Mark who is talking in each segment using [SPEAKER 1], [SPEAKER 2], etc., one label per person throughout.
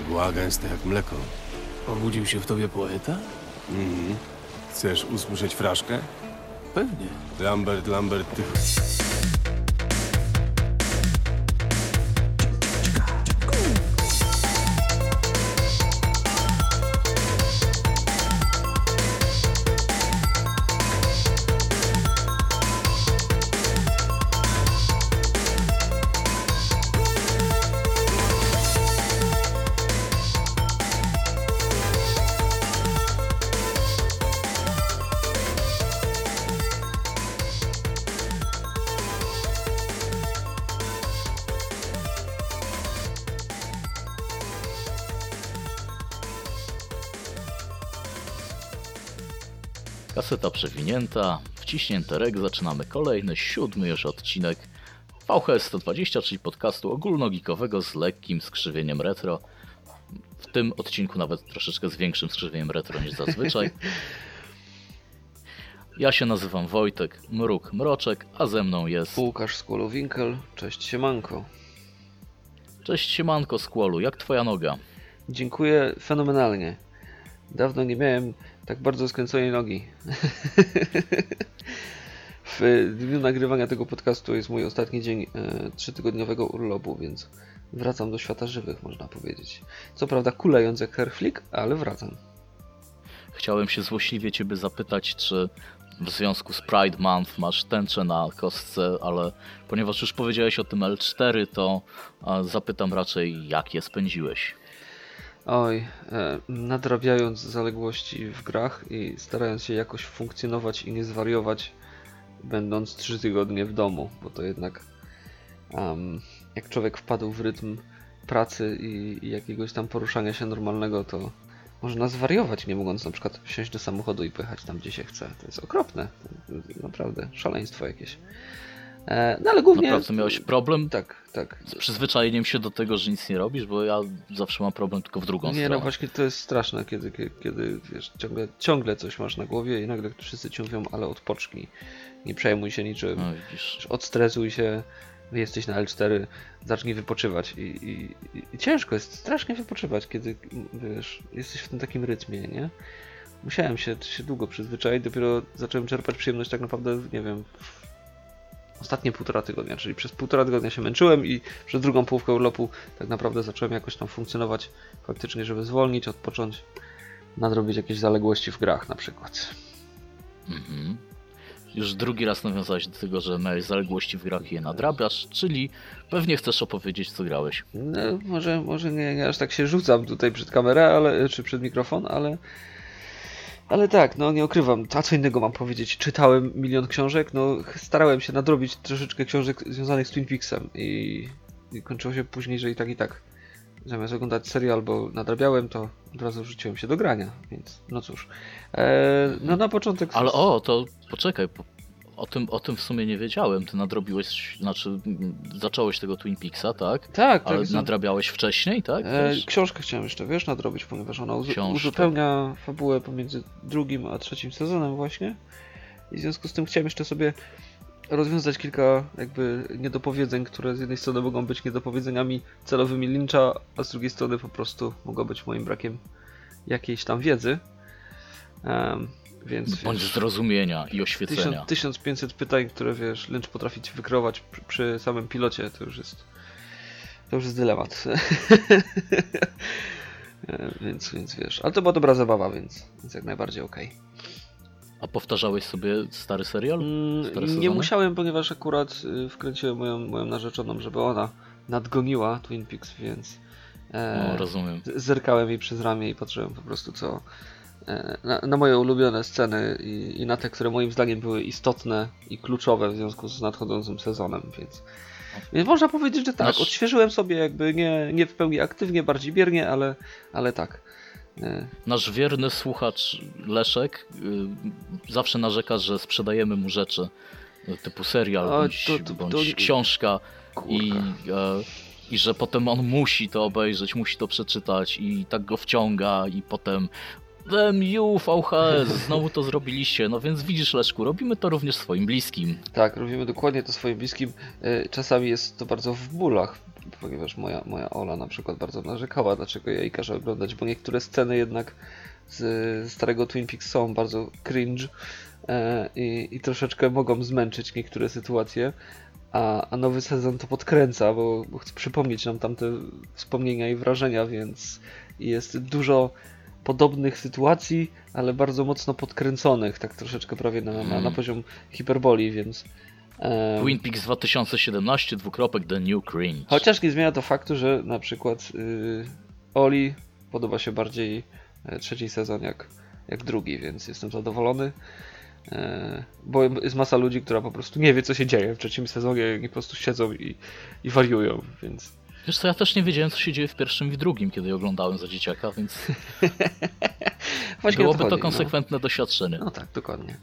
[SPEAKER 1] Mgła gęsta jak mleko.
[SPEAKER 2] Obudził się w tobie poeta?
[SPEAKER 1] Mhm. Chcesz usłyszeć fraszkę?
[SPEAKER 2] Pewnie.
[SPEAKER 1] Lambert, Lambert, ty...
[SPEAKER 3] Przewinięta, wciśnięty rek, zaczynamy kolejny, siódmy już odcinek VHS 120, czyli podcastu ogólnogikowego z lekkim skrzywieniem retro. W tym odcinku nawet troszeczkę z większym skrzywieniem retro niż zazwyczaj. Ja się nazywam Wojtek Mruk Mroczek, a ze mną jest...
[SPEAKER 4] Łukasz Skłolowinkel, cześć siemanko.
[SPEAKER 3] Cześć Siemanko Skłolu, jak twoja noga?
[SPEAKER 4] Dziękuję fenomenalnie. Dawno nie miałem tak bardzo skręconej nogi. w dniu nagrywania tego podcastu jest mój ostatni dzień e, trzytygodniowego urlopu, więc wracam do świata żywych, można powiedzieć. Co prawda kulejąc jak herflik, ale wracam.
[SPEAKER 3] Chciałem się złośliwie ciebie zapytać, czy w związku z Pride Month masz tęczę na kostce, ale ponieważ już powiedziałeś o tym L4, to a, zapytam raczej, jak je spędziłeś.
[SPEAKER 4] Oj, e, nadrabiając zaległości w grach i starając się jakoś funkcjonować i nie zwariować, będąc trzy tygodnie w domu, bo to jednak um, jak człowiek wpadł w rytm pracy i, i jakiegoś tam poruszania się normalnego, to można zwariować, nie mogąc na przykład wsiąść do samochodu i pojechać tam, gdzie się chce. To jest okropne. To naprawdę szaleństwo jakieś. E, no ale głównie...
[SPEAKER 3] Naprawdę miałeś problem
[SPEAKER 4] Tak, tak.
[SPEAKER 3] z przyzwyczajeniem się do tego, że nic nie robisz, bo ja zawsze mam problem tylko w drugą
[SPEAKER 4] Nie,
[SPEAKER 3] stronę.
[SPEAKER 4] no właśnie to jest straszne, kiedy, kiedy, kiedy wiesz, ciągle, ciągle coś masz na głowie i nagle wszyscy ci mówią, ale odpocznij, nie przejmuj się niczym,
[SPEAKER 3] No, widzisz.
[SPEAKER 4] odstresuj się, jesteś na L4, zacznij wypoczywać i, i, i, ciężko jest strasznie wypoczywać, kiedy wiesz, jesteś w tym takim rytmie, nie? Musiałem się, się długo przyzwyczaić, dopiero zacząłem czerpać przyjemność tak naprawdę, nie wiem, ostatnie półtora tygodnia, czyli przez półtora tygodnia się męczyłem i przez drugą połówkę urlopu tak naprawdę zacząłem jakoś tam funkcjonować faktycznie, żeby zwolnić, odpocząć, nadrobić jakieś zaległości w grach na przykład.
[SPEAKER 3] Mhm. Już drugi raz nawiązałeś do tego, że miałeś zaległości w grach i je nadrabiasz, czyli pewnie chcesz opowiedzieć, co grałeś.
[SPEAKER 4] No, może może nie, nie aż tak się rzucam tutaj przed kamerę, ale, czy przed mikrofon, ale ale tak, no nie ukrywam, a co innego mam powiedzieć. Czytałem milion książek, no starałem się nadrobić troszeczkę książek związanych z Twin Peaksem i, i kończyło się później, że i tak i tak. Zamiast oglądać serial, bo nadrabiałem, to od razu rzuciłem się do grania, więc no cóż. E, no na początek...
[SPEAKER 3] Ale o, to poczekaj, po, o, tym, o tym w sumie nie wiedziałem. Ty nadrobiłeś, znaczy mm, zacząłeś tego Twin Peaksa, tak?
[SPEAKER 4] Tak,
[SPEAKER 3] Ale
[SPEAKER 4] tak.
[SPEAKER 3] nadrabiałeś wcześniej, tak?
[SPEAKER 4] E, książkę chciałem jeszcze, wiesz, nadrobić, ponieważ ona
[SPEAKER 3] Książkę.
[SPEAKER 4] uzupełnia fabułę pomiędzy drugim a trzecim sezonem właśnie. I w związku z tym chciałem jeszcze sobie rozwiązać kilka jakby niedopowiedzeń, które z jednej strony mogą być niedopowiedzeniami celowymi Lyncha, a z drugiej strony po prostu mogą być moim brakiem jakiejś tam wiedzy. Em, więc
[SPEAKER 3] Bądź
[SPEAKER 4] wiesz,
[SPEAKER 3] zrozumienia i oświecenia.
[SPEAKER 4] 1000, 1500 pytań, które wiesz, Lynch potrafi ci wykrować przy, przy samym pilocie, to już jest to już jest dylemat. E, więc, więc wiesz, ale to była dobra zabawa, więc, więc jak najbardziej okej.
[SPEAKER 3] A powtarzałeś sobie stary serial?
[SPEAKER 4] Mm, Nie
[SPEAKER 3] sezony?
[SPEAKER 4] musiałem, ponieważ akurat y, wkręciłem moją, moją narzeczoną, żeby ona nadgoniła Twin Peaks, więc e,
[SPEAKER 3] O, rozumiem.
[SPEAKER 4] zerkałem jej przez ramię i patrzyłem po prostu co na, na moje ulubione sceny i, i na te, które moim zdaniem były istotne i kluczowe w związku z nadchodzącym sezonem, więc, więc można powiedzieć, że tak,
[SPEAKER 3] Nasz-
[SPEAKER 4] odświeżyłem sobie jakby nie, nie w pełni aktywnie, bardziej biernie, ale, ale tak. E,
[SPEAKER 3] Nasz wierny słuchacz Leszek y, zawsze narzeka, że sprzedajemy mu rzeczy y, typu serial
[SPEAKER 4] O,
[SPEAKER 3] bądź,
[SPEAKER 4] to- to-
[SPEAKER 3] bądź
[SPEAKER 4] to-
[SPEAKER 3] książka i, e, i że potem on musi to obejrzeć, musi to przeczytać i tak go wciąga i potem You, VHS, znowu to zrobiliście. No więc widzisz, Leszku, robimy to również swoim bliskim.
[SPEAKER 4] Tak, robimy dokładnie to swoim bliskim. E, Czasami jest to bardzo w bólach, ponieważ moja, moja Ola na przykład bardzo narzekała, dlaczego ja jej każę oglądać, bo niektóre sceny jednak z starego Twin Peaks są bardzo cringe e, i, i troszeczkę mogą zmęczyć niektóre sytuacje. A, a nowy sezon to podkręca, bo, bo chcę przypomnieć nam tamte wspomnienia i wrażenia, więc jest dużo podobnych sytuacji, ale bardzo mocno podkręconych, tak troszeczkę prawie na, na, na poziom hiperboli, więc.
[SPEAKER 3] Twin Peaks 2017, dwukropek The New Cringe.
[SPEAKER 4] Chociaż nie zmienia to faktu, że na przykład yy, Oli podoba się bardziej e, trzeci sezon jak, jak drugi, więc jestem zadowolony. E, Bo jest masa ludzi, która po prostu nie wie, co się dzieje w trzecim sezonie i po prostu siedzą i, i wariują, więc
[SPEAKER 3] Wiesz co, ja też nie wiedziałem, co się dzieje w pierwszym i drugim, kiedy je oglądałem za dzieciaka, więc
[SPEAKER 4] właśnie
[SPEAKER 3] byłoby to
[SPEAKER 4] chodzi, no.
[SPEAKER 3] konsekwentne doświadczenie.
[SPEAKER 4] No tak, dokładnie.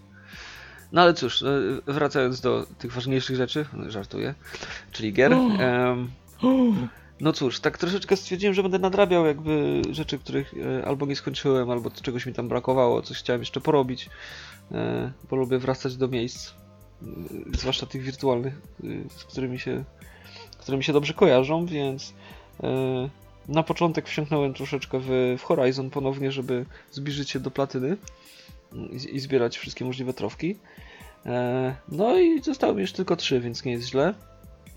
[SPEAKER 4] No ale cóż, e, wracając do tych ważniejszych rzeczy, żartuję, czyli gier. em, no cóż, tak troszeczkę stwierdziłem, że będę nadrabiał jakby rzeczy, których e, albo nie skończyłem, albo czegoś mi tam brakowało, coś chciałem jeszcze porobić, e, bo lubię wracać do miejsc, e, zwłaszcza tych wirtualnych, z którymi się, które mi się dobrze kojarzą, więc e, na początek wsiąknąłem troszeczkę w, w Horizon ponownie, żeby zbliżyć się do platyny i, i zbierać wszystkie możliwe trofki. E, no i zostało mi już tylko trzy, więc nie jest źle.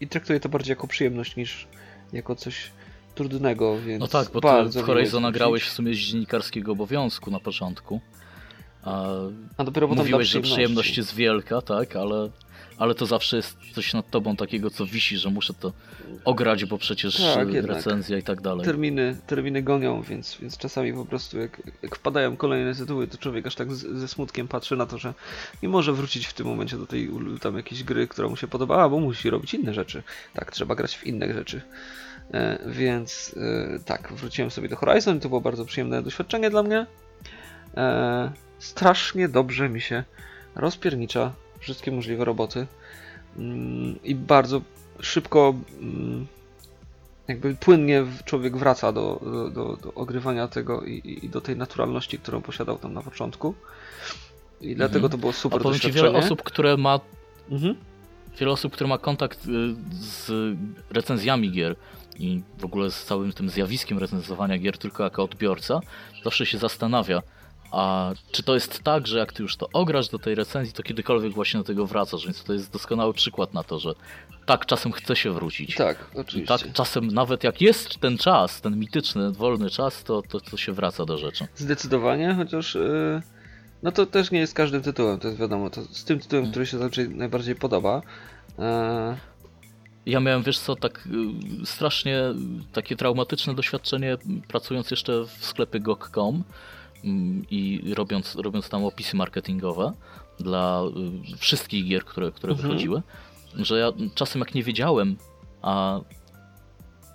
[SPEAKER 4] I traktuję to bardziej jako przyjemność niż jako coś trudnego, więc
[SPEAKER 3] No tak, bo ty
[SPEAKER 4] bardzo
[SPEAKER 3] w
[SPEAKER 4] miło jest
[SPEAKER 3] Horizona grałeś w sumie z dziennikarskiego obowiązku na początku. A
[SPEAKER 4] A dopiero potem
[SPEAKER 3] mówiłeś, że przyjemność jest wielka, tak, ale, ale to zawsze jest coś nad tobą takiego, co wisi, że muszę to ograć, bo przecież
[SPEAKER 4] Tak, jednak.
[SPEAKER 3] recenzja i tak dalej.
[SPEAKER 4] Terminy, terminy gonią, więc, więc czasami po prostu jak, jak wpadają kolejne tytuły, to człowiek aż tak z, ze smutkiem patrzy na to, że nie może wrócić w tym momencie do tej tam jakiejś gry, która mu się podobała, bo musi robić inne rzeczy. Tak, trzeba grać w inne rzeczy. E, więc e, tak, wróciłem sobie do Horizon i to było bardzo przyjemne doświadczenie dla mnie. E, strasznie dobrze mi się rozpiernicza wszystkie możliwe roboty mm, i bardzo szybko mm, jakby płynnie człowiek wraca do, do, do, do ogrywania tego i, i- do tej naturalności, którą posiadał tam na początku. I dlatego to było
[SPEAKER 3] A
[SPEAKER 4] super
[SPEAKER 3] ci,
[SPEAKER 4] doświadczenie.
[SPEAKER 3] wiele osób, które ma
[SPEAKER 4] Mhm.
[SPEAKER 3] wiele osób, które ma kontakt y, z recenzjami gier i w ogóle z całym tym zjawiskiem recenzowania gier tylko jako odbiorca, zawsze się zastanawia, a czy to jest tak, że jak ty już to ograsz do tej recenzji, to kiedykolwiek właśnie do tego wracasz, więc to jest doskonały przykład na to, że tak czasem chce się wrócić.
[SPEAKER 4] Tak,
[SPEAKER 3] I
[SPEAKER 4] oczywiście.
[SPEAKER 3] tak czasem nawet jak jest ten czas, ten mityczny, wolny czas, to, to, to się wraca do rzeczy.
[SPEAKER 4] Zdecydowanie, chociaż yy, no to też nie jest każdym tytułem, to jest wiadomo. To z tym tytułem,
[SPEAKER 3] Mhm.
[SPEAKER 4] który się zazwyczaj najbardziej podoba. e,
[SPEAKER 3] Ja miałem, wiesz co, tak y, strasznie takie traumatyczne doświadczenie pracując jeszcze w sklepie GOG.com mm, i robiąc, robiąc tam opisy marketingowe dla y, wszystkich gier, które, które
[SPEAKER 4] Mhm.
[SPEAKER 3] wychodziły, że ja czasem jak nie wiedziałem, a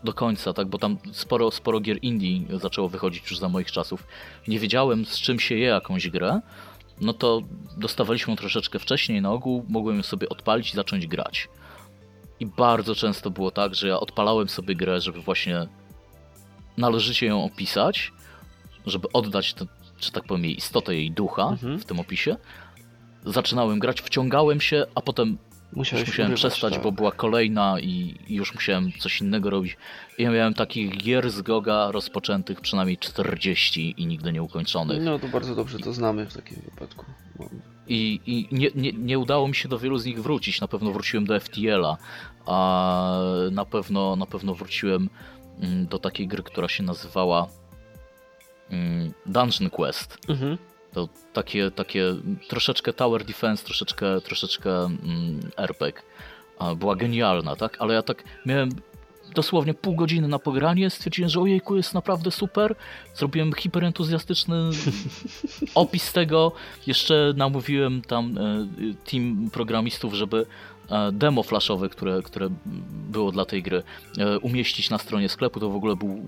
[SPEAKER 3] do końca, tak, bo tam sporo, sporo gier indie zaczęło wychodzić już za moich czasów, nie wiedziałem z czym się je jakąś grę, no to dostawaliśmy ją troszeczkę wcześniej na ogół, mogłem ją sobie odpalić i zacząć grać. I bardzo często było tak, że ja odpalałem sobie grę, żeby właśnie należycie ją opisać, żeby oddać, te, że tak powiem, jej istotę, jej ducha
[SPEAKER 4] Mhm.
[SPEAKER 3] w tym opisie. Zaczynałem grać, wciągałem się, a potem
[SPEAKER 4] musiałeś
[SPEAKER 3] musiałem
[SPEAKER 4] urywać,
[SPEAKER 3] przestać,
[SPEAKER 4] tak.
[SPEAKER 3] bo była kolejna i, już musiałem coś innego robić. I ja miałem takich gier z Goga rozpoczętych przynajmniej 40 i nigdy nie ukończonych.
[SPEAKER 4] No to bardzo dobrze to znamy w takim wypadku. Bo-
[SPEAKER 3] I, i nie, nie, nie udało mi się do wielu z nich wrócić. Na pewno wróciłem do FTL-a, a na pewno, na pewno wróciłem mm, do takiej gry, która się nazywała Dungeon Quest.
[SPEAKER 4] Mhm.
[SPEAKER 3] To takie, takie troszeczkę tower defense, troszeczkę, troszeczkę mm, RPG. Była genialna, tak? Ale ja tak miałem dosłownie pół godziny na pogranie, stwierdziłem, że ojejku, jest naprawdę super. Zrobiłem hiperentuzjastyczny opis tego. Jeszcze namówiłem tam e, team programistów, żeby e, demo flashowe, które, które było dla tej gry, e, umieścić na stronie sklepu. To w ogóle był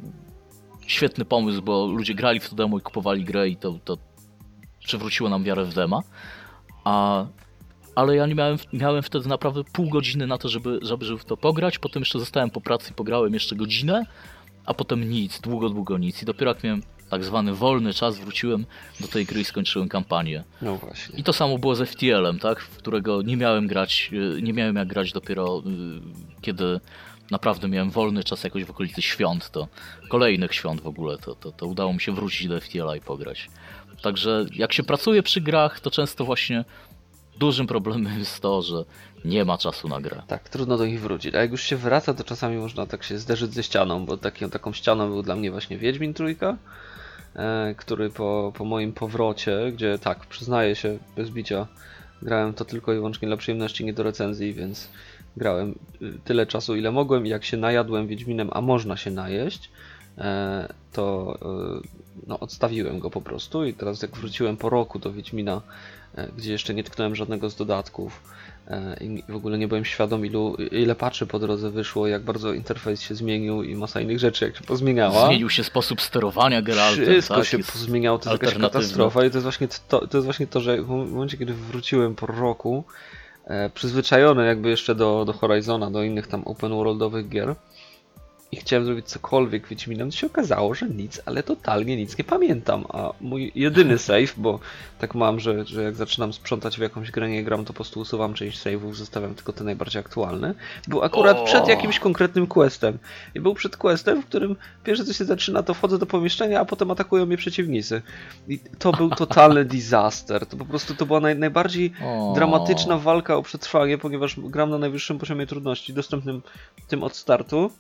[SPEAKER 3] świetny pomysł, bo ludzie grali w to demo i kupowali grę i to, to przywróciło nam wiarę w dema. A, ale ja nie miałem, miałem wtedy naprawdę pół godziny na to, żeby, żeby, żeby w to pograć. Potem jeszcze zostałem po pracy i pograłem jeszcze godzinę, a potem nic, długo, długo nic. I dopiero jak miałem tak zwany wolny czas wróciłem do tej gry i skończyłem kampanię.
[SPEAKER 4] No właśnie.
[SPEAKER 3] I to samo było ze FTL-em, tak? W którego nie miałem grać, y, nie miałem jak grać dopiero y, kiedy naprawdę miałem wolny czas jakoś w okolicy świąt, to kolejnych świąt w ogóle, to, to, to udało mi się wrócić do FTL-a i pograć. Także jak się pracuje przy grach, to często właśnie dużym problemem jest to, że nie ma czasu na grę.
[SPEAKER 4] Tak, trudno do nich wrócić. A jak już się wraca, to czasami można tak się zderzyć ze ścianą, bo taki, taką ścianą był dla mnie właśnie Wiedźmin Trójka, e, który po, po moim powrocie, gdzie tak, przyznaję się bez bicia, grałem to tylko i wyłącznie dla przyjemności, nie do recenzji, więc grałem y, tyle czasu, ile mogłem i jak się najadłem Wiedźminem, a można się najeść, e, to e, no, odstawiłem go po prostu i teraz jak wróciłem po roku do Wiedźmina, e, gdzie jeszcze nie tknąłem żadnego z dodatków i w ogóle nie byłem świadom ilu, ile patchy po drodze wyszło, jak bardzo interfejs się zmienił i masa innych rzeczy jak się pozmieniała.
[SPEAKER 3] Zmienił się sposób sterowania Geraltem,
[SPEAKER 4] Wszystko
[SPEAKER 3] tak?
[SPEAKER 4] się pozmieniało, to jest jakaś katastrofa i to jest właśnie to, to, jest właśnie to że w momencie, kiedy wróciłem po roku, przyzwyczajony jakby jeszcze do, do Horizona, do innych tam open worldowych gier i chciałem zrobić cokolwiek Wiedźminem, to się okazało, że nic, ale totalnie nic nie pamiętam, a mój jedyny save, bo tak mam, że, że jak zaczynam sprzątać w jakąś grę, nie gram, to po prostu usuwam część save'ów, zostawiam tylko te najbardziej aktualne, był akurat
[SPEAKER 3] O!
[SPEAKER 4] przed jakimś konkretnym questem i był przed questem, w którym pierwsze co się zaczyna, to wchodzę do pomieszczenia, a potem atakują mnie przeciwnicy. I to był totalny disaster. To po prostu to była naj, najbardziej
[SPEAKER 3] O.
[SPEAKER 4] dramatyczna walka o przetrwanie, ponieważ gram na najwyższym poziomie trudności, dostępnym tym od startu.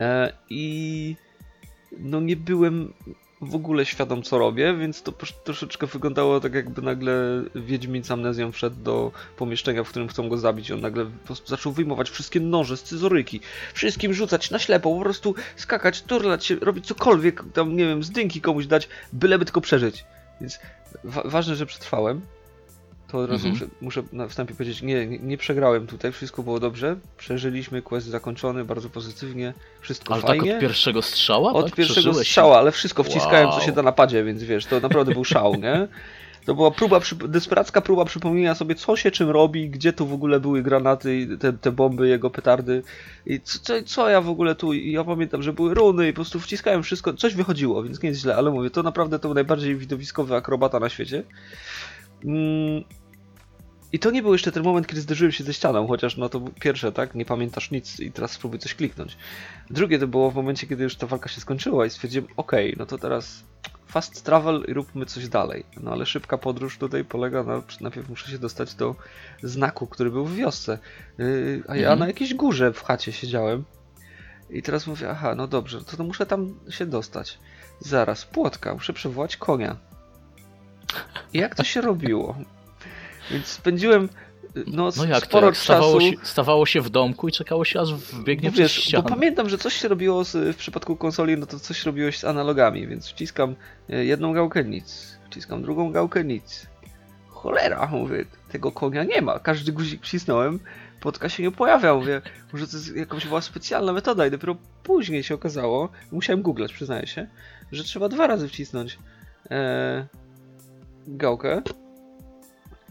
[SPEAKER 4] E, I no nie byłem w ogóle świadom co robię, więc to troszeczkę wyglądało tak jakby nagle Wiedźmin z amnezją wszedł do pomieszczenia, w którym chcą go zabić. On nagle zaczął wyjmować wszystkie noże, scyzoryki, wszystkim rzucać na ślepo, po prostu skakać, turlać się, robić cokolwiek, tam nie wiem, zdynki komuś dać, byleby tylko przeżyć. Więc wa- ważne, że przetrwałem. To od razu
[SPEAKER 3] Mhm.
[SPEAKER 4] muszę, muszę na wstępie powiedzieć, nie, nie, nie przegrałem tutaj, wszystko było dobrze. Przeżyliśmy, quest zakończony, bardzo pozytywnie, wszystko
[SPEAKER 3] Ale
[SPEAKER 4] fajnie.
[SPEAKER 3] tak od pierwszego strzała?
[SPEAKER 4] Od
[SPEAKER 3] tak?
[SPEAKER 4] pierwszego
[SPEAKER 3] Przeżyłeś?
[SPEAKER 4] strzała, ale wszystko wciskałem, co
[SPEAKER 3] Wow.
[SPEAKER 4] się da na padzie, więc wiesz, to naprawdę był szał, nie? To była próba, desperacka próba przypomnienia sobie, co się czym robi, gdzie tu w ogóle były granaty, te, te bomby, jego petardy i co, co, co ja w ogóle tu, i ja pamiętam, że były runy i po prostu wciskałem wszystko, coś wychodziło, więc nie jest źle, ale mówię, to naprawdę to był najbardziej widowiskowy akrobata na świecie. Mm. I to nie był jeszcze ten moment, kiedy zderzyłem się ze ścianą, chociaż no to pierwsze, tak? Nie pamiętasz nic i teraz spróbuj coś kliknąć. Drugie to było w momencie, kiedy już ta walka się skończyła i stwierdziłem, okej, no to teraz fast travel i róbmy coś dalej. No ale szybka podróż tutaj polega na, najpierw muszę się dostać do znaku, który był w wiosce. Yy, a ja
[SPEAKER 3] Mhm.
[SPEAKER 4] na jakiejś górze w chacie siedziałem. I teraz mówię, aha, no dobrze, to, to muszę tam się dostać. Zaraz, płotka, muszę przywołać konia. I jak to się robiło? Więc spędziłem y, no,
[SPEAKER 3] No jak to?
[SPEAKER 4] sporo
[SPEAKER 3] Jak stawało,
[SPEAKER 4] czasu.
[SPEAKER 3] się, stawało się w domku i czekało się aż wbiegnie
[SPEAKER 4] Bo
[SPEAKER 3] przez
[SPEAKER 4] wiesz, bo
[SPEAKER 3] ścianę.
[SPEAKER 4] pamiętam, że coś się robiło z, w przypadku konsoli, no to coś robiłeś z analogami, więc wciskam e, jedną gałkę nic, wciskam drugą gałkę nic. Cholera, mówię, tego konia nie ma. Każdy guzik wcisnąłem, płotka się nie pojawia. Mówię, może to jest jakaś była specjalna metoda i dopiero później się okazało, musiałem googlać, przyznaję się, że trzeba dwa razy wcisnąć e, gałkę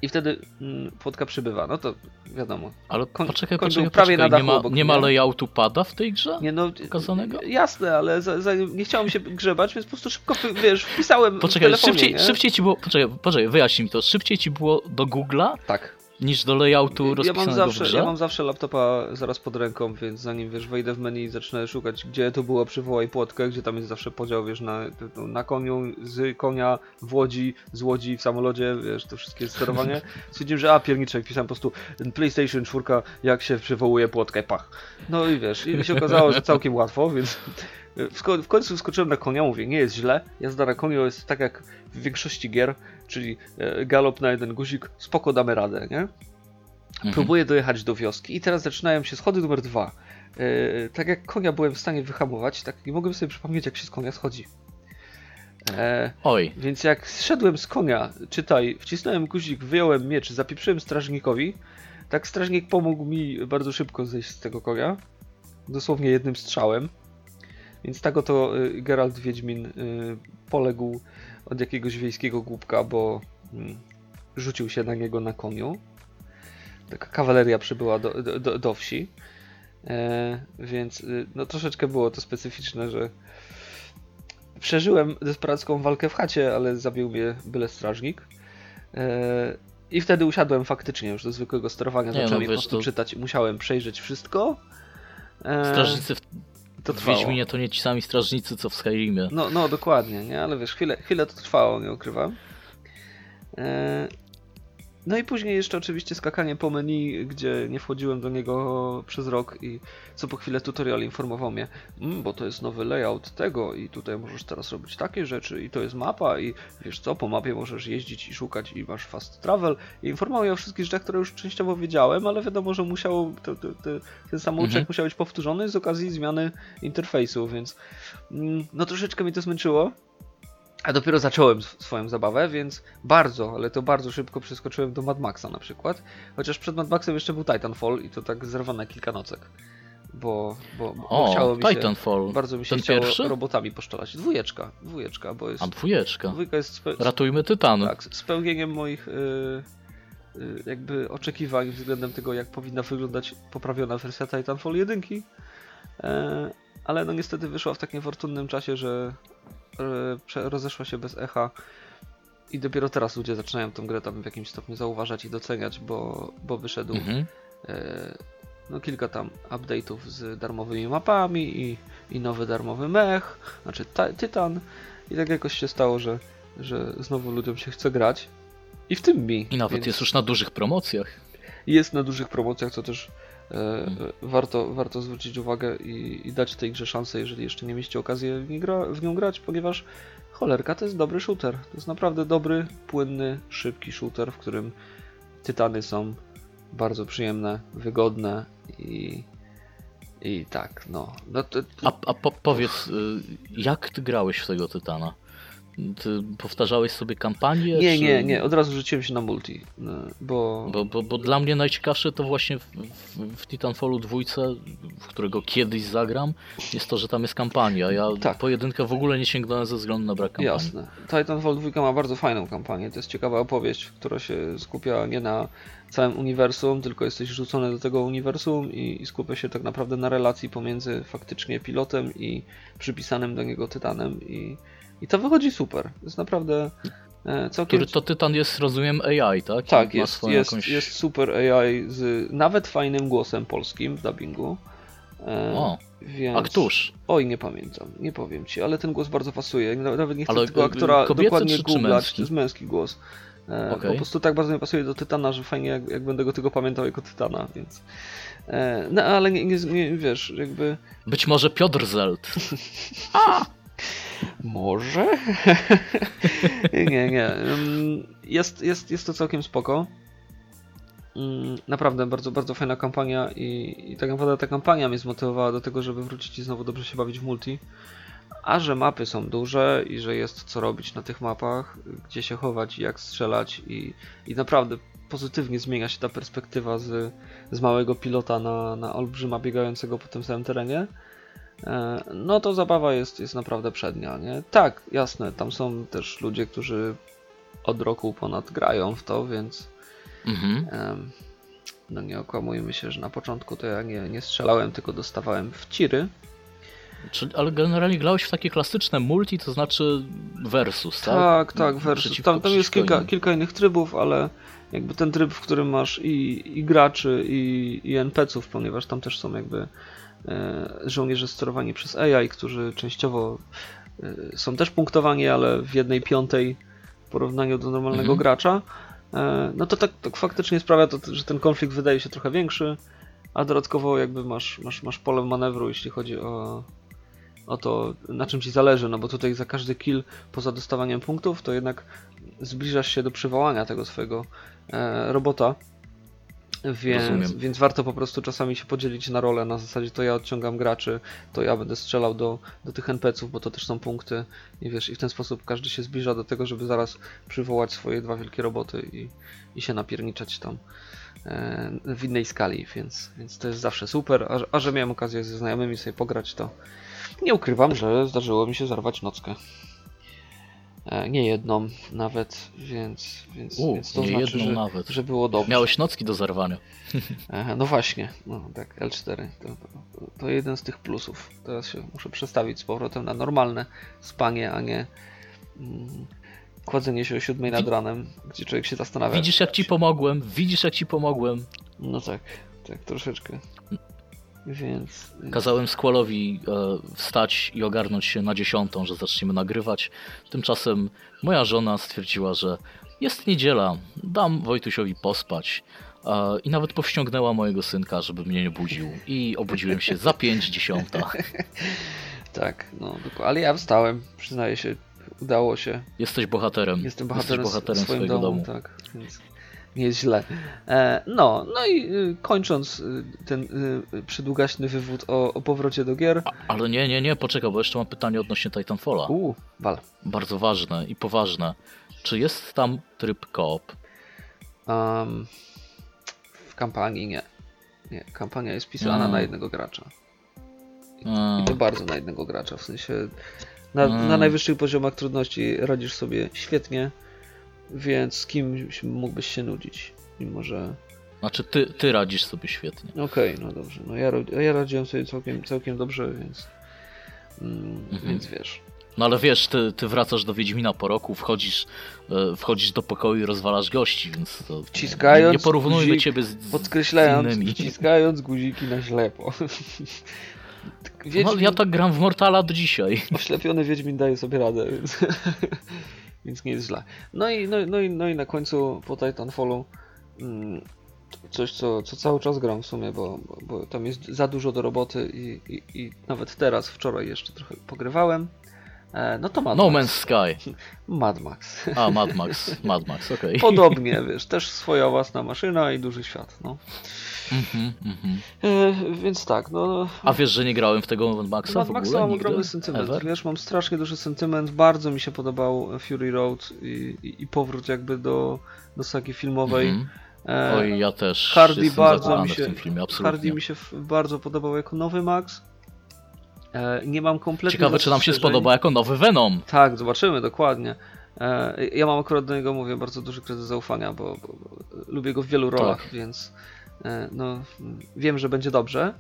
[SPEAKER 4] i wtedy mm, płotka przybywa. No to wiadomo.
[SPEAKER 3] Ale poczekaj, poczekaj,
[SPEAKER 4] prawie
[SPEAKER 3] poczekaj.
[SPEAKER 4] na
[SPEAKER 3] nie
[SPEAKER 4] dachu
[SPEAKER 3] ma,
[SPEAKER 4] obok
[SPEAKER 3] nie ma layoutu pada w tej grze?
[SPEAKER 4] Nie no,
[SPEAKER 3] Pokazanego?
[SPEAKER 4] jasne, ale za, za, nie chciałem się grzebać, więc po prostu szybko, wiesz, wpisałem
[SPEAKER 3] Poczekaj,
[SPEAKER 4] telefonie,
[SPEAKER 3] szybciej,
[SPEAKER 4] nie?
[SPEAKER 3] szybciej ci było. Poczekaj, poczekaj, wyjaśnij mi to. Szybciej ci było do Google'a
[SPEAKER 4] Tak.
[SPEAKER 3] Niż do layoutu
[SPEAKER 4] Ja
[SPEAKER 3] rozpisanego
[SPEAKER 4] mam, zawsze,
[SPEAKER 3] w grze?
[SPEAKER 4] ja mam zawsze laptopa zaraz pod ręką, więc zanim wiesz, wejdę w menu i zacznę szukać, gdzie to było, przywołaj płotkę, gdzie tam jest zawsze podział, wiesz, na, na koniu, z konia, w łodzi, z łodzi, w samolocie, wiesz, to wszystkie sterowanie. Stwierdziłem, że a, pierniczek, wpisałem po prostu PlayStation 4, jak się przywołuje płotkę, pach. No i wiesz, i się okazało, że całkiem łatwo, więc w końcu wskoczyłem na konia, mówię, nie jest źle, jazda na koniu jest tak jak w większości gier, czyli e, galop na jeden guzik, spoko damy radę, nie?
[SPEAKER 3] Mhm.
[SPEAKER 4] Próbuję dojechać do wioski i teraz zaczynają się schody numer dwa. E, tak jak konia byłem w stanie wyhamować, tak nie mogłem sobie przypomnieć jak się z konia schodzi. E,
[SPEAKER 3] Oj,
[SPEAKER 4] więc jak zszedłem z konia, czytaj, wcisnąłem guzik, wyjąłem miecz, zapieprzyłem strażnikowi, tak strażnik pomógł mi bardzo szybko zejść z tego konia. Dosłownie jednym strzałem. Więc tak oto y, Geralt Wiedźmin poległ od jakiegoś wiejskiego głupka, bo mm, rzucił się na niego na koniu. Taka kawaleria przybyła do, do, do, do wsi. E, więc y, no troszeczkę było to specyficzne, że przeżyłem desperacką walkę w chacie, ale zabił mnie byle strażnik. E, I wtedy usiadłem faktycznie już do zwykłego sterowania,
[SPEAKER 3] Nie, no
[SPEAKER 4] zacząłem je po prostu
[SPEAKER 3] to-
[SPEAKER 4] czytać musiałem przejrzeć wszystko. E,
[SPEAKER 3] Strażnicy w,
[SPEAKER 4] to
[SPEAKER 3] w
[SPEAKER 4] trwało.
[SPEAKER 3] Wiedźminie to nie ci sami strażnicy, co w Skyrimie.
[SPEAKER 4] No, no dokładnie, nie? Ale wiesz, chwilę, chwilę to trwało, nie ukrywam. No i później jeszcze oczywiście skakanie po menu, gdzie nie wchodziłem do niego przez rok i co po chwilę tutorial informował mnie, mm, bo to jest nowy layout tego i tutaj możesz teraz robić takie rzeczy i to jest mapa i wiesz co, po mapie możesz jeździć i szukać i masz fast travel i informował mnie o wszystkich rzeczach, które już częściowo wiedziałem, ale wiadomo, że musiał, to, to, to, ten samouczek
[SPEAKER 3] Mhm.
[SPEAKER 4] musiał być powtórzony z okazji zmiany interfejsu, więc mm, no troszeczkę mi to zmęczyło. A dopiero zacząłem sw- swoją zabawę, więc bardzo, ale to bardzo szybko przeskoczyłem do Mad Maxa na przykład. Chociaż przed Mad Maxem jeszcze był Titanfall i to tak zerwane kilka nocek. Bo, bo, bo
[SPEAKER 3] O,
[SPEAKER 4] chciało mi się.
[SPEAKER 3] Titanfall.
[SPEAKER 4] Bardzo mi się
[SPEAKER 3] Ten
[SPEAKER 4] chciało
[SPEAKER 3] pierwszy?
[SPEAKER 4] robotami poszczelać. Dwójeczka, dwójeczka, bo jest.
[SPEAKER 3] A dwójeczka.
[SPEAKER 4] Dwójka jest
[SPEAKER 3] Ratujmy Tytany.
[SPEAKER 4] tak, spełnieniem moich y, y, jakby oczekiwań względem tego, jak powinna wyglądać poprawiona wersja Titanfall 1. E, ale no niestety wyszła w tak niefortunnym czasie, że rozeszła się bez echa. I dopiero teraz ludzie zaczynają tę grę tam w jakimś stopniu zauważać i doceniać, bo, bo wyszedł
[SPEAKER 3] Mhm.
[SPEAKER 4] e, no kilka tam update'ów z darmowymi mapami i, i nowy darmowy mech, znaczy ta, Tytan i tak jakoś się stało, że, że znowu ludziom się chce grać i w tym mi.
[SPEAKER 3] I nawet
[SPEAKER 4] więc
[SPEAKER 3] jest już na dużych promocjach.
[SPEAKER 4] jest na dużych promocjach, co też. Warto, warto zwrócić uwagę i, i dać tej grze szansę, jeżeli jeszcze nie mieliście okazji w, nią grać, ponieważ cholerka to jest dobry shooter. To jest naprawdę dobry, płynny, szybki shooter, w którym tytany są bardzo przyjemne, wygodne i, i tak, no. no to,
[SPEAKER 3] A, a po, powiedz, y, jak ty grałeś w tego Tytana? Ty powtarzałeś sobie kampanię?
[SPEAKER 4] nie,
[SPEAKER 3] czy...
[SPEAKER 4] nie, nie, od razu rzuciłem się na multi, no, bo...
[SPEAKER 3] Bo, bo, bo dla mnie najciekawsze to właśnie w, w, w Titanfallu dwójce, w którego kiedyś zagram, jest to, że tam jest kampania. Ja
[SPEAKER 4] Tak.
[SPEAKER 3] pojedynkę w ogóle nie sięgnąłem ze względu na brak kampanii.
[SPEAKER 4] Jasne. Titanfall 2 ma bardzo fajną kampanię. To jest ciekawa opowieść, która się skupia nie na całym uniwersum, tylko jesteś rzucony do tego uniwersum i, i skupia się tak naprawdę na relacji pomiędzy faktycznie pilotem i przypisanym do niego tytanem. I, i to wychodzi super. To jest naprawdę e, całkiem.
[SPEAKER 3] Który to Tytan jest, rozumiem, AI, tak?
[SPEAKER 4] Tak, jest, jest,
[SPEAKER 3] jakąś-
[SPEAKER 4] jest super AI z nawet fajnym głosem polskim w dubbingu. E,
[SPEAKER 3] O,
[SPEAKER 4] więc...
[SPEAKER 3] a któż?
[SPEAKER 4] Oj, nie pamiętam, nie powiem ci, ale ten głos bardzo pasuje. Na- Nawet nie chcę
[SPEAKER 3] Ale,
[SPEAKER 4] tego
[SPEAKER 3] y,
[SPEAKER 4] aktora
[SPEAKER 3] kobiecy
[SPEAKER 4] dokładnie
[SPEAKER 3] czy- czy
[SPEAKER 4] googlać,
[SPEAKER 3] męski?
[SPEAKER 4] to jest męski głos. E,
[SPEAKER 3] Okej.
[SPEAKER 4] Po prostu tak bardzo mi pasuje do Tytana, że fajnie jak, jak będę go tylko pamiętał jako Tytana, więc... No ale nie, nie, nie wiesz, jakby...
[SPEAKER 3] Być może Piotr Zelt.
[SPEAKER 4] Może? nie, nie. Ym, Jest, jest, jest to całkiem spoko. Ym, Naprawdę bardzo, bardzo fajna kampania i, i tak naprawdę ta kampania mnie zmotywowała do tego, żeby wrócić i znowu dobrze się bawić w multi. A że mapy są duże i że jest co robić na tych mapach, gdzie się chować jak strzelać i, i naprawdę pozytywnie zmienia się ta perspektywa z, z małego pilota na, na olbrzyma biegającego po tym samym terenie. E, no to zabawa jest, jest naprawdę przednia, nie? Tak, jasne, tam są też ludzie, którzy od roku ponad grają w to, więc
[SPEAKER 3] Mhm.
[SPEAKER 4] no nie okłamujmy się, że na początku to ja nie, nie strzelałem, tylko dostawałem w ciry.
[SPEAKER 3] Czyli, ale generalnie grałeś w takie klasyczne multi, to znaczy versus, tak?
[SPEAKER 4] Tak, tak, versus.
[SPEAKER 3] Przeciwko-
[SPEAKER 4] Tam, tam jest kilka,
[SPEAKER 3] innym.
[SPEAKER 4] kilka innych trybów, ale jakby ten tryb, w którym masz i, i graczy, i, i NPC-ów, ponieważ tam też są jakby żołnierze sterowani przez AI, którzy częściowo e, są też punktowani, ale w jednej piątej w porównaniu do normalnego
[SPEAKER 3] Mhm.
[SPEAKER 4] gracza. E, no to tak, tak faktycznie sprawia to, że ten konflikt wydaje się trochę większy, a dodatkowo jakby masz, masz, masz pole manewru, jeśli chodzi o, o to, na czym ci zależy, no bo tutaj za każdy kill, poza dostawaniem punktów, to jednak zbliżasz się do przywołania tego swojego e, robota. Więc,
[SPEAKER 3] Rozumiem.
[SPEAKER 4] więc warto po prostu czasami się podzielić na rolę, na zasadzie to ja odciągam graczy, to ja będę strzelał do, do tych NPC-ów, bo to też są punkty i wiesz, i w ten sposób każdy się zbliża do tego, żeby zaraz przywołać swoje dwa wielkie roboty i, i się napierniczać tam e, w innej skali, więc, więc to jest zawsze super, a, że- a że miałem okazję ze znajomymi sobie pograć, to nie ukrywam, że zdarzyło mi się zarwać nockę. E, nie jedną nawet, więc, więc,
[SPEAKER 3] U,
[SPEAKER 4] więc to
[SPEAKER 3] nie
[SPEAKER 4] znaczy,
[SPEAKER 3] jedną
[SPEAKER 4] że,
[SPEAKER 3] nawet.
[SPEAKER 4] że było dobrze.
[SPEAKER 3] Miałeś nocki do zarwania.
[SPEAKER 4] E, no właśnie, no tak, L4. To, to, to jeden z tych plusów. Teraz się muszę przestawić z powrotem na normalne spanie, a nie mm, kładzenie się o siódmej nad ranem, gdzie człowiek się zastanawia.
[SPEAKER 3] Widzisz jak ci pomogłem, widzisz jak ci pomogłem.
[SPEAKER 4] No tak, tak troszeczkę. Więc.
[SPEAKER 3] Kazałem Squallowi e, wstać i ogarnąć się na dziesiątą, że zaczniemy nagrywać. Tymczasem moja żona stwierdziła, że jest niedziela, dam Wojtusiowi pospać. E, I nawet powściągnęła mojego synka, żeby mnie nie budził. I obudziłem się za pięć dziesiąta.
[SPEAKER 4] Tak, no. Ale ja wstałem, przyznaję się, udało się.
[SPEAKER 3] Jesteś bohaterem.
[SPEAKER 4] Jestem bohaterem,
[SPEAKER 3] Jesteś bohaterem swojego
[SPEAKER 4] domu,
[SPEAKER 3] domu.
[SPEAKER 4] tak, więc jest źle. E, no, no i y, kończąc y, ten y, przydługaśny wywód o, o powrocie do gier.
[SPEAKER 3] A, ale nie, nie, nie, poczekaj, bo jeszcze mam pytanie odnośnie Titanfalla.
[SPEAKER 4] Uuu, wal.
[SPEAKER 3] Bardzo ważne i poważne. Czy jest tam tryb koop?
[SPEAKER 4] Um, w kampanii nie. Nie, kampania jest pisana
[SPEAKER 3] Mm.
[SPEAKER 4] na jednego gracza.
[SPEAKER 3] Mm.
[SPEAKER 4] I to bardzo na jednego gracza, w sensie na,
[SPEAKER 3] Mm.
[SPEAKER 4] na najwyższych poziomach trudności radzisz sobie świetnie, więc z kimś mógłbyś się nudzić, mimo że...
[SPEAKER 3] Znaczy, ty, ty radzisz sobie świetnie.
[SPEAKER 4] Okej, no dobrze, no ja, ja radziłem sobie całkiem, całkiem dobrze, więc... Mm,
[SPEAKER 3] Mhm.
[SPEAKER 4] Więc wiesz...
[SPEAKER 3] No ale wiesz, ty, ty wracasz do Wiedźmina po roku, wchodzisz, e, wchodzisz do pokoju i rozwalasz gości, więc to
[SPEAKER 4] Wciskając
[SPEAKER 3] nie porównujmy
[SPEAKER 4] guzik,
[SPEAKER 3] ciebie z,
[SPEAKER 4] Podkreślając,
[SPEAKER 3] z innymi.
[SPEAKER 4] wciskając guziki na ślepo.
[SPEAKER 3] No,
[SPEAKER 4] Wiedźmin,
[SPEAKER 3] ja tak gram w Mortala do dzisiaj.
[SPEAKER 4] Oślepiony Wiedźmin daje sobie radę, więc, więc nie jest źle. No i, no, i- no, i, no i na końcu po Titanfallu mm, coś, co, co cały czas gram w sumie, bo, bo, bo tam jest za dużo do roboty i, i, i nawet teraz, wczoraj jeszcze trochę pogrywałem. E, no to Mad
[SPEAKER 3] No
[SPEAKER 4] Max.
[SPEAKER 3] Man's Sky.
[SPEAKER 4] Mad Max.
[SPEAKER 3] A, Mad Max. Mad Max, okej.
[SPEAKER 4] Podobnie, wiesz, też swoja własna maszyna i duży świat, no.
[SPEAKER 3] Mhm, mhm.
[SPEAKER 4] E, więc tak, no...
[SPEAKER 3] A wiesz, że nie grałem w tego Mad Maxa
[SPEAKER 4] Mad Maxa mam ogromny sentyment,
[SPEAKER 3] Ever?
[SPEAKER 4] wiesz, mam strasznie duży sentyment, bardzo mi się podobał Fury Road i, i, i powrót jakby do, do sagi filmowej.
[SPEAKER 3] Mhm.
[SPEAKER 4] E,
[SPEAKER 3] Oj, ja też
[SPEAKER 4] Hardy bardzo mi się,
[SPEAKER 3] w tym filmie,
[SPEAKER 4] Hardy
[SPEAKER 3] absolutnie.
[SPEAKER 4] mi się bardzo podobał jako nowy Max. E, nie mam kompletnie
[SPEAKER 3] Ciekawe, czy nam się spodoba jako nowy Venom.
[SPEAKER 4] Tak, zobaczymy, dokładnie. E, ja mam akurat do niego, mówię, bardzo duży kredyt zaufania, bo, bo, bo lubię go w wielu rolach,
[SPEAKER 3] Tak.
[SPEAKER 4] więc no, wiem, że będzie dobrze.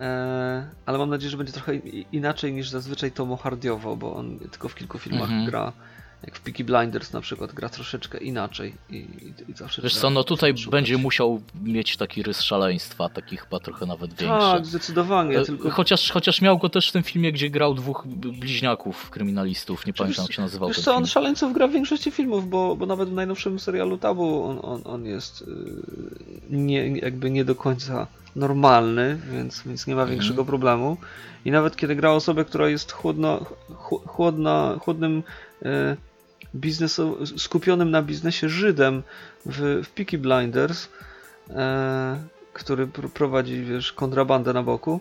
[SPEAKER 4] E, ale mam nadzieję, że będzie trochę inaczej niż zazwyczaj Tomo Hardiowo, bo on tylko w kilku filmach
[SPEAKER 3] Mhm.
[SPEAKER 4] gra. Jak w Peaky Blinders na przykład gra troszeczkę inaczej i, i, i zawsze
[SPEAKER 3] Wiesz co, no tutaj
[SPEAKER 4] szukać.
[SPEAKER 3] będzie musiał mieć taki rys szaleństwa, taki chyba trochę nawet większy.
[SPEAKER 4] Tak, zdecydowanie,
[SPEAKER 3] E,
[SPEAKER 4] tylko
[SPEAKER 3] Chociaż, chociaż miał go też w tym filmie, gdzie grał dwóch bliźniaków kryminalistów. Nie pamiętam, jak się nazywał
[SPEAKER 4] Wiesz co, on
[SPEAKER 3] film.
[SPEAKER 4] szaleńców gra w większości filmów, bo, bo nawet w najnowszym serialu Tabu on, on, on jest yy, nie, jakby nie do końca normalny, więc, więc nie ma
[SPEAKER 3] Mhm.
[SPEAKER 4] większego problemu. I nawet kiedy gra osobę, która jest chłodno, ch- chłodna, chłodnym yy, biznesu, skupionym na biznesie Żydem w, w Peaky Blinders, yy, który pr- prowadzi, wiesz, kontrabandę na boku,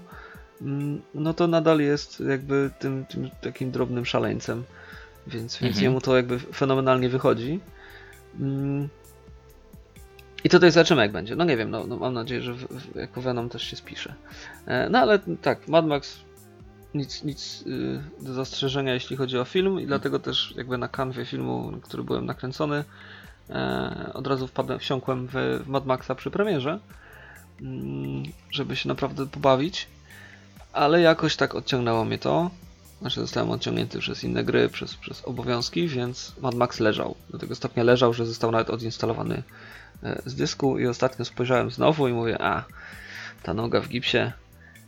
[SPEAKER 4] mm, no to nadal jest jakby tym, tym takim drobnym szaleńcem. Więc, więc
[SPEAKER 3] Mhm.
[SPEAKER 4] jemu to jakby fenomenalnie wychodzi. Mm. I tutaj zobaczymy jak będzie. No nie wiem, no, no mam nadzieję, że w, w, jako Venom też się spisze. E, no ale tak, Mad Max nic, nic y, do zastrzeżenia jeśli chodzi o film i dlatego też jakby na kanwie filmu, który byłem nakręcony, e, od razu wpadłem, wsiąkłem w, w Mad Maxa przy premierze, mm, żeby się naprawdę pobawić. Ale jakoś tak odciągnęło mnie to. Znaczy zostałem odciągnięty przez inne gry, przez, przez obowiązki, więc Mad Max leżał. Do tego stopnia leżał, że został nawet odinstalowany e, z dysku i ostatnio spojrzałem znowu i mówię, a ta noga w gipsie,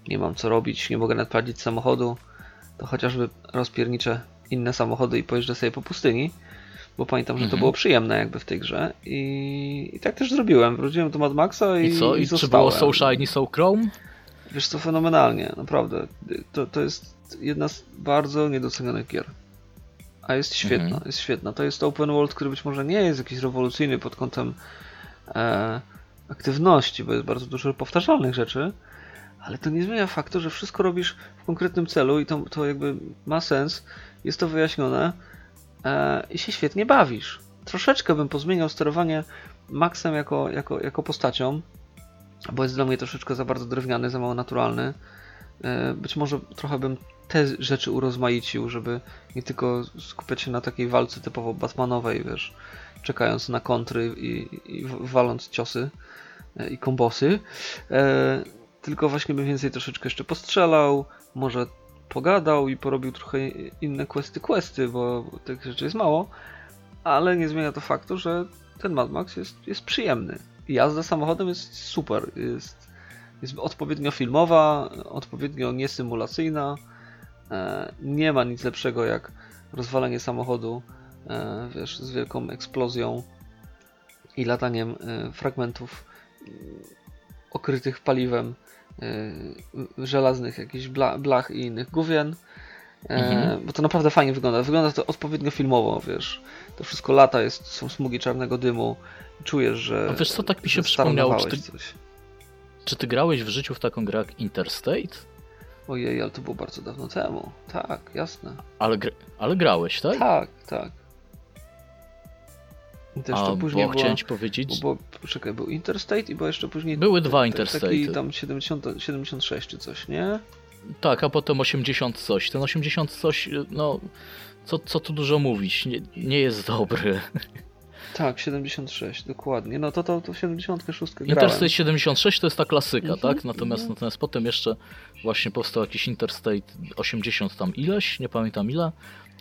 [SPEAKER 4] nie mam co robić, nie mogę nawet prowadzić samochodu, to chociażby rozpierniczę inne samochody i pojeżdżę sobie po pustyni, bo pamiętam, że to
[SPEAKER 3] Mhm.
[SPEAKER 4] było przyjemne jakby w tej grze i, i tak też zrobiłem. Wróciłem do Mad Maxa i,
[SPEAKER 3] I co? I czy było So Shiny, So Chrome?
[SPEAKER 4] Wiesz co, fenomenalnie, naprawdę. To, to jest jedna z bardzo niedocenionych gier. A jest świetna,
[SPEAKER 3] Mhm.
[SPEAKER 4] jest świetna. To jest open world, który być może nie jest jakiś rewolucyjny pod kątem e, aktywności, bo jest bardzo dużo powtarzalnych rzeczy, ale to nie zmienia faktu, że wszystko robisz w konkretnym celu i to, to jakby ma sens, jest to wyjaśnione e, i się świetnie bawisz. Troszeczkę bym pozmieniał sterowanie Maxem jako, jako, jako postacią, bo jest dla mnie troszeczkę za bardzo drewniany, za mało naturalny. e, być może trochę bym te rzeczy urozmaicił, żeby nie tylko skupiać się na takiej walce typowo Batmanowej, wiesz, czekając na kontry i, i waląc ciosy e, i kombosy, e, tylko właśnie bym więcej troszeczkę jeszcze postrzelał, może pogadał i porobił trochę inne questy, questy, bo tych rzeczy jest mało, ale nie zmienia to faktu, że ten Mad Max jest, jest przyjemny. Jazda samochodem jest super, jest, jest odpowiednio filmowa, odpowiednio niesymulacyjna, e, nie ma nic lepszego jak rozwalenie samochodu, e, wiesz, z wielką eksplozją i lataniem e, fragmentów mm, okrytych paliwem żelaznych jakichś bla, blach i innych gówien. E,
[SPEAKER 3] Mhm.
[SPEAKER 4] Bo to naprawdę fajnie wygląda. Wygląda to odpowiednio filmowo, wiesz. To wszystko lata, jest, są smugi czarnego dymu. Czujesz, że.
[SPEAKER 3] A wiesz co, tak mi się przypomniało, czy ty-
[SPEAKER 4] Coś.
[SPEAKER 3] Czy ty grałeś w życiu w taką grę jak Interstate?
[SPEAKER 4] Ojej, ale to było bardzo dawno temu. Tak, jasne.
[SPEAKER 3] Ale, gr ale grałeś, tak?
[SPEAKER 4] Tak, tak. I też
[SPEAKER 3] A,
[SPEAKER 4] to później
[SPEAKER 3] bo chciałem ci powiedzieć,
[SPEAKER 4] bo, bo, czekaj, był Interstate i było jeszcze później
[SPEAKER 3] Były dwa Interstate'y.
[SPEAKER 4] Taki tam 70, 76 czy coś, nie?
[SPEAKER 3] tak, a potem 80 coś. Ten 80 coś, no, co, co tu dużo mówić, nie, nie jest dobry.
[SPEAKER 4] Tak, 76, dokładnie. No to to, to 76 grałem.
[SPEAKER 3] Interstate 76 to jest ta klasyka,
[SPEAKER 4] Mhm,
[SPEAKER 3] tak? Natomiast, natomiast potem jeszcze właśnie powstał jakiś Interstate 80 tam ileś, nie pamiętam ile.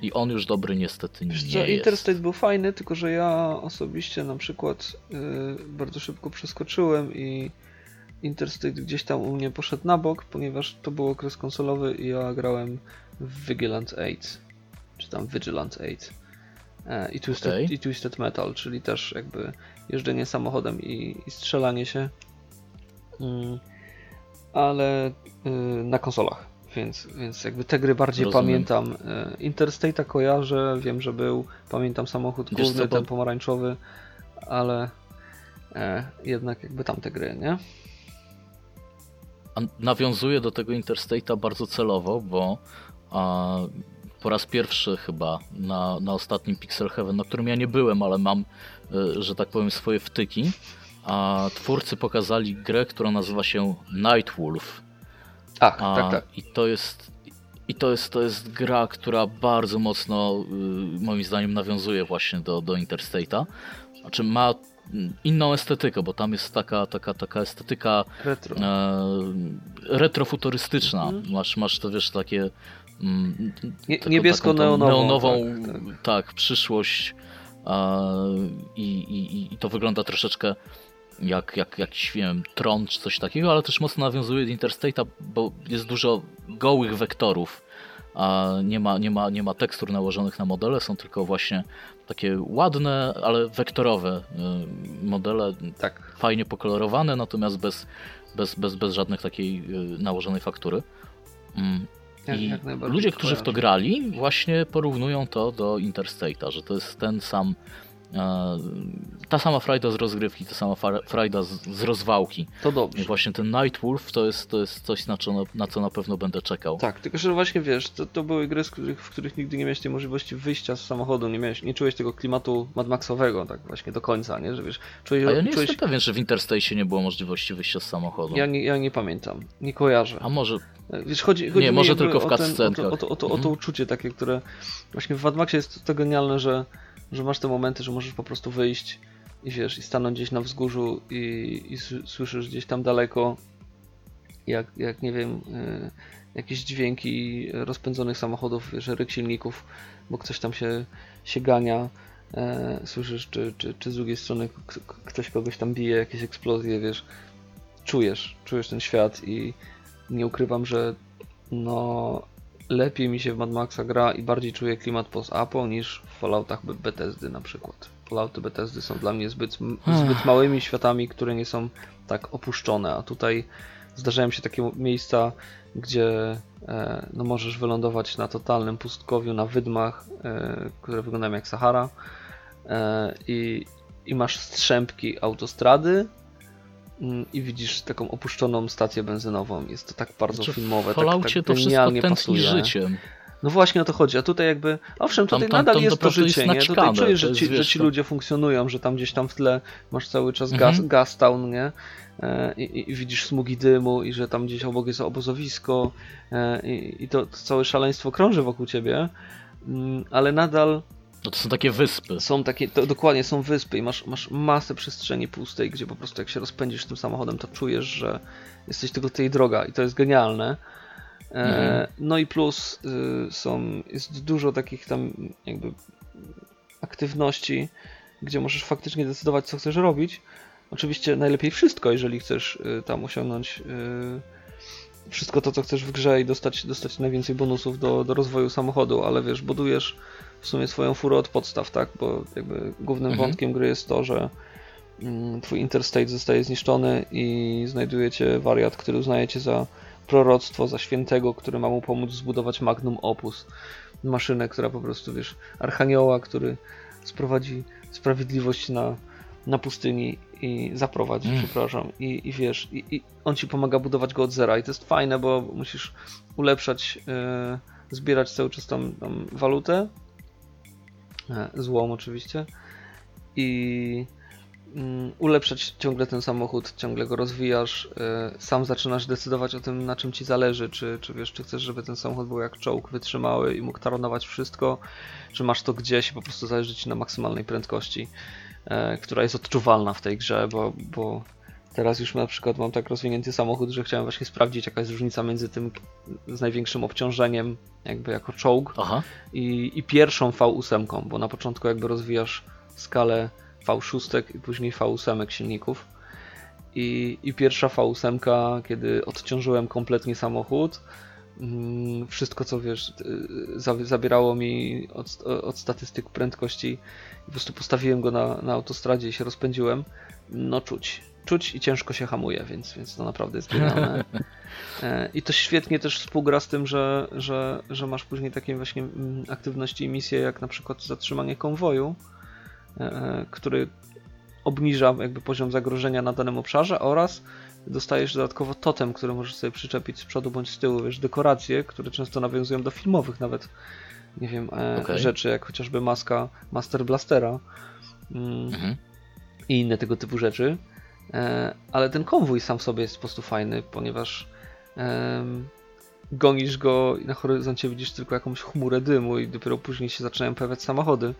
[SPEAKER 3] I on już dobry niestety
[SPEAKER 4] Wiesz
[SPEAKER 3] nie
[SPEAKER 4] co,
[SPEAKER 3] jest.
[SPEAKER 4] Interstate był fajny, tylko że ja osobiście na przykład yy, bardzo szybko przeskoczyłem i Interstate gdzieś tam u mnie poszedł na bok, ponieważ to był okres konsolowy i ja grałem w Vigilant 8, czy tam Vigilant 8 e, i, Twisted,
[SPEAKER 3] Okej.
[SPEAKER 4] i Twisted Metal, czyli też jakby jeżdżenie samochodem i, i strzelanie się, mm, ale yy, na konsolach. Więc, więc jakby te gry bardziej
[SPEAKER 3] Rozumiem.
[SPEAKER 4] pamiętam. E, Interstate'a kojarzę, wiem, że był. Pamiętam samochód
[SPEAKER 3] Wiesz
[SPEAKER 4] główny,
[SPEAKER 3] co,
[SPEAKER 4] ten pomarańczowy, ale e, jednak jakby tamte gry, nie?
[SPEAKER 3] A nawiązuje do tego Interstate'a bardzo celowo, bo a, po raz pierwszy chyba na, na ostatnim Pixel Heaven, na którym ja nie byłem, ale mam, e, że tak powiem, swoje wtyki, a twórcy pokazali grę, która nazywa się Nightwolf.
[SPEAKER 4] Ach,
[SPEAKER 3] A,
[SPEAKER 4] tak, tak.
[SPEAKER 3] I to jest. I to jest, to jest gra, która bardzo mocno, y, moim zdaniem, nawiązuje właśnie do, do Interstate'a. Znaczy ma mm, inną estetykę, bo tam jest taka, taka, taka estetyka
[SPEAKER 4] Retro.
[SPEAKER 3] e, retrofuturystyczna.
[SPEAKER 4] Mhm.
[SPEAKER 3] Masz, masz to wiesz, takie. Mm,
[SPEAKER 4] niebiesko-neonową. tak, tak.
[SPEAKER 3] tak, przyszłość. e, i, i, I to wygląda troszeczkę jak, jak jakiś, nie wiem, tron czy coś takiego, ale też mocno nawiązuje do Interstate'a, bo jest dużo gołych wektorów. A nie ma, nie, ma, nie ma tekstur nałożonych na modele, są tylko właśnie takie ładne, ale wektorowe y, modele,
[SPEAKER 4] tak.
[SPEAKER 3] fajnie pokolorowane, natomiast bez, bez, bez, bez żadnych takiej y, nałożonej faktury. Mm,
[SPEAKER 4] Jak,
[SPEAKER 3] I
[SPEAKER 4] jak
[SPEAKER 3] ludzie, którzy w to grali, właśnie porównują to do Interstate'a, że to jest ten sam, ta sama frajda z rozgrywki, ta sama frajda z, z rozwałki.
[SPEAKER 4] To
[SPEAKER 3] I
[SPEAKER 4] dobrze.
[SPEAKER 3] właśnie ten Nightwolf to jest, to jest coś, na co, na co na pewno będę czekał.
[SPEAKER 4] Tak, tylko że właśnie wiesz, to, to były gry, których, w których nigdy nie miałeś tej możliwości wyjścia z samochodu, nie, miałeś, nie czułeś tego klimatu Mad Maxowego, tak właśnie do końca, nie? Że wiesz, czułeś,
[SPEAKER 3] A ja nie
[SPEAKER 4] czułeś...
[SPEAKER 3] jestem pewien, że w Interstate'ie nie było możliwości wyjścia z samochodu.
[SPEAKER 4] Ja nie, ja nie pamiętam, nie kojarzę.
[SPEAKER 3] A może,
[SPEAKER 4] Wiesz, chodzi, chodzi
[SPEAKER 3] Nie, może tylko w
[SPEAKER 4] o, ten, o,
[SPEAKER 3] cutscenkach.
[SPEAKER 4] to, o, to, o, to, o to
[SPEAKER 3] Mhm.
[SPEAKER 4] uczucie takie, które właśnie w Mad Maxie jest to genialne, że, że masz te momenty, że możesz po prostu wyjść i wiesz, i stanąć gdzieś na wzgórzu i, i słyszysz gdzieś tam daleko jak, jak nie wiem, y, jakieś dźwięki rozpędzonych samochodów, wiesz, ryk silników, bo ktoś tam się, się gania, e, słyszysz, czy, czy, czy z drugiej strony ktoś kogoś tam bije, jakieś eksplozje, wiesz, czujesz, czujesz ten świat i nie ukrywam, że no lepiej mi się w Mad Maxa gra i bardziej czuję klimat post-apo niż w Falloutach Be- Bethesdy na przykład. Fallouty Bethesdy są dla mnie zbyt, zbyt małymi światami, które nie są tak opuszczone, a tutaj zdarzają się takie miejsca, gdzie e, no możesz wylądować na totalnym pustkowiu, na wydmach, e, które wyglądają jak Sahara e, i, i masz strzępki autostrady i widzisz taką opuszczoną stację benzynową. Jest to tak bardzo
[SPEAKER 3] Znaczy,
[SPEAKER 4] filmowe,
[SPEAKER 3] w Falloutie
[SPEAKER 4] tak, tak
[SPEAKER 3] to wszystko
[SPEAKER 4] pasuje.
[SPEAKER 3] życiem.
[SPEAKER 4] No właśnie o to chodzi, a tutaj jakby, owszem,
[SPEAKER 3] Tam-
[SPEAKER 4] tutaj
[SPEAKER 3] tam-
[SPEAKER 4] nadal
[SPEAKER 3] tam
[SPEAKER 4] jest to
[SPEAKER 3] naprawdę jest
[SPEAKER 4] życie, nie? Tutaj
[SPEAKER 3] naćkane,
[SPEAKER 4] czujesz,
[SPEAKER 3] to
[SPEAKER 4] że ci, że ci ludzie funkcjonują, że tam gdzieś tam w tle masz cały czas gaz,
[SPEAKER 3] Mhm.
[SPEAKER 4] gas town, nie? E, I, i- I widzisz smugi dymu i że tam gdzieś obok jest obozowisko e, i, i to, to całe szaleństwo krąży wokół ciebie, Mm, ale nadal
[SPEAKER 3] No to są takie wyspy.
[SPEAKER 4] są takie, to dokładnie są wyspy i masz, masz masę przestrzeni pustej, gdzie po prostu jak się rozpędzisz tym samochodem, to czujesz, że jesteś tylko tej droga i to jest genialne. E,
[SPEAKER 3] Mhm.
[SPEAKER 4] No i plus y, są, jest dużo takich tam jakby aktywności, gdzie możesz faktycznie decydować, co chcesz robić. Oczywiście najlepiej wszystko, jeżeli chcesz y, tam osiągnąć y, wszystko to, co chcesz w grze i dostać, dostać najwięcej bonusów do, do rozwoju samochodu, ale wiesz, budujesz w sumie swoją furę od podstaw, tak? Bo jakby głównym
[SPEAKER 3] Mhm.
[SPEAKER 4] wątkiem gry jest to, że mm, twój interstate zostaje zniszczony i znajdujecie wariat, który uznajecie za proroctwo, za świętego, który ma mu pomóc zbudować magnum opus. Maszynę, która po prostu, wiesz, archanioła, który sprowadzi sprawiedliwość na, na pustyni i zaprowadzi,
[SPEAKER 3] Mm.
[SPEAKER 4] przepraszam. I, I wiesz, i, i on ci pomaga budować go od zera i to jest fajne, bo musisz ulepszać, e, zbierać cały czas tam, tam walutę, złom oczywiście. I mm, ulepszać ciągle ten samochód, ciągle go rozwijasz, e, sam zaczynasz decydować o tym, na czym ci zależy, czy, czy wiesz, czy chcesz, żeby ten samochód był jak czołg wytrzymały i mógł taronować wszystko, czy masz to gdzieś po prostu zależy ci na maksymalnej prędkości, e, która jest odczuwalna w tej grze, bo, bo teraz już na przykład mam tak rozwinięty samochód, że chciałem właśnie sprawdzić, jaka jest różnica między tym z największym obciążeniem, jakby jako czołg,
[SPEAKER 3] Aha.
[SPEAKER 4] i, i pierwszą V8, bo na początku jakby rozwijasz skalę V6 i później V8 silników. I, I pierwsza V8, kiedy odciążyłem kompletnie samochód, mm, wszystko co wiesz, y, za- zabierało mi od, od statystyk prędkości po prostu postawiłem go na, na autostradzie i się rozpędziłem, no czuć. Czuć i ciężko się hamuje, więc, więc to naprawdę jest genialne. E, I to świetnie też współgra z tym, że, że, że masz później takie właśnie mm, aktywności i misje, jak na przykład zatrzymanie konwoju, e, e, który obniża jakby poziom zagrożenia na danym obszarze oraz dostajesz dodatkowo totem, który możesz sobie przyczepić z przodu bądź z tyłu, wiesz, dekoracje, które często nawiązują do filmowych nawet, nie wiem,
[SPEAKER 3] Okej.
[SPEAKER 4] rzeczy, jak chociażby maska Master Blastera. Mm,
[SPEAKER 3] Mhm.
[SPEAKER 4] i inne tego typu rzeczy. E, ale ten konwój sam w sobie jest po prostu fajny, ponieważ gonisz go i na horyzoncie widzisz tylko jakąś chmurę dymu i dopiero później się zaczynają pojawiać samochody.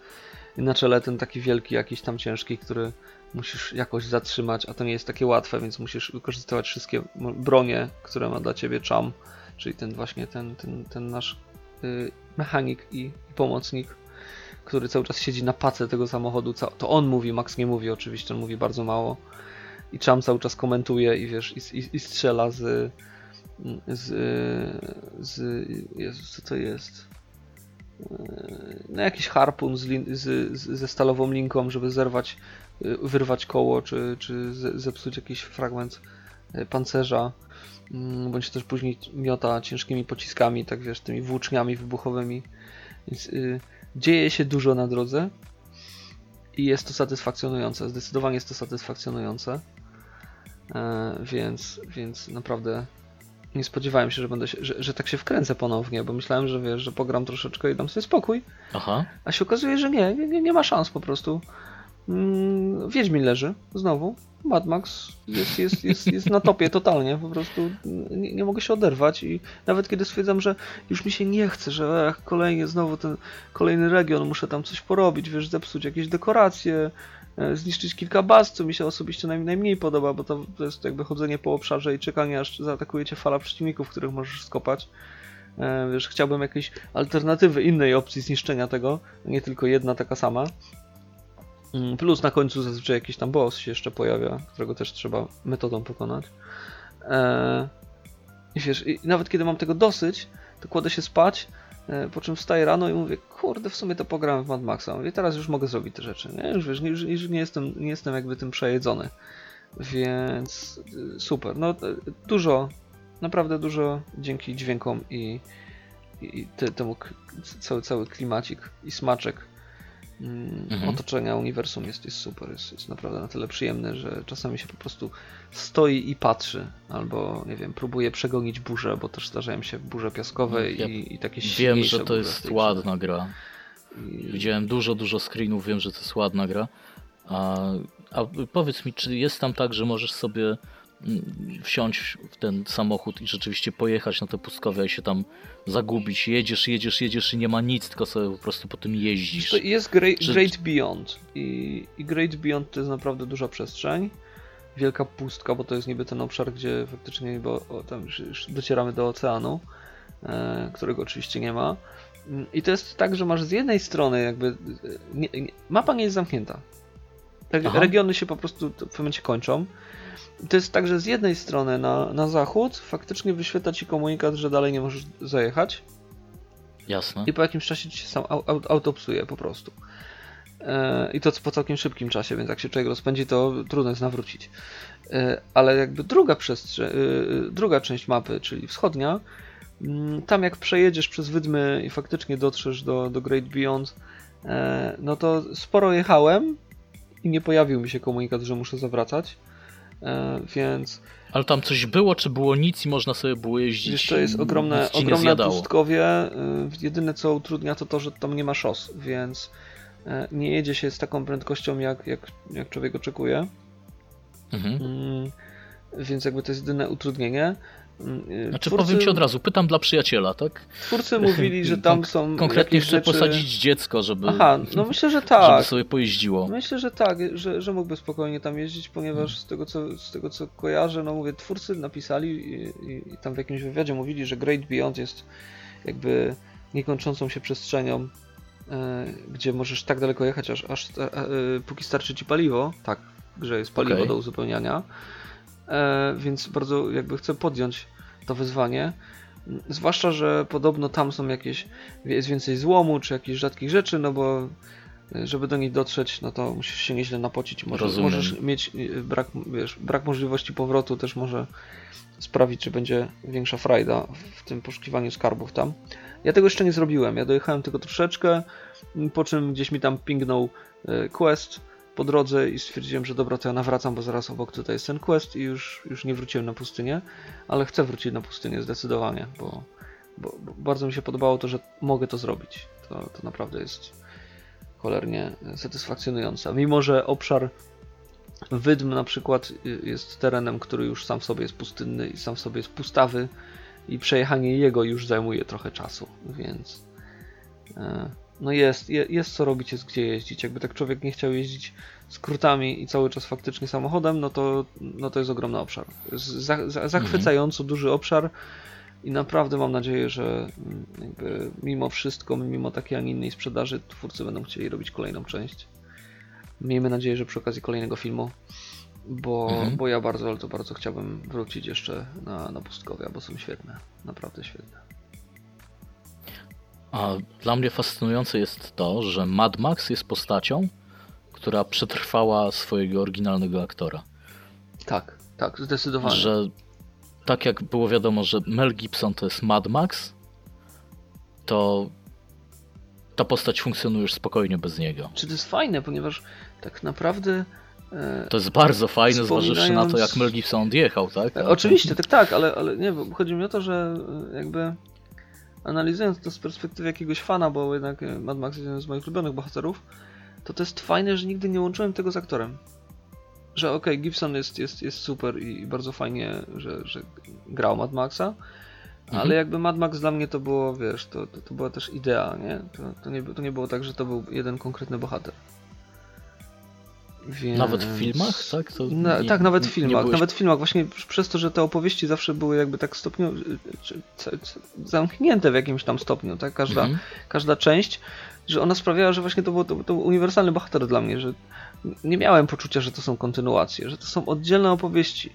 [SPEAKER 4] I na czele ten taki wielki, jakiś tam ciężki, który musisz jakoś zatrzymać, a to nie jest takie łatwe, więc musisz wykorzystywać wszystkie bronie, które ma dla ciebie Cham, czyli ten właśnie ten, ten, ten nasz y, mechanik i, pomocnik który cały czas siedzi na pace tego samochodu. To on mówi, Max nie mówi oczywiście, on mówi bardzo mało. I Cham cały czas komentuje i wiesz, i, i, i strzela z. z. z. Jezus, co to jest? No jakiś harpun z, z, ze stalową linką, żeby zerwać, y, wyrwać koło, czy, czy ze- zepsuć jakiś fragment y, pancerza. Mm, Bądź też później miota ciężkimi pociskami, tak wiesz, tymi włóczniami wybuchowymi. Więc y, dzieje się dużo na drodze i jest to satysfakcjonujące. Zdecydowanie jest to satysfakcjonujące. E, więc, więc naprawdę nie spodziewałem się, że będę się, że, że tak się wkręcę ponownie, bo myślałem, że wiesz, że pogram troszeczkę i dam sobie spokój,
[SPEAKER 3] Aha.
[SPEAKER 4] a się okazuje, że nie, nie, nie ma szans po prostu. Mm, Wiedźmin leży, znowu. Mad Max jest, jest, jest, jest na topie totalnie, po prostu nie, nie mogę się oderwać i nawet kiedy stwierdzam, że już mi się nie chce, że ech, kolejnie znowu ten kolejny region, muszę tam coś porobić, wiesz, zepsuć jakieś dekoracje, zniszczyć kilka baz, co mi się osobiście naj, najmniej podoba, bo to, to jest jakby chodzenie po obszarze i czekanie aż zaatakuje cię fala przeciwników, których możesz skopać. E, Wiesz, chciałbym jakiejś alternatywy, innej opcji zniszczenia tego, nie tylko jedna taka sama. Mm, Plus na końcu zazwyczaj jakiś tam boss się jeszcze pojawia, którego też trzeba metodą pokonać. Eee, I wiesz, i nawet kiedy mam tego dosyć, to kładę się spać, e, po czym wstaję rano i mówię, kurde, w sumie to pograłem w Mad Maxa. I teraz już mogę zrobić te rzeczy, nie? Już wiesz, już, już nie, jestem, nie jestem jakby tym przejedzony. Więc y, super. No, e, dużo, naprawdę dużo dzięki dźwiękom i, i te, temu cały, cały klimacik i smaczek
[SPEAKER 3] Mhm.
[SPEAKER 4] otoczenia uniwersum jest, jest super, jest, jest naprawdę na tyle przyjemny, że czasami się po prostu stoi i patrzy, albo nie wiem, próbuje przegonić burzę, bo też zdarzają się burze piaskowe
[SPEAKER 3] Ja
[SPEAKER 4] i, i takie
[SPEAKER 3] Wiem,
[SPEAKER 4] silniejsze
[SPEAKER 3] że to
[SPEAKER 4] burze
[SPEAKER 3] jest ładna gra. Widziałem dużo, dużo screenów, wiem, że to jest ładna gra. A, a powiedz mi, czy jest tam tak, że możesz sobie mm, wsiąść w ten samochód i rzeczywiście pojechać na te pustkowia i się tam zagubić. Jedziesz, jedziesz, jedziesz i nie ma nic, tylko sobie po prostu po tym jeździsz.
[SPEAKER 4] To jest Great, Great Beyond I, i Great Beyond to jest naprawdę duża przestrzeń, wielka pustka, bo to jest niby ten obszar, gdzie faktycznie bo, o, tam już, już docieramy do oceanu, e, którego oczywiście nie ma. Mm, I to jest tak, że masz z jednej strony jakby e, nie, nie, mapa nie jest zamknięta. Te
[SPEAKER 3] Aha.
[SPEAKER 4] regiony się po prostu w pewnym momencie kończą. To jest tak, że z jednej strony na, na zachód faktycznie wyświetla ci komunikat, że dalej nie możesz zajechać
[SPEAKER 3] Jasne.
[SPEAKER 4] i po jakimś czasie ci się sam au- au- autopsuje po prostu. E, I to po całkiem szybkim czasie, więc jak się człowiek rozpędzi, to trudno jest nawrócić. E, Ale jakby druga e, druga część mapy, czyli wschodnia, mm, tam jak przejedziesz przez wydmy i faktycznie dotrzesz do, do Great Beyond, no to sporo jechałem i nie pojawił mi się komunikat, że muszę zawracać. E, Więc
[SPEAKER 3] Ale tam coś było, czy było nic i można sobie było jeździć?
[SPEAKER 4] Wiesz, to jest ogromne, ogromne pustkowie. y, Jedyne co utrudnia to to, że tam nie ma szos, więc e, nie jedzie się z taką prędkością jak, jak, jak człowiek oczekuje.
[SPEAKER 3] Mhm.
[SPEAKER 4] Mm, Więc jakby to jest jedyne utrudnienie. Y,
[SPEAKER 3] Znaczy
[SPEAKER 4] twórcy,
[SPEAKER 3] powiem ci od razu, pytam dla przyjaciela, tak?
[SPEAKER 4] twórcy mówili, że tam są
[SPEAKER 3] Konkretnie chcę
[SPEAKER 4] rzeczy...
[SPEAKER 3] posadzić dziecko, żeby,
[SPEAKER 4] Aha, no myślę, że
[SPEAKER 3] żeby
[SPEAKER 4] tak.
[SPEAKER 3] sobie pojeździło.
[SPEAKER 4] Myślę, że tak, że, że mógłby spokojnie tam jeździć, ponieważ z tego co, z tego co kojarzę, no mówię, twórcy napisali i, i, tam w jakimś wywiadzie mówili, że Great Beyond jest jakby niekończącą się przestrzenią, e, gdzie możesz tak daleko jechać, aż, aż e, e, póki starczy ci paliwo. Tak, że jest paliwo
[SPEAKER 3] Okej.
[SPEAKER 4] do uzupełniania. Więc bardzo jakby chcę podjąć to wyzwanie. Zwłaszcza, że podobno tam są jakieś, jest więcej złomu, czy jakichś rzadkich rzeczy, no bo e, żeby do nich dotrzeć, no to musisz się nieźle napocić. Może,
[SPEAKER 3] Rozumiem.
[SPEAKER 4] możesz mieć e, brak, wiesz, brak możliwości powrotu też może sprawić, że będzie większa frajda w tym poszukiwaniu skarbów tam. Ja tego jeszcze nie zrobiłem. Ja dojechałem tylko troszeczkę, po czym gdzieś mi tam pingnął e, quest po drodze i stwierdziłem, że dobra, to ja nawracam, bo zaraz obok tutaj jest ten quest i już, już nie wróciłem na pustynię, ale chcę wrócić na pustynię zdecydowanie, bo, bo, bo bardzo mi się podobało to, że mogę to zrobić. To, to naprawdę jest cholernie satysfakcjonujące. Mimo, że obszar Wydm na przykład jest terenem, który już sam w sobie jest pustynny i sam w sobie jest pustawy i przejechanie jego już zajmuje trochę czasu, więc e, no jest, je- jest co robić, jest gdzie jeździć. Jakby tak człowiek nie chciał jeździć skrótami i cały czas faktycznie samochodem, no to, no to jest ogromny obszar. Za, za, zachwycająco duży obszar i naprawdę mam nadzieję, że mm, jakby mimo wszystko, mimo takiej, a nie innej sprzedaży, twórcy będą chcieli robić kolejną część. Miejmy nadzieję, że przy okazji kolejnego filmu, bo,
[SPEAKER 3] Mhm.
[SPEAKER 4] bo ja bardzo, ale to bardzo chciałbym wrócić jeszcze na, na pustkowia, bo są świetne, naprawdę świetne.
[SPEAKER 3] A dla mnie fascynujące jest to, że Mad Max jest postacią, która przetrwała swojego oryginalnego aktora.
[SPEAKER 4] Tak, tak, zdecydowanie.
[SPEAKER 3] Że tak jak było wiadomo, że Mel Gibson to jest Mad Max, to ta postać funkcjonuje już spokojnie bez niego.
[SPEAKER 4] Czy to jest fajne, ponieważ tak naprawdę. E,
[SPEAKER 3] To jest bardzo fajne, zważywszy na to,
[SPEAKER 4] Wspominając-
[SPEAKER 3] jak Mel Gibson odjechał, tak?
[SPEAKER 4] E, Oczywiście, tak, tak, ale, ale nie, bo chodzi mi o to, że e, jakby analizując to z perspektywy jakiegoś fana, bo jednak e, Mad Max jest jeden z moich ulubionych bohaterów, to to jest fajne, że nigdy nie łączyłem tego z aktorem. Że okej, Gibson jest, jest, jest super i, i bardzo fajnie, że, że grał Mad Maxa,
[SPEAKER 3] Mhm.
[SPEAKER 4] ale jakby Mad Max dla mnie to było, wiesz, to, to, to była też idea, nie? To, to nie? to nie było tak, że to był jeden konkretny bohater. Więc...
[SPEAKER 3] Nawet w filmach, tak?
[SPEAKER 4] Na,
[SPEAKER 3] nie-
[SPEAKER 4] tak, nawet w filmach.
[SPEAKER 3] byłeś-
[SPEAKER 4] Nawet w filmach, właśnie przez to, że te opowieści zawsze były jakby tak c- c- zamknięte w jakimś tam stopniu, tak? Każda,
[SPEAKER 3] Mhm.
[SPEAKER 4] każda część, że ona sprawiała, że właśnie to był, to, to uniwersalny bohater dla mnie, że nie miałem poczucia, że to są kontynuacje, że to są oddzielne opowieści,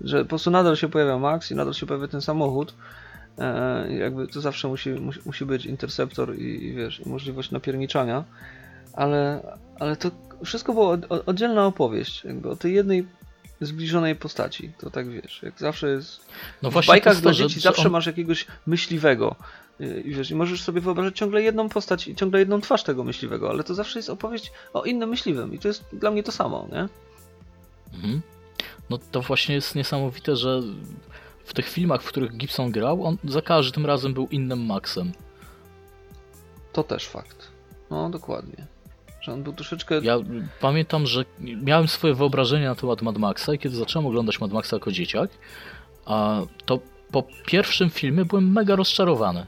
[SPEAKER 4] że po prostu nadal się pojawia Max i nadal się pojawia ten samochód. E, jakby to zawsze musi, musi, musi być interceptor i, i wiesz, i możliwość napierniczania, ale, ale to wszystko było od, od, oddzielna opowieść, jakby o tej jednej zbliżonej postaci. To tak wiesz, jak zawsze jest.
[SPEAKER 3] No
[SPEAKER 4] w bajkach dla dzieci zawsze
[SPEAKER 3] on-
[SPEAKER 4] masz jakiegoś myśliwego, y, i wiesz, i możesz sobie wyobrażać ciągle jedną postać i ciągle jedną twarz tego myśliwego, ale to zawsze jest opowieść o innym myśliwym i to jest dla mnie to samo, nie?
[SPEAKER 3] Mhm. No to właśnie jest niesamowite, że w tych filmach, w których Gibson grał, on za każdym razem był innym Maxem.
[SPEAKER 4] To też fakt. No, dokładnie. Że on był troszeczkę...
[SPEAKER 3] Ja pamiętam, że miałem swoje wyobrażenie na temat Mad Maxa i kiedy zacząłem oglądać Mad Maxa jako dzieciak, a to po pierwszym filmie byłem mega rozczarowany.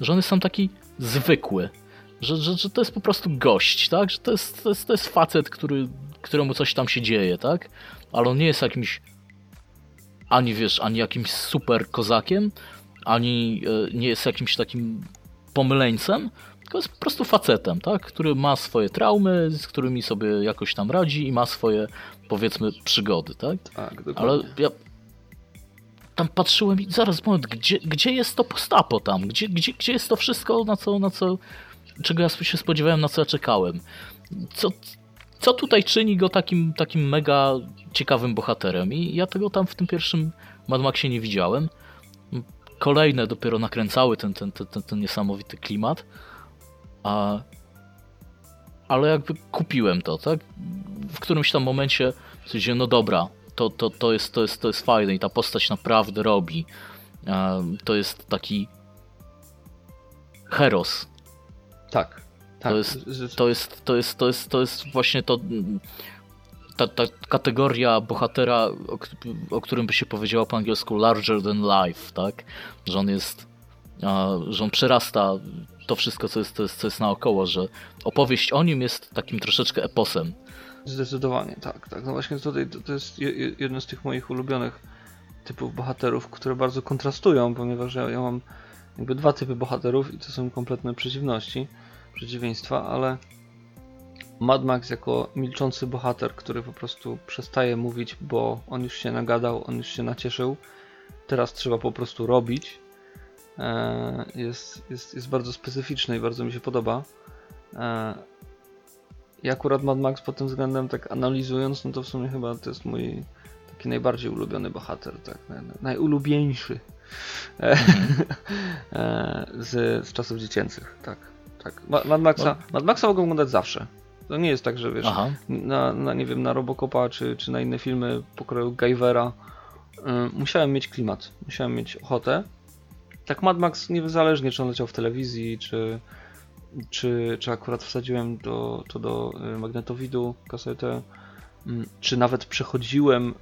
[SPEAKER 3] Że on jest tam taki zwykły. Że, że, że to jest po prostu gość, tak? Że to jest, to jest, to jest facet, który, któremu coś tam się dzieje, tak? Ale on nie jest jakimś ani wiesz, ani jakimś super kozakiem, ani e, nie jest jakimś takim pomyleńcem, tylko jest po prostu facetem, tak? który ma swoje traumy, z którymi sobie jakoś tam radzi i ma swoje, powiedzmy, przygody, tak?
[SPEAKER 4] Tak, dokładnie.
[SPEAKER 3] Ale ja tam patrzyłem i zaraz moment, gdzie, gdzie jest to postapo tam? Gdzie, gdzie, gdzie jest to wszystko, na co, na co, czego ja się spodziewałem, na co ja czekałem? Co, co tutaj czyni go takim, takim mega ciekawym bohaterem? I ja tego tam w tym pierwszym Mad Maxie nie widziałem. Kolejne dopiero nakręcały ten, ten, ten, ten, ten niesamowity klimat. A, ale jakby kupiłem to, tak? W którymś tam momencie stwierdziłem, no dobra, to, to, to, jest, to, jest, to jest fajne i ta postać naprawdę robi. E, To jest taki heros.
[SPEAKER 4] Tak. tak.
[SPEAKER 3] To jest- To jest, to jest, to jest, to jest właśnie to ta, ta kategoria bohatera, o, o którym by się powiedziało po angielsku larger than life, tak? Że on jest, że on przerasta to wszystko, co jest, co jest, naokoło, że opowieść o nim jest takim troszeczkę eposem.
[SPEAKER 4] Zdecydowanie, tak, tak. No właśnie tutaj to, to jest je, je- jeden z tych moich ulubionych typów bohaterów, które bardzo kontrastują, ponieważ ja, ja mam jakby dwa typy bohaterów i to są kompletne przeciwności, przeciwieństwa, ale Mad Max jako milczący bohater, który po prostu przestaje mówić, bo on już się nagadał, on już się nacieszył, teraz trzeba po prostu robić, jest, jest, jest bardzo specyficzny i bardzo mi się podoba. E, i akurat Mad Max pod tym względem, tak analizując, no to w sumie chyba to jest mój taki najbardziej ulubiony bohater, tak, naj, najulubieńszy e, e, z, z czasów dziecięcych, tak, tak. Ma- Mad Maxa, Mad Maxa mogę oglądać zawsze. To nie jest tak, że wiesz, na, na nie wiem, na Robocopa czy, czy na inne filmy pokroju Guyvera y, musiałem mieć klimat, musiałem mieć ochotę. Tak Mad Max niezależnie czy on leciał w telewizji, czy, czy, czy akurat wsadziłem do, to do y, magnetowidu kasetę, mm, czy nawet przechodziłem y,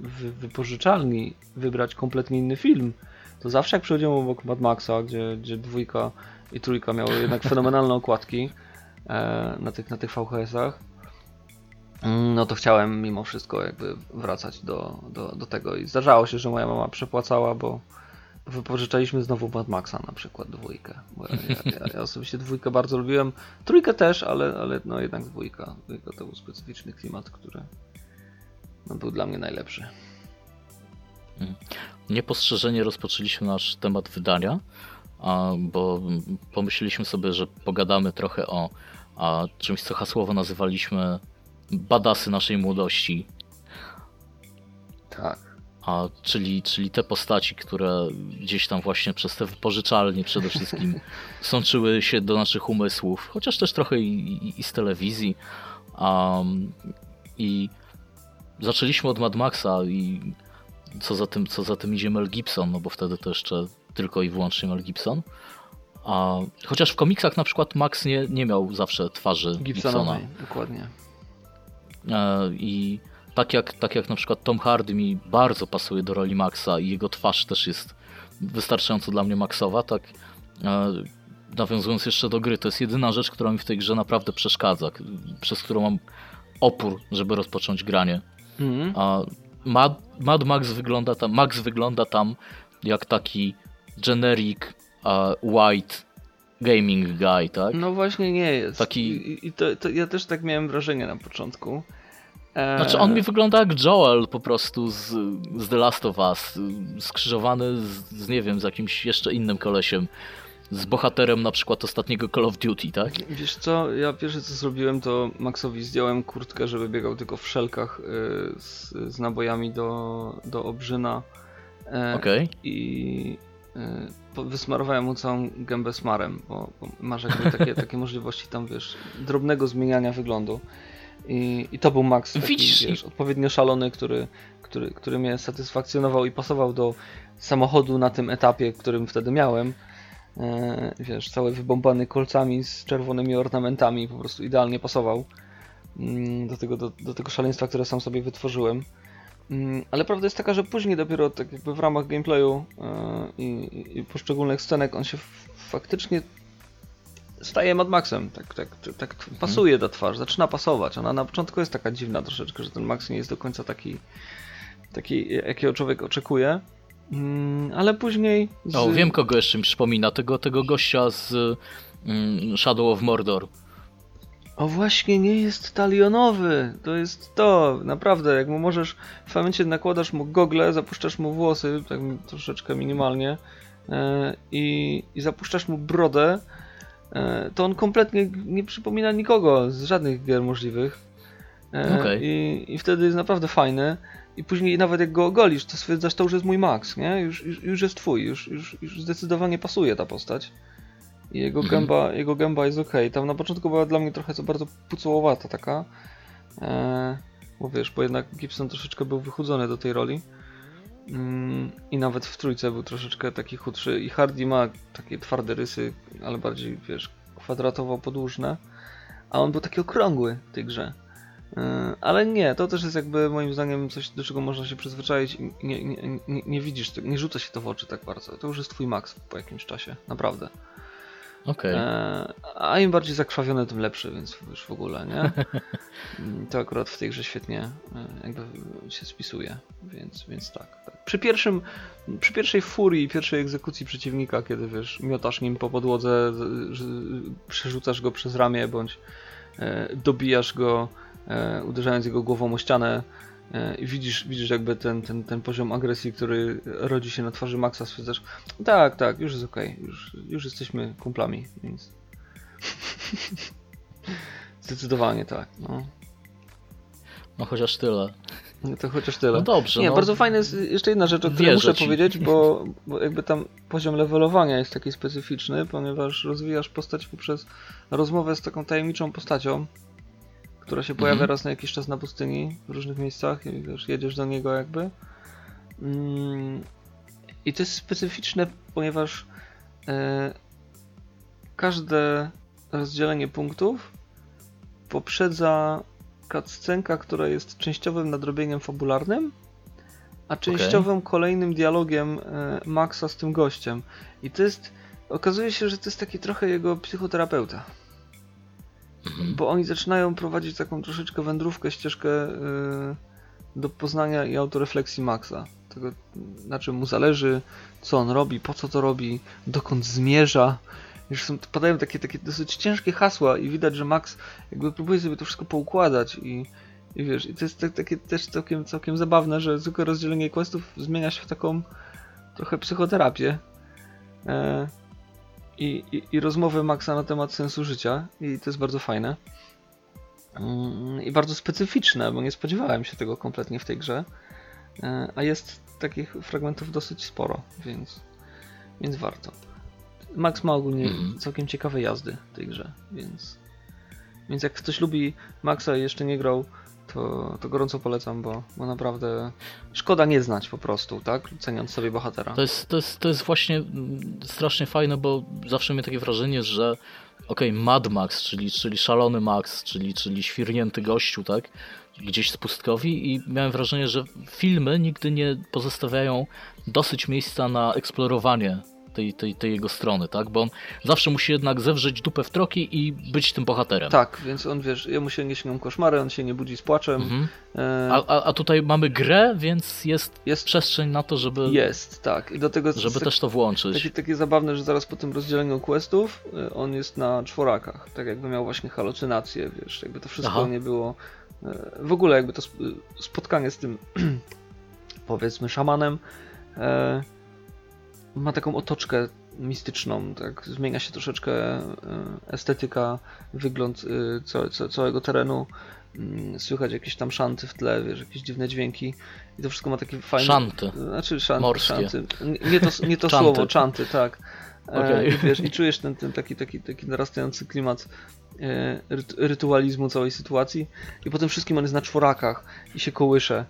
[SPEAKER 4] w wypożyczalni wybrać kompletnie inny film, to zawsze jak przechodziłem obok Mad Maxa, gdzie, gdzie dwójka i trójka miały jednak fenomenalne okładki e, na tych, na tych VHS-ach, mm, no to chciałem mimo wszystko jakby wracać do, do, do tego i zdarzało się, że moja mama przepłacała, bo wypożyczaliśmy znowu Mad Maxa na przykład dwójkę, bo ja, ja, ja, osobiście dwójkę bardzo lubiłem, trójkę też, ale, ale no jednak dwójka, dwójka to był specyficzny klimat, który no, był dla mnie najlepszy.
[SPEAKER 3] Niepostrzeżenie rozpoczęliśmy nasz temat wydania, bo pomyśleliśmy sobie, że pogadamy trochę o czymś, co hasłowo nazywaliśmy badasy naszej młodości,
[SPEAKER 4] Tak.
[SPEAKER 3] A, czyli, czyli te postaci, które gdzieś tam właśnie przez te wypożyczalnie przede wszystkim sączyły się do naszych umysłów, chociaż też trochę i, i, i z telewizji. Um, I zaczęliśmy od Mad Maxa i co za tym, co za tym idzie Mel Gibson, no bo wtedy to jeszcze tylko i wyłącznie Mel Gibson. A, chociaż w komiksach na przykład Max nie, nie miał zawsze twarzy Gibsona.
[SPEAKER 4] Gibsonowej, dokładnie.
[SPEAKER 3] E, I tak jak, tak jak na przykład Tom Hardy mi bardzo pasuje do roli Maxa i jego twarz też jest wystarczająco dla mnie Maxowa, tak e, nawiązując jeszcze do gry, to jest jedyna rzecz, która mi w tej grze naprawdę przeszkadza, przez którą mam opór, żeby rozpocząć granie.
[SPEAKER 4] Mhm.
[SPEAKER 3] A Mad, Mad Max wygląda tam, Max wygląda tam jak taki generic a, white gaming guy, tak?
[SPEAKER 4] No właśnie nie jest.
[SPEAKER 3] Taki-
[SPEAKER 4] I, i to, to ja też tak miałem wrażenie na początku.
[SPEAKER 3] Znaczy on mi wygląda jak Joel po prostu z, z The Last of Us, y, skrzyżowany z, z nie wiem, z jakimś jeszcze innym kolesiem, z bohaterem na przykład ostatniego Call of Duty, tak?
[SPEAKER 4] Wiesz co, ja pierwsze co zrobiłem to Maxowi zdjąłem kurtkę, żeby biegał tylko w szelkach y, z, z nabojami do, do obrzyna. E,
[SPEAKER 3] Okej.
[SPEAKER 4] I po- wysmarowałem mu całą gębę smarem, bo, bo masz jakby takie, takie możliwości tam, wiesz, drobnego zmieniania wyglądu. I, i to był Max, taki,
[SPEAKER 3] Widzisz,
[SPEAKER 4] wiesz, odpowiednio szalony, który, który, który mnie satysfakcjonował i pasował do samochodu na tym etapie, którym wtedy miałem. E, wiesz, cały wybombany kolcami z czerwonymi ornamentami, po prostu idealnie pasował mm, do tego, do, do tego szaleństwa, które sam sobie wytworzyłem. Mm, Ale prawda jest taka, że później dopiero tak jakby w ramach gameplayu e, i, poszczególnych scenek on się faktycznie staje Mad Maxem. Tak, tak, tak pasuje ta twarz, zaczyna pasować. Ona na początku jest taka dziwna troszeczkę, że ten Max nie jest do końca taki, taki jakiego człowiek oczekuje. Mm, Ale później. Z...
[SPEAKER 3] O, wiem kogo jeszcze mi przypomina, tego, tego gościa z mm, Shadow of Mordor.
[SPEAKER 4] O właśnie, nie jest talionowy. To jest to, naprawdę. Jak mu możesz, w momencie nakładasz mu gogle, zapuszczasz mu włosy, tak troszeczkę minimalnie, e, i, i zapuszczasz mu brodę, to on kompletnie nie przypomina nikogo z żadnych gier możliwych. E,
[SPEAKER 3] Okej.
[SPEAKER 4] i, I wtedy jest naprawdę fajny. I później nawet jak go ogolisz, to stwierdzasz, to już jest mój Max, nie? Już, już, już jest twój, już, już, już zdecydowanie pasuje ta postać. I jego
[SPEAKER 3] Mhm.
[SPEAKER 4] gęba, jego gęba jest ok. Tam na początku była dla mnie trochę za bardzo pucołowata taka. E, bo wiesz, bo jednak Gibson troszeczkę był wychudzony do tej roli. Mm, I nawet w trójce był troszeczkę taki chudszy. I Hardy ma takie twarde rysy, ale bardziej, wiesz, kwadratowo-podłużne. A on był taki okrągły w tej grze. E, Ale nie, to też jest jakby moim zdaniem coś, do czego można się przyzwyczaić nie, nie, nie, nie widzisz, nie rzuca się to w oczy tak bardzo. To już jest twój max po jakimś czasie, naprawdę.
[SPEAKER 3] Okej.
[SPEAKER 4] E, a im bardziej zakrwawiony, tym lepszy, więc już w ogóle, nie? To akurat w tej grze świetnie e, jakby się spisuje, więc, więc tak, tak. Przy pierwszym, przy pierwszej furii, pierwszej egzekucji przeciwnika, kiedy wiesz, miotasz nim po podłodze, przerzucasz go przez ramię, bądź e, dobijasz go, e, uderzając jego głową o ścianę, i widzisz, widzisz jakby ten, ten, ten poziom agresji, który rodzi się na twarzy Maxa, stwierdzasz, tak, tak, już jest okej, już, już jesteśmy kumplami, więc... Zdecydowanie tak, no.
[SPEAKER 3] No chociaż tyle.
[SPEAKER 4] No To chociaż tyle.
[SPEAKER 3] No dobrze,
[SPEAKER 4] Nie,
[SPEAKER 3] no.
[SPEAKER 4] bardzo fajne jest jeszcze jedna rzecz, o której
[SPEAKER 3] Wierzę
[SPEAKER 4] muszę
[SPEAKER 3] ci.
[SPEAKER 4] powiedzieć, bo, bo jakby tam poziom levelowania jest taki specyficzny, ponieważ rozwijasz postać poprzez rozmowę z taką tajemniczą postacią, która się pojawia
[SPEAKER 3] Mhm.
[SPEAKER 4] raz na jakiś czas na pustyni w różnych miejscach i jedziesz do niego jakby. Mm, I to jest specyficzne, ponieważ e, każde rozdzielenie punktów poprzedza cutscenka, która jest częściowym nadrobieniem fabularnym, a częściowym kolejnym dialogiem e, Maxa z tym gościem. I to jest. Okazuje się, że to jest taki trochę jego psychoterapeuta.
[SPEAKER 3] Mhm.
[SPEAKER 4] Bo oni zaczynają prowadzić taką troszeczkę wędrówkę, ścieżkę e, do poznania i autorefleksji Maxa. Tego, na czym mu zależy, co on robi, po co to robi, dokąd zmierza. Już są, padają takie, takie dosyć ciężkie hasła i widać, że Max jakby próbuje sobie to wszystko poukładać i, i wiesz, i to jest tak, takie też całkiem, całkiem zabawne, że zwykłe rozdzielenie questów zmienia się w taką trochę psychoterapię e, i, i, i rozmowę Maxa na temat sensu życia i to jest bardzo fajne Mm, i bardzo specyficzne, bo nie spodziewałem się tego kompletnie w tej grze, e, a jest takich fragmentów dosyć sporo, więc, więc warto. Max ma ogólnie
[SPEAKER 3] Mhm.
[SPEAKER 4] całkiem ciekawe jazdy w tej grze, więc, więc jak ktoś lubi Maxa i jeszcze nie grał, to, to gorąco polecam, bo, bo naprawdę szkoda nie znać po prostu, tak? Ceniąc sobie bohatera.
[SPEAKER 3] To jest, to, jest, to jest właśnie mm, strasznie fajne, bo zawsze miałem takie wrażenie, że okej, Mad Max, czyli, czyli szalony Max, czyli, czyli świrnięty gościu, tak? Gdzieś z pustkowi i miałem wrażenie, że filmy nigdy nie pozostawiają dosyć miejsca na eksplorowanie tej, tej, tej jego strony, tak? Bo on zawsze musi jednak zewrzeć dupę w troki i być tym bohaterem.
[SPEAKER 4] Tak, więc on wiesz, jemu się nie śnią koszmary, on się nie budzi z płaczem.
[SPEAKER 3] Mhm.
[SPEAKER 4] E,
[SPEAKER 3] A, a, a tutaj mamy grę, więc jest,
[SPEAKER 4] Jest-
[SPEAKER 3] przestrzeń na to, żeby,
[SPEAKER 4] jest, tak. I do tego
[SPEAKER 3] żeby
[SPEAKER 4] tak-
[SPEAKER 3] też to włączyć.
[SPEAKER 4] Takie, takie zabawne, że zaraz po tym rozdzieleniu questów y, on jest na czworakach. Tak jakby miał właśnie halucynacje, wiesz, jakby to wszystko
[SPEAKER 3] Aha.
[SPEAKER 4] nie było. y, W ogóle jakby to sp- spotkanie z tym powiedzmy szamanem e, ma taką otoczkę mistyczną, tak? Zmienia się troszeczkę e, estetyka, wygląd e, ca- ca- całego terenu. mm, słychać jakieś tam szanty w tle, wiesz, jakieś dziwne dźwięki i to wszystko ma takie fajne...
[SPEAKER 3] Szanty.
[SPEAKER 4] Znaczy szanty,
[SPEAKER 3] Morskie.
[SPEAKER 4] szanty. Nie- to, nie to
[SPEAKER 3] Czanty.
[SPEAKER 4] słowo, czanty, tak. E,
[SPEAKER 3] Okej.
[SPEAKER 4] I wiesz, i czujesz ten, ten taki, taki, taki narastający klimat ryt, rytualizmu całej sytuacji i potem wszystkim on jest na czworakach i się kołysze,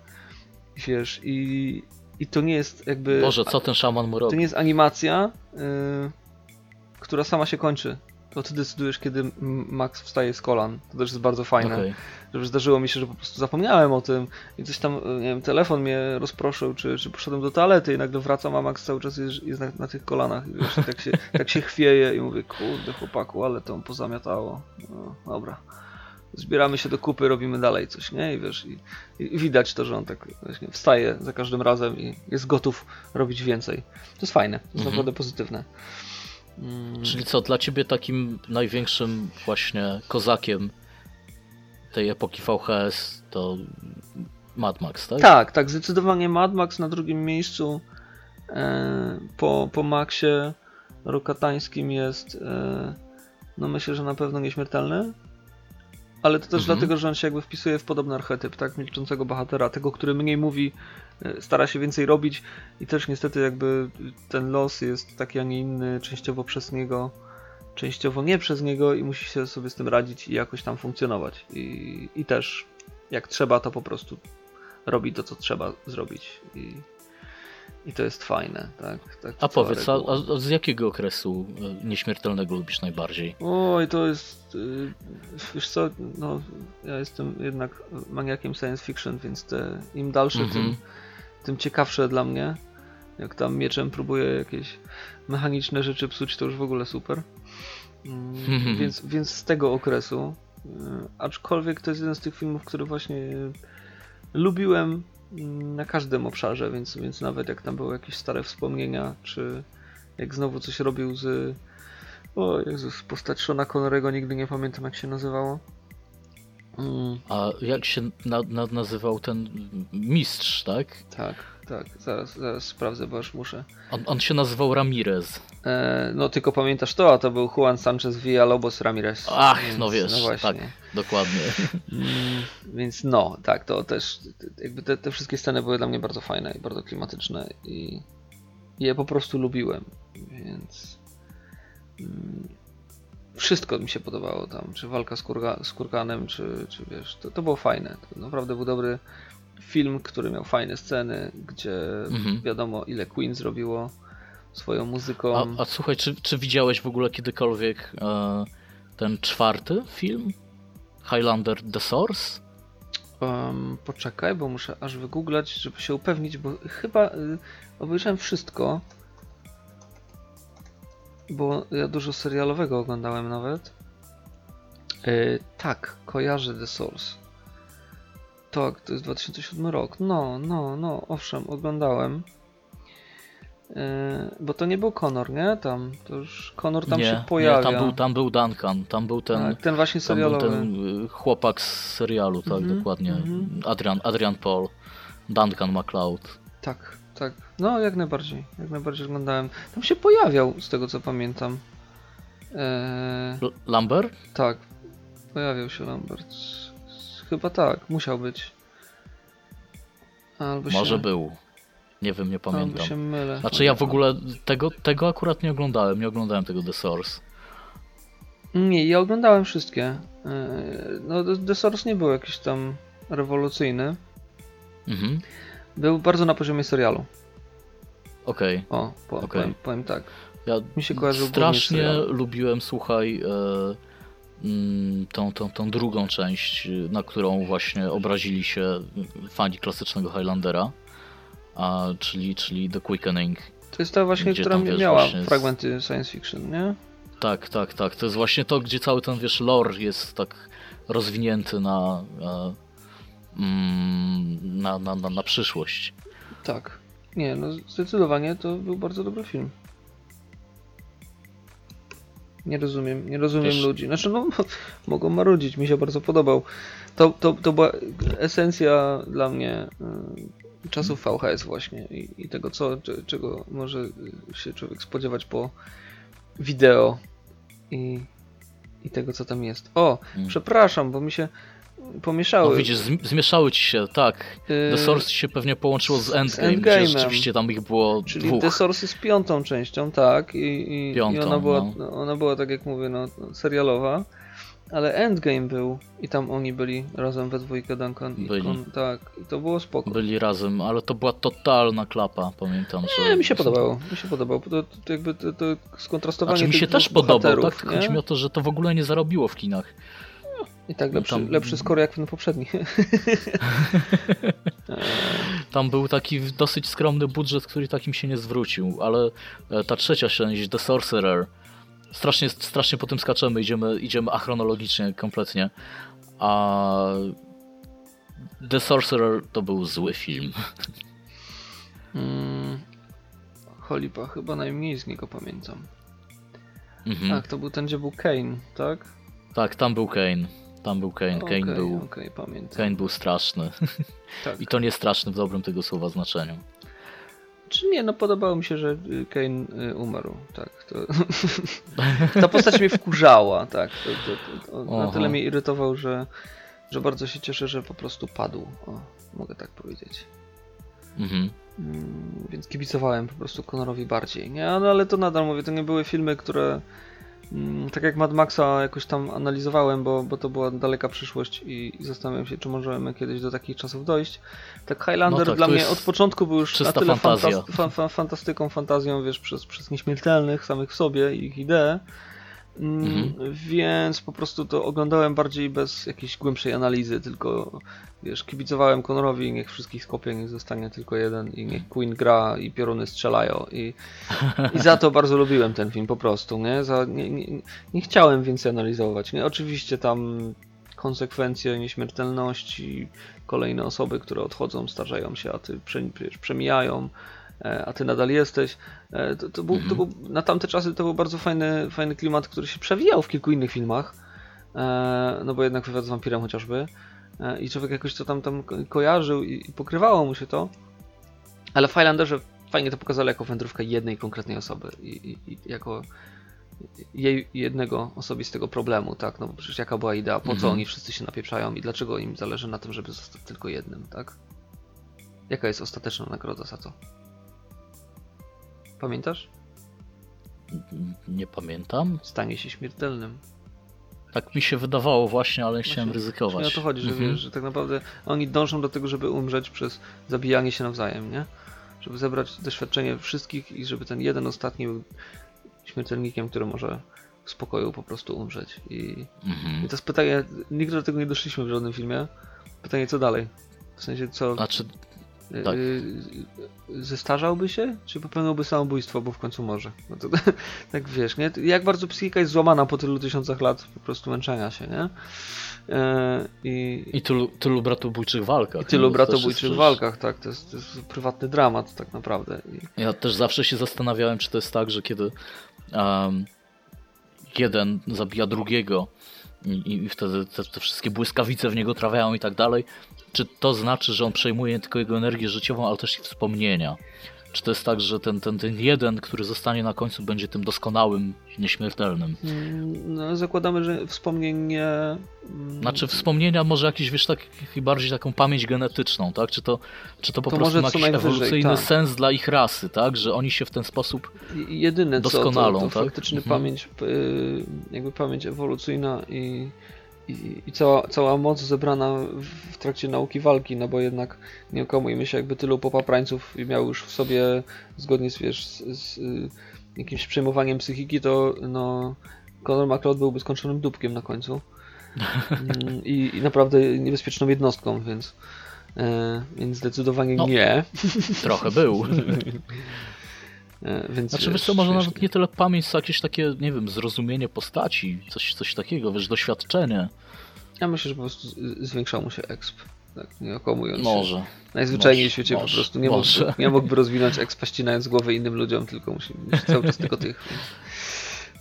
[SPEAKER 4] wiesz, i, i to nie jest jakby...
[SPEAKER 3] Boże, co ten szaman mu
[SPEAKER 4] To
[SPEAKER 3] robi?
[SPEAKER 4] nie jest animacja, y, która sama się kończy. To ty decydujesz, kiedy Max wstaje z kolan. To też jest bardzo fajne.
[SPEAKER 3] Okej.
[SPEAKER 4] Że zdarzyło mi się, że po prostu zapomniałem o tym i coś tam, y, nie wiem, telefon mnie rozproszył, czy, czy poszedłem do toalety i nagle wracam, a Max cały czas jest, jest na, na tych kolanach i wiesz, tak się, tak się chwieje i mówię, kurde chłopaku, ale to pozamiatało. No, dobra. Zbieramy się do kupy, robimy dalej coś, nie? I wiesz, i, i widać to, że on tak właśnie wstaje za każdym razem i jest gotów robić więcej. To jest fajne, to jest
[SPEAKER 3] Mhm.
[SPEAKER 4] naprawdę pozytywne. Mm,
[SPEAKER 3] Czyli co, dla ciebie takim największym właśnie kozakiem tej epoki VHS to Mad Max, tak?
[SPEAKER 4] Tak, tak, zdecydowanie Mad Max na drugim miejscu. E, po, po Maxie Rokatańskim jest, e, no myślę, że na pewno nieśmiertelny. Ale to też
[SPEAKER 3] Mhm.
[SPEAKER 4] dlatego, że on się jakby wpisuje w podobny archetyp, tak? Milczącego bohatera, tego, który mniej mówi, e, stara się więcej robić i też niestety jakby ten los jest taki, a nie inny, częściowo przez niego, częściowo nie przez niego i musi się sobie z tym radzić i jakoś tam funkcjonować. I, i też jak trzeba, to po prostu robi to, co trzeba zrobić. I, i to jest fajne, tak? tak
[SPEAKER 3] A powiedz, a, a z jakiego okresu e, nieśmiertelnego lubisz najbardziej?
[SPEAKER 4] Oj, to jest. y, Wiesz co, no, ja jestem jednak maniakiem science fiction, więc te, im dalsze,
[SPEAKER 3] Mhm.
[SPEAKER 4] tym, tym ciekawsze dla mnie. Jak tam mieczem próbuję jakieś mechaniczne rzeczy psuć, to już w ogóle super. Mm, więc, więc z tego okresu. y, Aczkolwiek to jest jeden z tych filmów, który właśnie y, lubiłem na każdym obszarze, więc, więc nawet jak tam były jakieś stare wspomnienia, czy jak znowu coś robił z. O Jezus, postać Shona Connerego, nigdy nie pamiętam jak się nazywało. Mm,
[SPEAKER 3] A jak się na, na, nazywał ten mistrz, tak?
[SPEAKER 4] tak, tak, zaraz, zaraz sprawdzę, bo już muszę.
[SPEAKER 3] On, on się nazywał Ramirez.
[SPEAKER 4] E, no tylko pamiętasz to, a to był Juan Sanchez Villalobos Ramirez.
[SPEAKER 3] Ach,
[SPEAKER 4] Więc,
[SPEAKER 3] no wiesz,
[SPEAKER 4] właśnie.
[SPEAKER 3] tak, dokładnie.
[SPEAKER 4] Mm, więc no, tak, to też jakby te, te wszystkie sceny były dla mnie bardzo fajne i bardzo klimatyczne i je po prostu lubiłem, więc mm, wszystko mi się podobało tam, czy walka z, kurga, z kurganem, czy, czy wiesz, to, to było fajne, to naprawdę był dobry film, który miał fajne sceny, gdzie
[SPEAKER 3] Mhm.
[SPEAKER 4] wiadomo ile Queen zrobiło swoją muzyką.
[SPEAKER 3] A, a słuchaj, czy, czy widziałeś w ogóle kiedykolwiek e, ten czwarty film? Highlander The Source?
[SPEAKER 4] Um, poczekaj, bo muszę aż wygooglać, żeby się upewnić, bo chyba y, obejrzałem wszystko. Bo ja dużo serialowego oglądałem nawet. Y, tak, kojarzę The Source. Tak, to jest 2007 rok. No, no, no, owszem, oglądałem. Y, bo to nie był Connor, nie? Tam, to już Connor tam
[SPEAKER 3] nie,
[SPEAKER 4] się pojawia.
[SPEAKER 3] nie, tam był, tam był Duncan, tam był ten,
[SPEAKER 4] tak, ten właśnie serialowy.
[SPEAKER 3] ten y, chłopak z serialu, tak,
[SPEAKER 4] Mhm,
[SPEAKER 3] dokładnie.
[SPEAKER 4] mhm.
[SPEAKER 3] Adrian, Adrian Paul, Duncan MacLeod.
[SPEAKER 4] Tak, tak. No, jak najbardziej. Jak najbardziej oglądałem. Tam się pojawiał, z tego co pamiętam. Eee,
[SPEAKER 3] L- Lambert?
[SPEAKER 4] tak, pojawiał się Lambert. Chyba tak, musiał być. Albo
[SPEAKER 3] Może
[SPEAKER 4] się,
[SPEAKER 3] był. Nie wiem, nie
[SPEAKER 4] Albo
[SPEAKER 3] pamiętam.
[SPEAKER 4] się mylę.
[SPEAKER 3] Znaczy ja w ogóle tego, tego akurat nie oglądałem, nie oglądałem tego The Source.
[SPEAKER 4] Nie, ja oglądałem wszystkie. Eee, no, The- Source nie był jakiś tam rewolucyjny.
[SPEAKER 3] Mhm.
[SPEAKER 4] Był bardzo na poziomie serialu.
[SPEAKER 3] Okej.
[SPEAKER 4] O, po,
[SPEAKER 3] Okej.
[SPEAKER 4] powiem, powiem tak.
[SPEAKER 3] Ja
[SPEAKER 4] Mi się z
[SPEAKER 3] strasznie lubiłem, słuchaj, e, tą, tą, tą drugą część, na którą właśnie obrazili się fani klasycznego Highlandera, a, czyli, czyli The Quickening.
[SPEAKER 4] To jest ta właśnie, która
[SPEAKER 3] tam, wiesz,
[SPEAKER 4] miała
[SPEAKER 3] właśnie
[SPEAKER 4] fragmenty science fiction, nie?
[SPEAKER 3] Tak, tak, tak. To jest właśnie to, gdzie cały ten, wiesz, lore jest tak rozwinięty na, e, mm, na, na, na, na przyszłość.
[SPEAKER 4] Tak. Nie, no zdecydowanie to był bardzo dobry film. Nie rozumiem, nie rozumiem
[SPEAKER 3] Wiesz-
[SPEAKER 4] ludzi. Znaczy, no, mogą marudzić, mi się bardzo podobał. To, to, to była esencja dla mnie y, czasów VHS właśnie i, i tego, co, cze- czego może się człowiek spodziewać po wideo i, i tego, co tam jest. O,
[SPEAKER 3] Mm.
[SPEAKER 4] przepraszam, bo mi się pomieszały.
[SPEAKER 3] No widzisz, zm- zmieszały ci się, tak.
[SPEAKER 4] Yy,
[SPEAKER 3] The Source się pewnie połączyło z Endgame,
[SPEAKER 4] Endgame'em.
[SPEAKER 3] gdzie rzeczywiście tam ich było
[SPEAKER 4] Czyli
[SPEAKER 3] dwóch.
[SPEAKER 4] The Source jest piątą częścią, tak. I, i, i
[SPEAKER 3] Piątą,
[SPEAKER 4] ona, była,
[SPEAKER 3] no.
[SPEAKER 4] ona była, tak jak mówię, no, serialowa. Ale Endgame był i tam oni byli razem we dwójkę Duncan i
[SPEAKER 3] Byli.
[SPEAKER 4] Tak. I to było spoko.
[SPEAKER 3] Byli razem, ale to była totalna klapa, pamiętam, że...
[SPEAKER 4] Nie, mi się podobało. Mi się podobało. To, to, jakby to, to skontrastowanie
[SPEAKER 3] Znaczy mi się też
[SPEAKER 4] dwóch
[SPEAKER 3] podobał,
[SPEAKER 4] bohaterów,
[SPEAKER 3] tak? Tylko
[SPEAKER 4] nie?
[SPEAKER 3] chodzi mi o to, że to w ogóle nie zarobiło w kinach.
[SPEAKER 4] I tak lepszy,
[SPEAKER 3] tam-
[SPEAKER 4] lepszy skoro jak ten poprzedni.
[SPEAKER 3] Tam był taki dosyć skromny budżet, który takim się nie zwrócił, ale e, ta trzecia część, The Sorcerer, strasznie, strasznie po tym skaczemy, idziemy, idziemy achronologicznie kompletnie, a The Sorcerer to był zły film.
[SPEAKER 4] mm, Holipa chyba najmniej z niego pamiętam.
[SPEAKER 3] Mhm.
[SPEAKER 4] Tak, to był ten, gdzie był Kane, tak?
[SPEAKER 3] Tak, tam był Kane. Tam był Kane. Kane, był,
[SPEAKER 4] okej, pamiętam.
[SPEAKER 3] Kane był straszny.
[SPEAKER 4] Tak.
[SPEAKER 3] I to nie straszny w dobrym tego słowa znaczeniu.
[SPEAKER 4] Czy nie, no podobało mi się, że y, Kane y, umarł, tak. To... Ta postać mnie wkurzała, tak. To, to, na tyle mnie irytował, że, że bardzo się cieszę, że po prostu padł. O, mogę tak powiedzieć.
[SPEAKER 3] Mhm.
[SPEAKER 4] Mm, więc kibicowałem po prostu Conorowi bardziej, nie? No ale to nadal mówię, to nie były filmy, które tak jak Mad Maxa jakoś tam analizowałem, bo, bo to była daleka przyszłość i, i zastanawiam się, czy możemy kiedyś do takich czasów dojść. Tak Highlander
[SPEAKER 3] No tak,
[SPEAKER 4] dla mnie od początku był już na tyle fantaz- fa- fa- fantastyką, fantazją, wiesz, przez, przez nieśmiertelnych samych w sobie i ich idee. Mm,
[SPEAKER 3] Mhm.
[SPEAKER 4] Więc po prostu to oglądałem bardziej bez jakiejś głębszej analizy, tylko wiesz, kibicowałem Conorowi, niech wszystkich skopie, niech zostanie tylko jeden i niech Queen gra i pioruny strzelają i, i za to bardzo lubiłem ten film po prostu, nie? Za, nie, nie, nie chciałem więcej analizować, nie? Oczywiście tam konsekwencje nieśmiertelności, kolejne osoby, które odchodzą, starzeją się, a ty przemijają, a ty nadal jesteś. E, To, to, był, to był, na tamte czasy to był bardzo fajny, fajny klimat, który się przewijał w kilku innych filmach, e, no bo jednak wywiad z wampirem chociażby e, i człowiek jakoś to tam, tam ko- kojarzył i, i pokrywało mu się to, ale w Highlanderze fajnie to pokazali jako wędrówkę jednej konkretnej osoby i, i, i jako jej jednego osobistego problemu, tak, no bo przecież jaka była idea, po co
[SPEAKER 3] Mhm.
[SPEAKER 4] oni wszyscy się napieprzają i dlaczego im zależy na tym, żeby zostać tylko jednym, tak? Jaka jest ostateczna nagroda za to? Pamiętasz?
[SPEAKER 3] Nie pamiętam.
[SPEAKER 4] Stanie się śmiertelnym.
[SPEAKER 3] Tak mi się wydawało właśnie, ale nie chciałem
[SPEAKER 4] Właśnie-
[SPEAKER 3] ryzykować.
[SPEAKER 4] właśnie o to chodzi, że
[SPEAKER 3] Mhm.
[SPEAKER 4] wiesz, że tak naprawdę oni dążą do tego, żeby umrzeć przez zabijanie się nawzajem, nie? Żeby zebrać doświadczenie wszystkich i żeby ten jeden ostatni był śmiertelnikiem, który może w spokoju po prostu umrzeć. I,
[SPEAKER 3] Mhm.
[SPEAKER 4] i to jest pytanie, nigdy do tego nie doszliśmy w żadnym filmie. Pytanie, co dalej? W sensie, co...
[SPEAKER 3] Znaczy, tak.
[SPEAKER 4] Yy, zestarzałby się? Czy popełniłby samobójstwo, bo w końcu może? No to, tak wiesz, nie? Jak bardzo psychika jest złamana po tylu tysiącach lat po prostu męczenia się, nie? Yy, I,
[SPEAKER 3] i tylu, tylu bratobójczych walkach.
[SPEAKER 4] i tylu
[SPEAKER 3] jest
[SPEAKER 4] bratobójczych
[SPEAKER 3] przecież-
[SPEAKER 4] walkach, tak? To jest, to jest prywatny dramat tak naprawdę. I,
[SPEAKER 3] Ja też zawsze się zastanawiałem, czy to jest tak, że kiedy um, jeden zabija drugiego i, i wtedy te, te wszystkie błyskawice w niego trafiają i tak dalej, czy to znaczy, że on przejmuje nie tylko jego energię życiową, ale też i wspomnienia? Czy to jest tak, że ten, ten, ten jeden, który zostanie na końcu, będzie tym doskonałym, nieśmiertelnym?
[SPEAKER 4] Mm, no, zakładamy, że wspomnień nie... mm,
[SPEAKER 3] Znaczy wspomnienia może jakieś, wiesz, tak, bardziej taką pamięć genetyczną, tak? Czy to, czy to po
[SPEAKER 4] To
[SPEAKER 3] prostu ma jakiś ewolucyjny
[SPEAKER 4] tak.
[SPEAKER 3] sens dla ich rasy, tak? Że oni się w ten sposób...
[SPEAKER 4] Jedyne co, to,
[SPEAKER 3] Doskonalą,
[SPEAKER 4] to
[SPEAKER 3] tak?
[SPEAKER 4] faktyczny
[SPEAKER 3] Mhm.
[SPEAKER 4] pamięć, y, jakby pamięć ewolucyjna i, i, i cała, cała moc zebrana w, w trakcie nauki walki, no bo jednak nie okłamujmy się, jakby tylu popaprańców miał już w sobie, zgodnie z, wiesz, z, z y, jakimś przejmowaniem psychiki, to no Conor McLeod byłby skończonym dupkiem na końcu Mm, i, i naprawdę niebezpieczną jednostką, więc, e, więc zdecydowanie
[SPEAKER 3] No.
[SPEAKER 4] nie.
[SPEAKER 3] Trochę był.
[SPEAKER 4] E, więc
[SPEAKER 3] Znaczy wiesz co, może
[SPEAKER 4] wiesz,
[SPEAKER 3] nawet nie tyle pamięć, co jakieś takie, nie wiem, zrozumienie postaci, coś, coś takiego, wiesz, doświadczenie.
[SPEAKER 4] Ja myślę, że po prostu zwiększał mu się exp. Tak, nie okłamując się.
[SPEAKER 3] Może.
[SPEAKER 4] Najzwyczajniej
[SPEAKER 3] może,
[SPEAKER 4] w świecie po
[SPEAKER 3] może,
[SPEAKER 4] prostu nie
[SPEAKER 3] może.
[SPEAKER 4] mógłby, nie mógłby rozwinąć expa ścinając głowę innym ludziom, tylko musi mieć cały czas tylko tych.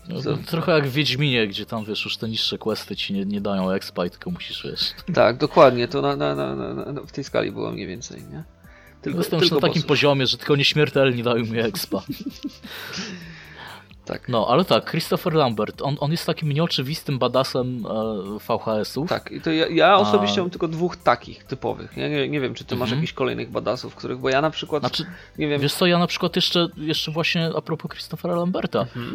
[SPEAKER 3] No, trochę jak w Wiedźminie, gdzie tam, wiesz, już te niższe questy ci nie, nie dają expa i tylko musisz, wiesz.
[SPEAKER 4] Tak, dokładnie, to na, na, na, w tej skali było mniej więcej, nie?
[SPEAKER 3] Tylko, Jestem już na takim
[SPEAKER 4] bossów.
[SPEAKER 3] poziomie, że tylko nieśmiertelni dają mi expa.
[SPEAKER 4] Tak.
[SPEAKER 3] No, ale tak, Christopher Lambert, on, on jest takim nieoczywistym badasem e, VHS-ów.
[SPEAKER 4] Tak, i to ja, ja osobiście
[SPEAKER 3] A-
[SPEAKER 4] mam tylko dwóch takich typowych. Ja nie, nie wiem, czy ty masz
[SPEAKER 3] Mhm.
[SPEAKER 4] jakichś kolejnych badasów, których, bo ja na przykład,
[SPEAKER 3] Znaczy,
[SPEAKER 4] nie wiem,
[SPEAKER 3] wiesz co, ja na przykład jeszcze, jeszcze właśnie a propos Christophera Lamberta,
[SPEAKER 4] Mhm.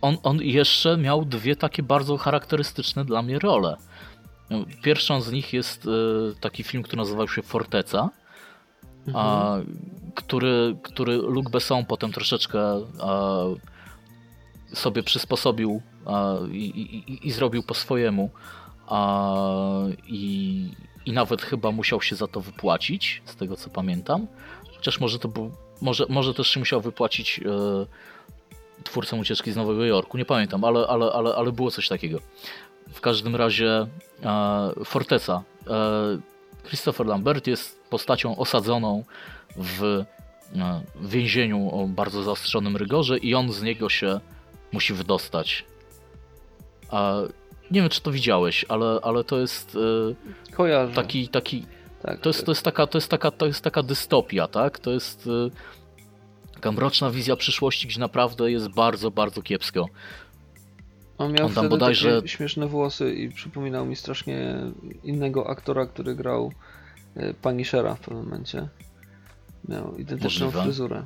[SPEAKER 3] on, on jeszcze miał dwie takie bardzo charakterystyczne dla mnie role. Pierwszą z nich jest e, taki film, który nazywał się Forteca, a, który, który Luc Besson potem troszeczkę a, sobie przysposobił a, i, i, i zrobił po swojemu. I, I nawet chyba musiał się za to wypłacić, z tego co pamiętam. Chociaż może to był, może, może też się musiał wypłacić e, twórcom ucieczki z Nowego Jorku, nie pamiętam, ale, ale, ale, ale było coś takiego. W każdym razie e, Forteca. E, Christopher Lambert jest postacią osadzoną w e, więzieniu o bardzo zaostrzonym rygorze i on z niego się musi wydostać. A nie wiem, czy to widziałeś, ale, ale to jest e,
[SPEAKER 4] kojarzę.
[SPEAKER 3] taki, taki
[SPEAKER 4] tak,
[SPEAKER 3] to jest, to jest, taka, to jest, taka, to jest taka dystopia, tak? To jest y, taka mroczna wizja przyszłości, gdzie naprawdę jest bardzo, bardzo kiepsko.
[SPEAKER 4] On miał
[SPEAKER 3] on tam bodajże-
[SPEAKER 4] takie śmieszne włosy i przypominał mi strasznie innego aktora, który grał e, Punishera w pewnym momencie. Miał identyczną
[SPEAKER 3] Możliwe.
[SPEAKER 4] fryzurę.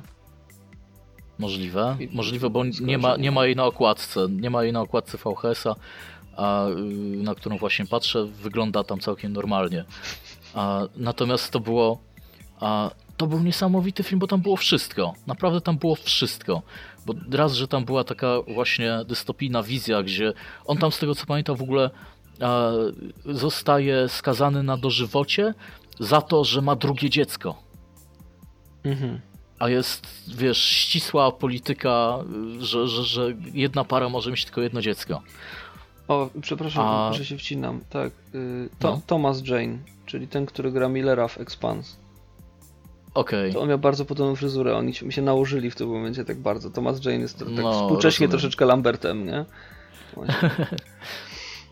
[SPEAKER 3] Możliwe, możliwe, bo nie ma, nie ma jej na okładce, nie ma jej na okładce VHS-a, a, y, na którą właśnie patrzę, wygląda tam całkiem normalnie. A, natomiast to było, a, to był niesamowity film, bo tam było wszystko, naprawdę tam było wszystko. Bo raz, że tam była taka właśnie dystopijna wizja, gdzie on tam z tego co pamiętam w ogóle zostaje skazany na dożywocie za to, że ma drugie dziecko.
[SPEAKER 4] Mhm.
[SPEAKER 3] A jest, wiesz, ścisła polityka, że, że, że jedna para może mieć tylko jedno dziecko.
[SPEAKER 4] O, przepraszam,
[SPEAKER 3] A-
[SPEAKER 4] że się wcinam. Tak, y, to,
[SPEAKER 3] No.
[SPEAKER 4] Thomas Jane, czyli ten, który gra Millera w Expanse.
[SPEAKER 3] Okej.
[SPEAKER 4] To on miał bardzo podobną fryzurę, oni się- nałożyli w tym momencie tak bardzo. Thomas Jane jest tak
[SPEAKER 3] No,
[SPEAKER 4] współcześnie
[SPEAKER 3] rozumiem.
[SPEAKER 4] troszeczkę Lambertem, nie?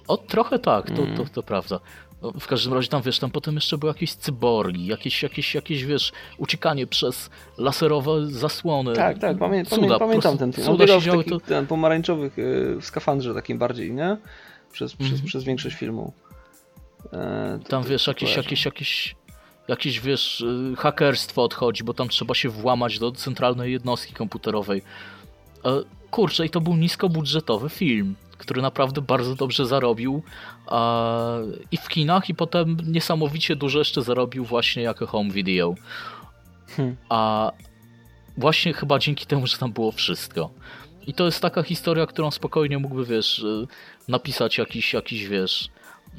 [SPEAKER 3] O, trochę tak, to,
[SPEAKER 4] Mm.
[SPEAKER 3] to, to prawda. No, W każdym razie tam, wiesz, tam potem jeszcze były jakieś cyborgi, jakieś, jakieś, jakieś wiesz, uciekanie przez laserowe zasłony.
[SPEAKER 4] Tak, tak, pamię,
[SPEAKER 3] Cuda,
[SPEAKER 4] pamiętam ten film.
[SPEAKER 3] Cuda
[SPEAKER 4] biegał
[SPEAKER 3] się
[SPEAKER 4] w
[SPEAKER 3] działy,
[SPEAKER 4] takich
[SPEAKER 3] to...
[SPEAKER 4] ten, pomarańczowych y, w skafandrze takim bardziej, nie? Przez, przez,
[SPEAKER 3] Mhm.
[SPEAKER 4] przez większość filmu. E,
[SPEAKER 3] Tam,
[SPEAKER 4] to-
[SPEAKER 3] wiesz, jakieś, jakieś, jakieś, jakieś, wiesz, y, hakerstwo odchodzi, bo tam trzeba się włamać do centralnej jednostki komputerowej. E, Kurczę, i to był niskobudżetowy film, który naprawdę bardzo dobrze zarobił a, i w kinach, i potem niesamowicie dużo jeszcze zarobił właśnie jako home video.
[SPEAKER 4] Hmm.
[SPEAKER 3] A właśnie chyba dzięki temu, że tam było wszystko. I to jest taka historia, którą spokojnie mógłby, wiesz, y, napisać jakiś, jakiś wiesz,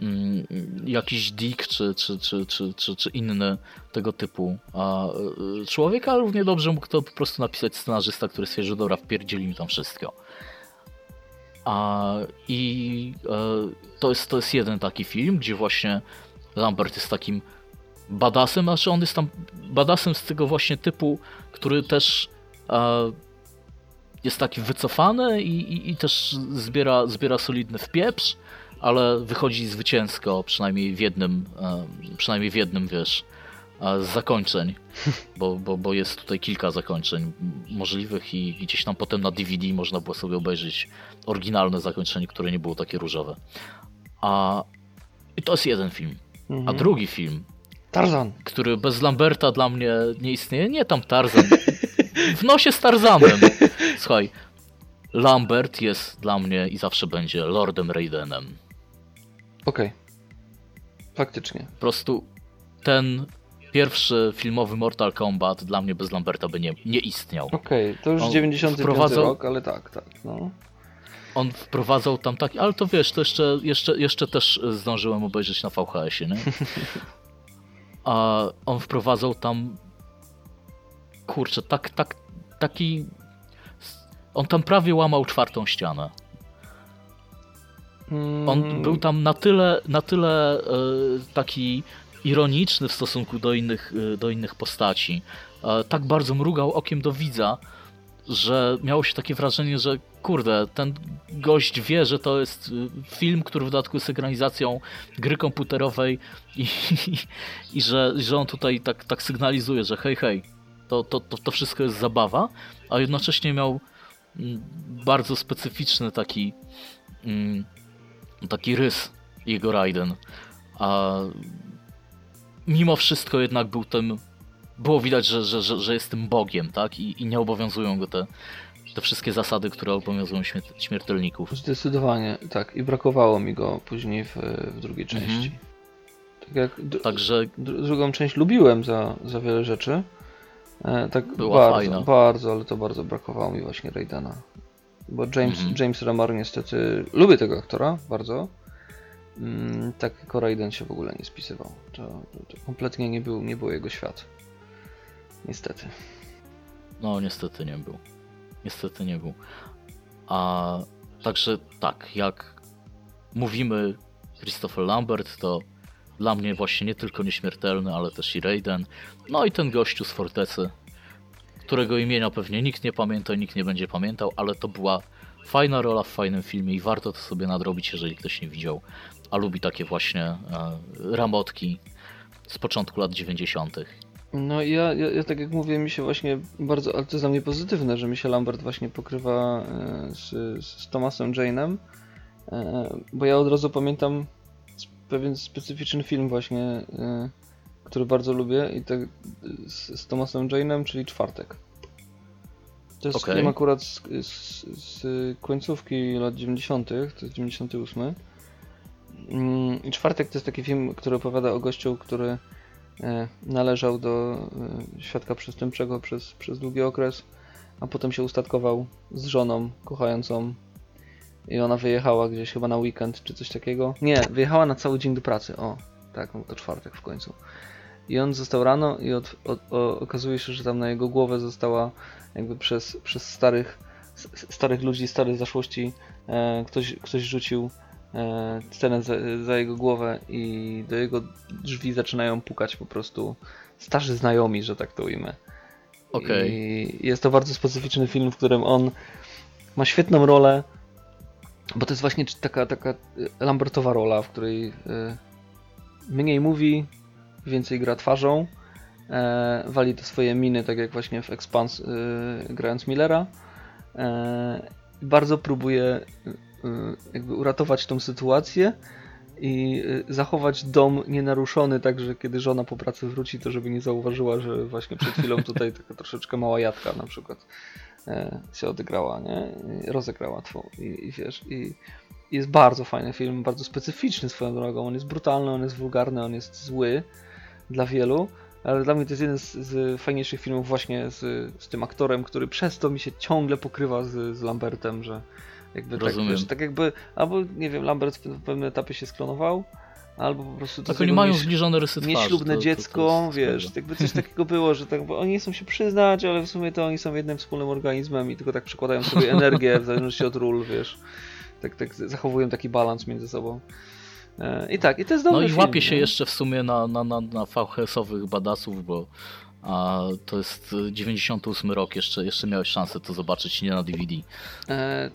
[SPEAKER 3] mm, jakiś Dick czy, czy, czy, czy, czy, czy inny tego typu a, y, człowiek, ale równie dobrze mógł to po prostu napisać scenarzysta, który stwierdził, dobra, wpierdzieli mi tam wszystko. A, I e, to, jest, to jest jeden taki film, gdzie właśnie Lambert jest takim badasem, znaczy on jest tam badasem z tego właśnie typu, który też e, jest taki wycofany i, i, i też zbiera, zbiera solidny wpieprz, ale wychodzi zwycięsko, przynajmniej w jednym, e, przynajmniej w jednym, wiesz, e, z zakończeń, bo, bo, bo jest tutaj kilka zakończeń możliwych i gdzieś tam potem na DVD można było sobie obejrzeć oryginalne zakończenie, które nie było takie różowe. A i to jest jeden film. A
[SPEAKER 4] Mhm.
[SPEAKER 3] drugi film,
[SPEAKER 4] Tarzan.
[SPEAKER 3] który bez Lamberta dla mnie nie istnieje. Nie tam Tarzan. W nosie z Tarzanem. Słuchaj, Lambert jest dla mnie i zawsze będzie Lordem Raidenem.
[SPEAKER 4] Okej. Faktycznie.
[SPEAKER 3] Po prostu ten pierwszy filmowy Mortal Kombat dla mnie bez Lamberta by nie, nie istniał.
[SPEAKER 4] Okej, to już
[SPEAKER 3] On
[SPEAKER 4] 95
[SPEAKER 3] wprowadzał-
[SPEAKER 4] rok, ale tak, tak, no.
[SPEAKER 3] On wprowadzał tam taki, ale to wiesz, to jeszcze, jeszcze, jeszcze też zdążyłem obejrzeć na VHS-ie, nie? A on wprowadzał tam kurczę, tak, tak, taki on tam prawie łamał czwartą ścianę. On
[SPEAKER 4] Mm,
[SPEAKER 3] był tam na tyle, na tyle e, taki ironiczny w stosunku do innych, e, do innych postaci. E, tak bardzo mrugał okiem do widza, że miało się takie wrażenie, że kurde, ten gość wie, że to jest e, film, który w dodatku jest ekranizacją gry komputerowej i, i, i że, że on tutaj tak, tak sygnalizuje, że hej, hej, to, to, to, to wszystko jest zabawa, a jednocześnie miał mm, bardzo specyficzny taki mm, taki rys jego Raiden. A mimo wszystko jednak był tym było widać, że, że, że, że jest tym bogiem, tak? I, i nie obowiązują go te, te wszystkie zasady, które obowiązują śmier- śmiertelników.
[SPEAKER 4] Zdecydowanie, tak. I brakowało mi go później w, w drugiej
[SPEAKER 3] Mhm.
[SPEAKER 4] części. Tak jak dr-
[SPEAKER 3] Także
[SPEAKER 4] dr- drugą część lubiłem za, za wiele rzeczy. E, tak
[SPEAKER 3] Była
[SPEAKER 4] bardzo,
[SPEAKER 3] fajna.
[SPEAKER 4] bardzo, ale to bardzo brakowało mi właśnie Raidena. Bo James,
[SPEAKER 3] Mhm.
[SPEAKER 4] James Remar niestety, lubię tego aktora bardzo. Mm, tak jako Raiden się w ogóle nie spisywał. To, to, to kompletnie nie był, nie był jego świat. Niestety.
[SPEAKER 3] No, niestety nie był. Niestety nie był. A także tak, jak mówimy Christopher Lambert, to dla mnie właśnie nie tylko nieśmiertelny, ale też i Raiden. No i ten gościu z Fortecy, którego imienia pewnie nikt nie pamięta i nikt nie będzie pamiętał, ale to była fajna rola w fajnym filmie i warto to sobie nadrobić, jeżeli ktoś nie widział, a lubi takie właśnie e, ramotki z początku lat 90.
[SPEAKER 4] No i ja, ja, ja tak jak mówię, mi się właśnie bardzo, ale to jest dla mnie pozytywne, że mi się Lambert właśnie pokrywa e, z, z Thomasem Jane'em, e, bo ja od razu pamiętam pewien specyficzny film właśnie, e, który bardzo lubię i tak z, z Thomasem Jane'em, czyli Czwartek. To jest
[SPEAKER 3] Okej.
[SPEAKER 4] film akurat z, z, z końcówki lat 90., to jest 98. Mm, I Czwartek to jest taki film, który opowiada o gościu, który należał do e, świadka przestępczego przez, przez długi okres, a potem się ustatkował z żoną kochającą i ona wyjechała gdzieś chyba na weekend czy coś takiego. Nie, wyjechała na cały dzień do pracy. O, tak, to czwartek w końcu. I on został rano i od, od, o, okazuje się, że tam na jego głowę została jakby przez, przez starych, starych ludzi, starych zaszłości e, ktoś, ktoś rzucił e, scenę za, za jego głowę i do jego drzwi zaczynają pukać po prostu starzy znajomi, że tak to ujmę.
[SPEAKER 3] Okej.
[SPEAKER 4] I jest to bardzo specyficzny film, w którym on ma świetną rolę, bo to jest właśnie taka, taka Lambertowa rola, w której e, mniej mówi, więcej gra twarzą, e, wali te swoje miny, tak jak właśnie w Expans e, grając Millera. E, bardzo próbuje e, jakby uratować tą sytuację i e, zachować dom nienaruszony, tak że kiedy żona po pracy wróci, to żeby nie zauważyła, że właśnie przed chwilą tutaj taka troszeczkę mała jadka na przykład e, się odegrała, nie? Rozegrała twą. I, i wiesz, i jest bardzo fajny film, bardzo specyficzny swoją drogą. On jest brutalny, on jest wulgarny, on jest zły dla wielu, ale dla mnie to jest jeden z, z fajniejszych filmów właśnie z, z tym aktorem, który przez to mi się ciągle pokrywa z, z Lambertem, że jakby tak,
[SPEAKER 3] Rozumiem.
[SPEAKER 4] wiesz, tak jakby, albo nie wiem, Lambert w pewnym etapie się sklonował, albo po prostu to
[SPEAKER 3] Tak oni mają zbliżone rysy twarzy.
[SPEAKER 4] nieślubne
[SPEAKER 3] to- to- to
[SPEAKER 4] dziecko,
[SPEAKER 3] jest
[SPEAKER 4] wiesz,
[SPEAKER 3] prawda.
[SPEAKER 4] jakby coś takiego było, że tak, bo oni nie chcą się przyznać, ale w sumie to oni są jednym wspólnym organizmem i tylko tak przekładają sobie energię w zależności od ról, wiesz. Tak, tak zachowują taki balans między sobą. E, I tak, i to jest dobry
[SPEAKER 3] No i
[SPEAKER 4] film,
[SPEAKER 3] łapie się jeszcze w sumie na, na, na, na VHS-owych badasów, bo a, to jest y, 98 rok, jeszcze, jeszcze miałeś szansę to zobaczyć nie na DVD.
[SPEAKER 4] E,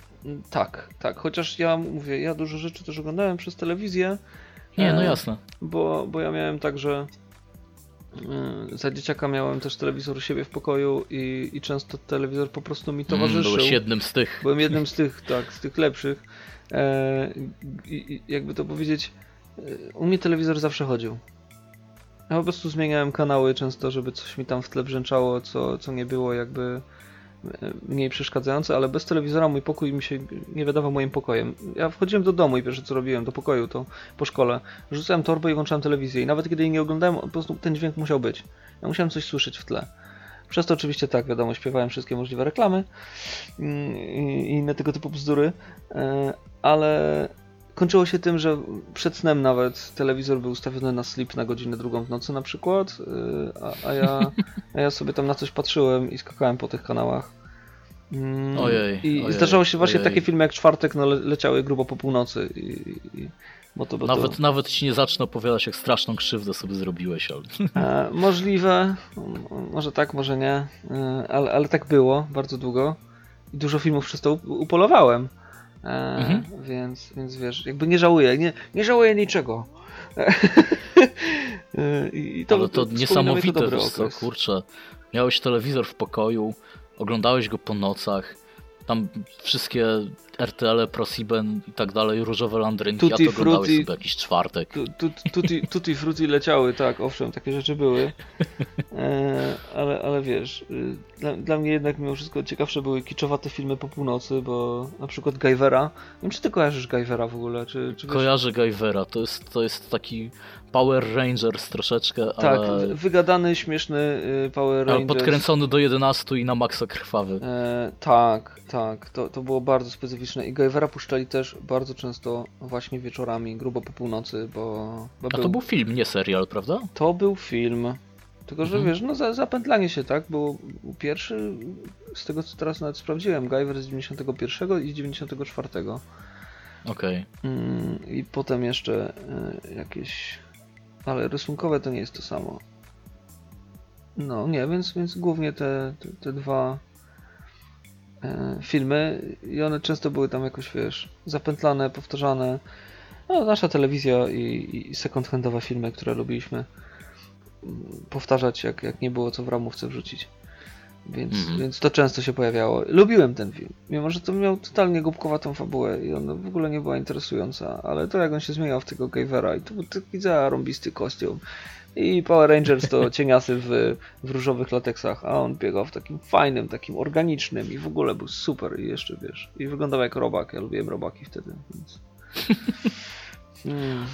[SPEAKER 4] tak, tak, chociaż ja mówię, ja dużo rzeczy też oglądałem przez telewizję,
[SPEAKER 3] Nie, no
[SPEAKER 4] E,
[SPEAKER 3] jasne.
[SPEAKER 4] bo, bo ja miałem tak, że e, za dzieciaka miałem też telewizor u siebie w pokoju i, i często telewizor po prostu mi
[SPEAKER 3] Mm,
[SPEAKER 4] towarzyszył.
[SPEAKER 3] byłeś jednym z tych.
[SPEAKER 4] Byłem jednym z tych, tak, z tych lepszych. E, i, jakby to powiedzieć, e, u mnie telewizor zawsze chodził. Ja po prostu zmieniałem kanały często, żeby coś mi tam w tle brzęczało, co, co nie było jakby e, mniej przeszkadzające, ale bez telewizora mój pokój mi się nie wydawał moim pokojem. Ja wchodziłem do domu i pierwsze co robiłem, do pokoju, to po szkole, rzucałem torbę i włączałem telewizję i nawet kiedy jej nie oglądałem, po prostu ten dźwięk musiał być. Ja musiałem coś słyszeć w tle. Przez to oczywiście tak, wiadomo, śpiewałem wszystkie możliwe reklamy mm, i inne tego typu bzdury, e, ale kończyło się tym, że przed snem nawet telewizor był ustawiony na sleep na godzinę drugą w nocy na przykład, e, a, a, ja, a ja sobie tam na coś patrzyłem i skakałem po tych kanałach. Mm,
[SPEAKER 3] Ojej,
[SPEAKER 4] I
[SPEAKER 3] ojej,
[SPEAKER 4] zdarzało się właśnie
[SPEAKER 3] ojej.
[SPEAKER 4] takie filmy jak Czwartek, no le, leciały grubo po północy. I, i, bo to, bo to...
[SPEAKER 3] Nawet, nawet ci nie zacznę opowiadać, jak straszną krzywdę sobie zrobiłeś, ale...
[SPEAKER 4] E, możliwe, może tak, może nie, e, ale, ale tak było bardzo długo i dużo filmów przez to up- upolowałem. E,
[SPEAKER 3] Mhm.
[SPEAKER 4] więc, więc wiesz, jakby nie żałuję, nie, nie żałuję niczego. E, I, to,
[SPEAKER 3] ale to niesamowite, wiesz co, kurczę. Miałeś telewizor w pokoju, oglądałeś go po nocach, Tam wszystkie RTL, ProSieben i tak dalej, różowe landrynki,
[SPEAKER 4] Tutti
[SPEAKER 3] a to
[SPEAKER 4] frutti.
[SPEAKER 3] sobie jakiś czwartek.
[SPEAKER 4] Tu- tu- Tutti, tutti frutti leciały, tak, owszem, takie rzeczy były. E, ale, ale wiesz, y, dla, dla mnie jednak mimo wszystko ciekawsze były kiczowate filmy po północy, bo na przykład Guyvera. Nie wiem, czy ty kojarzysz Guyvera w ogóle, czy, czy
[SPEAKER 3] Kojarzę Guyvera, to jest, to jest taki Power Rangers troszeczkę,
[SPEAKER 4] Tak,
[SPEAKER 3] ale,
[SPEAKER 4] wy- wygadany, śmieszny y, Power
[SPEAKER 3] ale
[SPEAKER 4] Rangers.
[SPEAKER 3] podkręcony do 11 i na maksa krwawy.
[SPEAKER 4] E, tak, tak, to, to było bardzo specyficzne i Guyvera puszczali też bardzo często właśnie wieczorami, grubo po północy, bo, bo
[SPEAKER 3] A to był film, nie serial, prawda?
[SPEAKER 4] To był film. Tylko, że
[SPEAKER 3] Mhm.
[SPEAKER 4] wiesz, no za, zapętlanie się, tak? Bo pierwszy, z tego co teraz nawet sprawdziłem, Guyver z 91 i z 94.
[SPEAKER 3] Okej.
[SPEAKER 4] Mm, I potem jeszcze y, jakieś. Ale rysunkowe to nie jest to samo. No nie, więc, więc głównie te, te, te dwa e, filmy i one często były tam jakoś, wiesz, zapętlane, powtarzane. No, nasza telewizja i, i second-handowe filmy, które lubiliśmy mm, powtarzać, jak, jak nie było co w ramówce wrzucić. Więc,
[SPEAKER 3] Mhm.
[SPEAKER 4] więc to często się pojawiało. Lubiłem ten film, mimo że to miał totalnie głupkowatą fabułę i ona w ogóle nie była interesująca, ale to jak on się zmieniał w tego Gavera i to był taki zarąbisty kostium. I Power Rangers to cieniasy w, w różowych lateksach, a on biegał w takim fajnym, takim organicznym i w ogóle był super i jeszcze wiesz. I wyglądał jak robak, ja lubiłem robaki wtedy, więc... Hmm.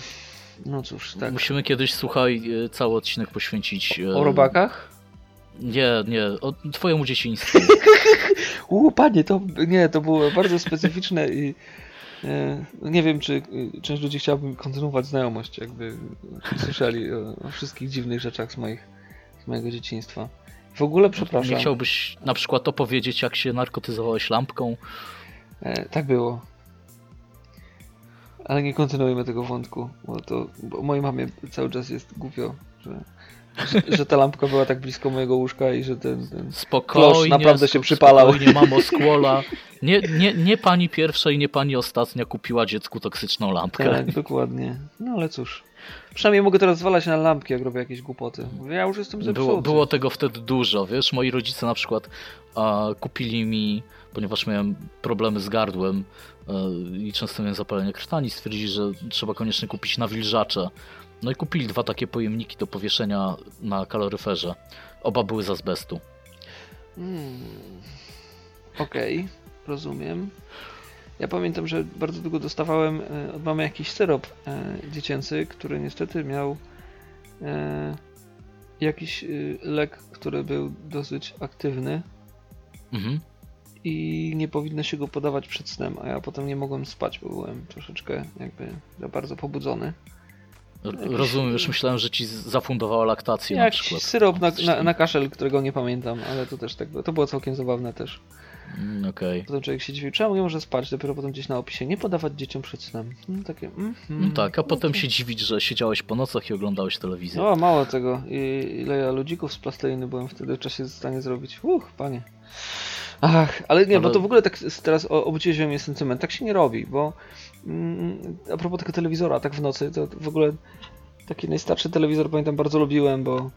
[SPEAKER 4] No cóż, tak.
[SPEAKER 3] Musimy kiedyś, słuchaj, e, cały odcinek poświęcić... e,
[SPEAKER 4] O robakach?
[SPEAKER 3] Nie, nie, o twojemu dzieciństwu.
[SPEAKER 4] U, panie, to nie, to było bardzo specyficzne i e, nie wiem, czy e, część ludzi chciałaby kontynuować znajomość, jakby słyszeli o, o wszystkich dziwnych rzeczach z, moich, z mojego dzieciństwa. W ogóle przepraszam.
[SPEAKER 3] Nie chciałbyś na przykład opowiedzieć, jak się narkotyzowałeś lampką?
[SPEAKER 4] E, tak było. Ale nie kontynuujmy tego wątku, bo to bo mojej mamie cały czas jest głupio, że, że, ta lampka była tak blisko mojego łóżka i że ten, ten
[SPEAKER 3] Spokojnie,
[SPEAKER 4] naprawdę się przypalał.
[SPEAKER 3] Spokojnie, mamo skłola. Nie, nie, nie pani pierwsza i nie pani ostatnia kupiła dziecku toksyczną lampkę.
[SPEAKER 4] Tak, dokładnie. No ale cóż. Przynajmniej mogę teraz zwalać na lampki, jak robię jakieś głupoty. Ja już jestem zepsuty.
[SPEAKER 3] Było, było tego wtedy dużo, wiesz, moi rodzice na przykład a, kupili mi, ponieważ miałem problemy z gardłem e, i często miałem zapalenie krtani, stwierdzili, że trzeba koniecznie kupić nawilżacze. No i kupili dwa takie pojemniki do powieszenia na kaloryferze. Oba były z azbestu.
[SPEAKER 4] Hmm. Okej, rozumiem. Ja pamiętam, że bardzo długo dostawałem e, od mamy jakiś syrop e, dziecięcy, który niestety miał e, jakiś e, lek, który był dosyć aktywny
[SPEAKER 3] Mhm.
[SPEAKER 4] i nie powinno się go podawać przed snem, a ja potem nie mogłem spać, bo byłem troszeczkę jakby za bardzo pobudzony.
[SPEAKER 3] Rozumiem, już myślałem, że ci zafundowała laktację na
[SPEAKER 4] Jakiś
[SPEAKER 3] przykład.
[SPEAKER 4] syrop na, na, na kaszel, którego nie pamiętam, ale to też tak było. To było całkiem zabawne też.
[SPEAKER 3] Mm, Okej.
[SPEAKER 4] Potem człowiek się dziwił, czemu nie może spać, dopiero potem gdzieś na opisie, nie podawać dzieciom przed snem. No, takie, mm,
[SPEAKER 3] No tak, a potem się dziwić, że siedziałeś po nocach i oglądałeś telewizję.
[SPEAKER 4] O, mało tego. I, ile ja ludzików z plasteliny byłem wtedy w czasie w stanie zrobić. Uch, panie. Ach, ale nie, bo
[SPEAKER 3] Ale-
[SPEAKER 4] to w ogóle tak teraz obudziłeś we mnie sentyment. Tak się nie robi, bo mm, a propos tego telewizora, tak w nocy, to w ogóle taki najstarszy telewizor pamiętam bardzo lubiłem, bo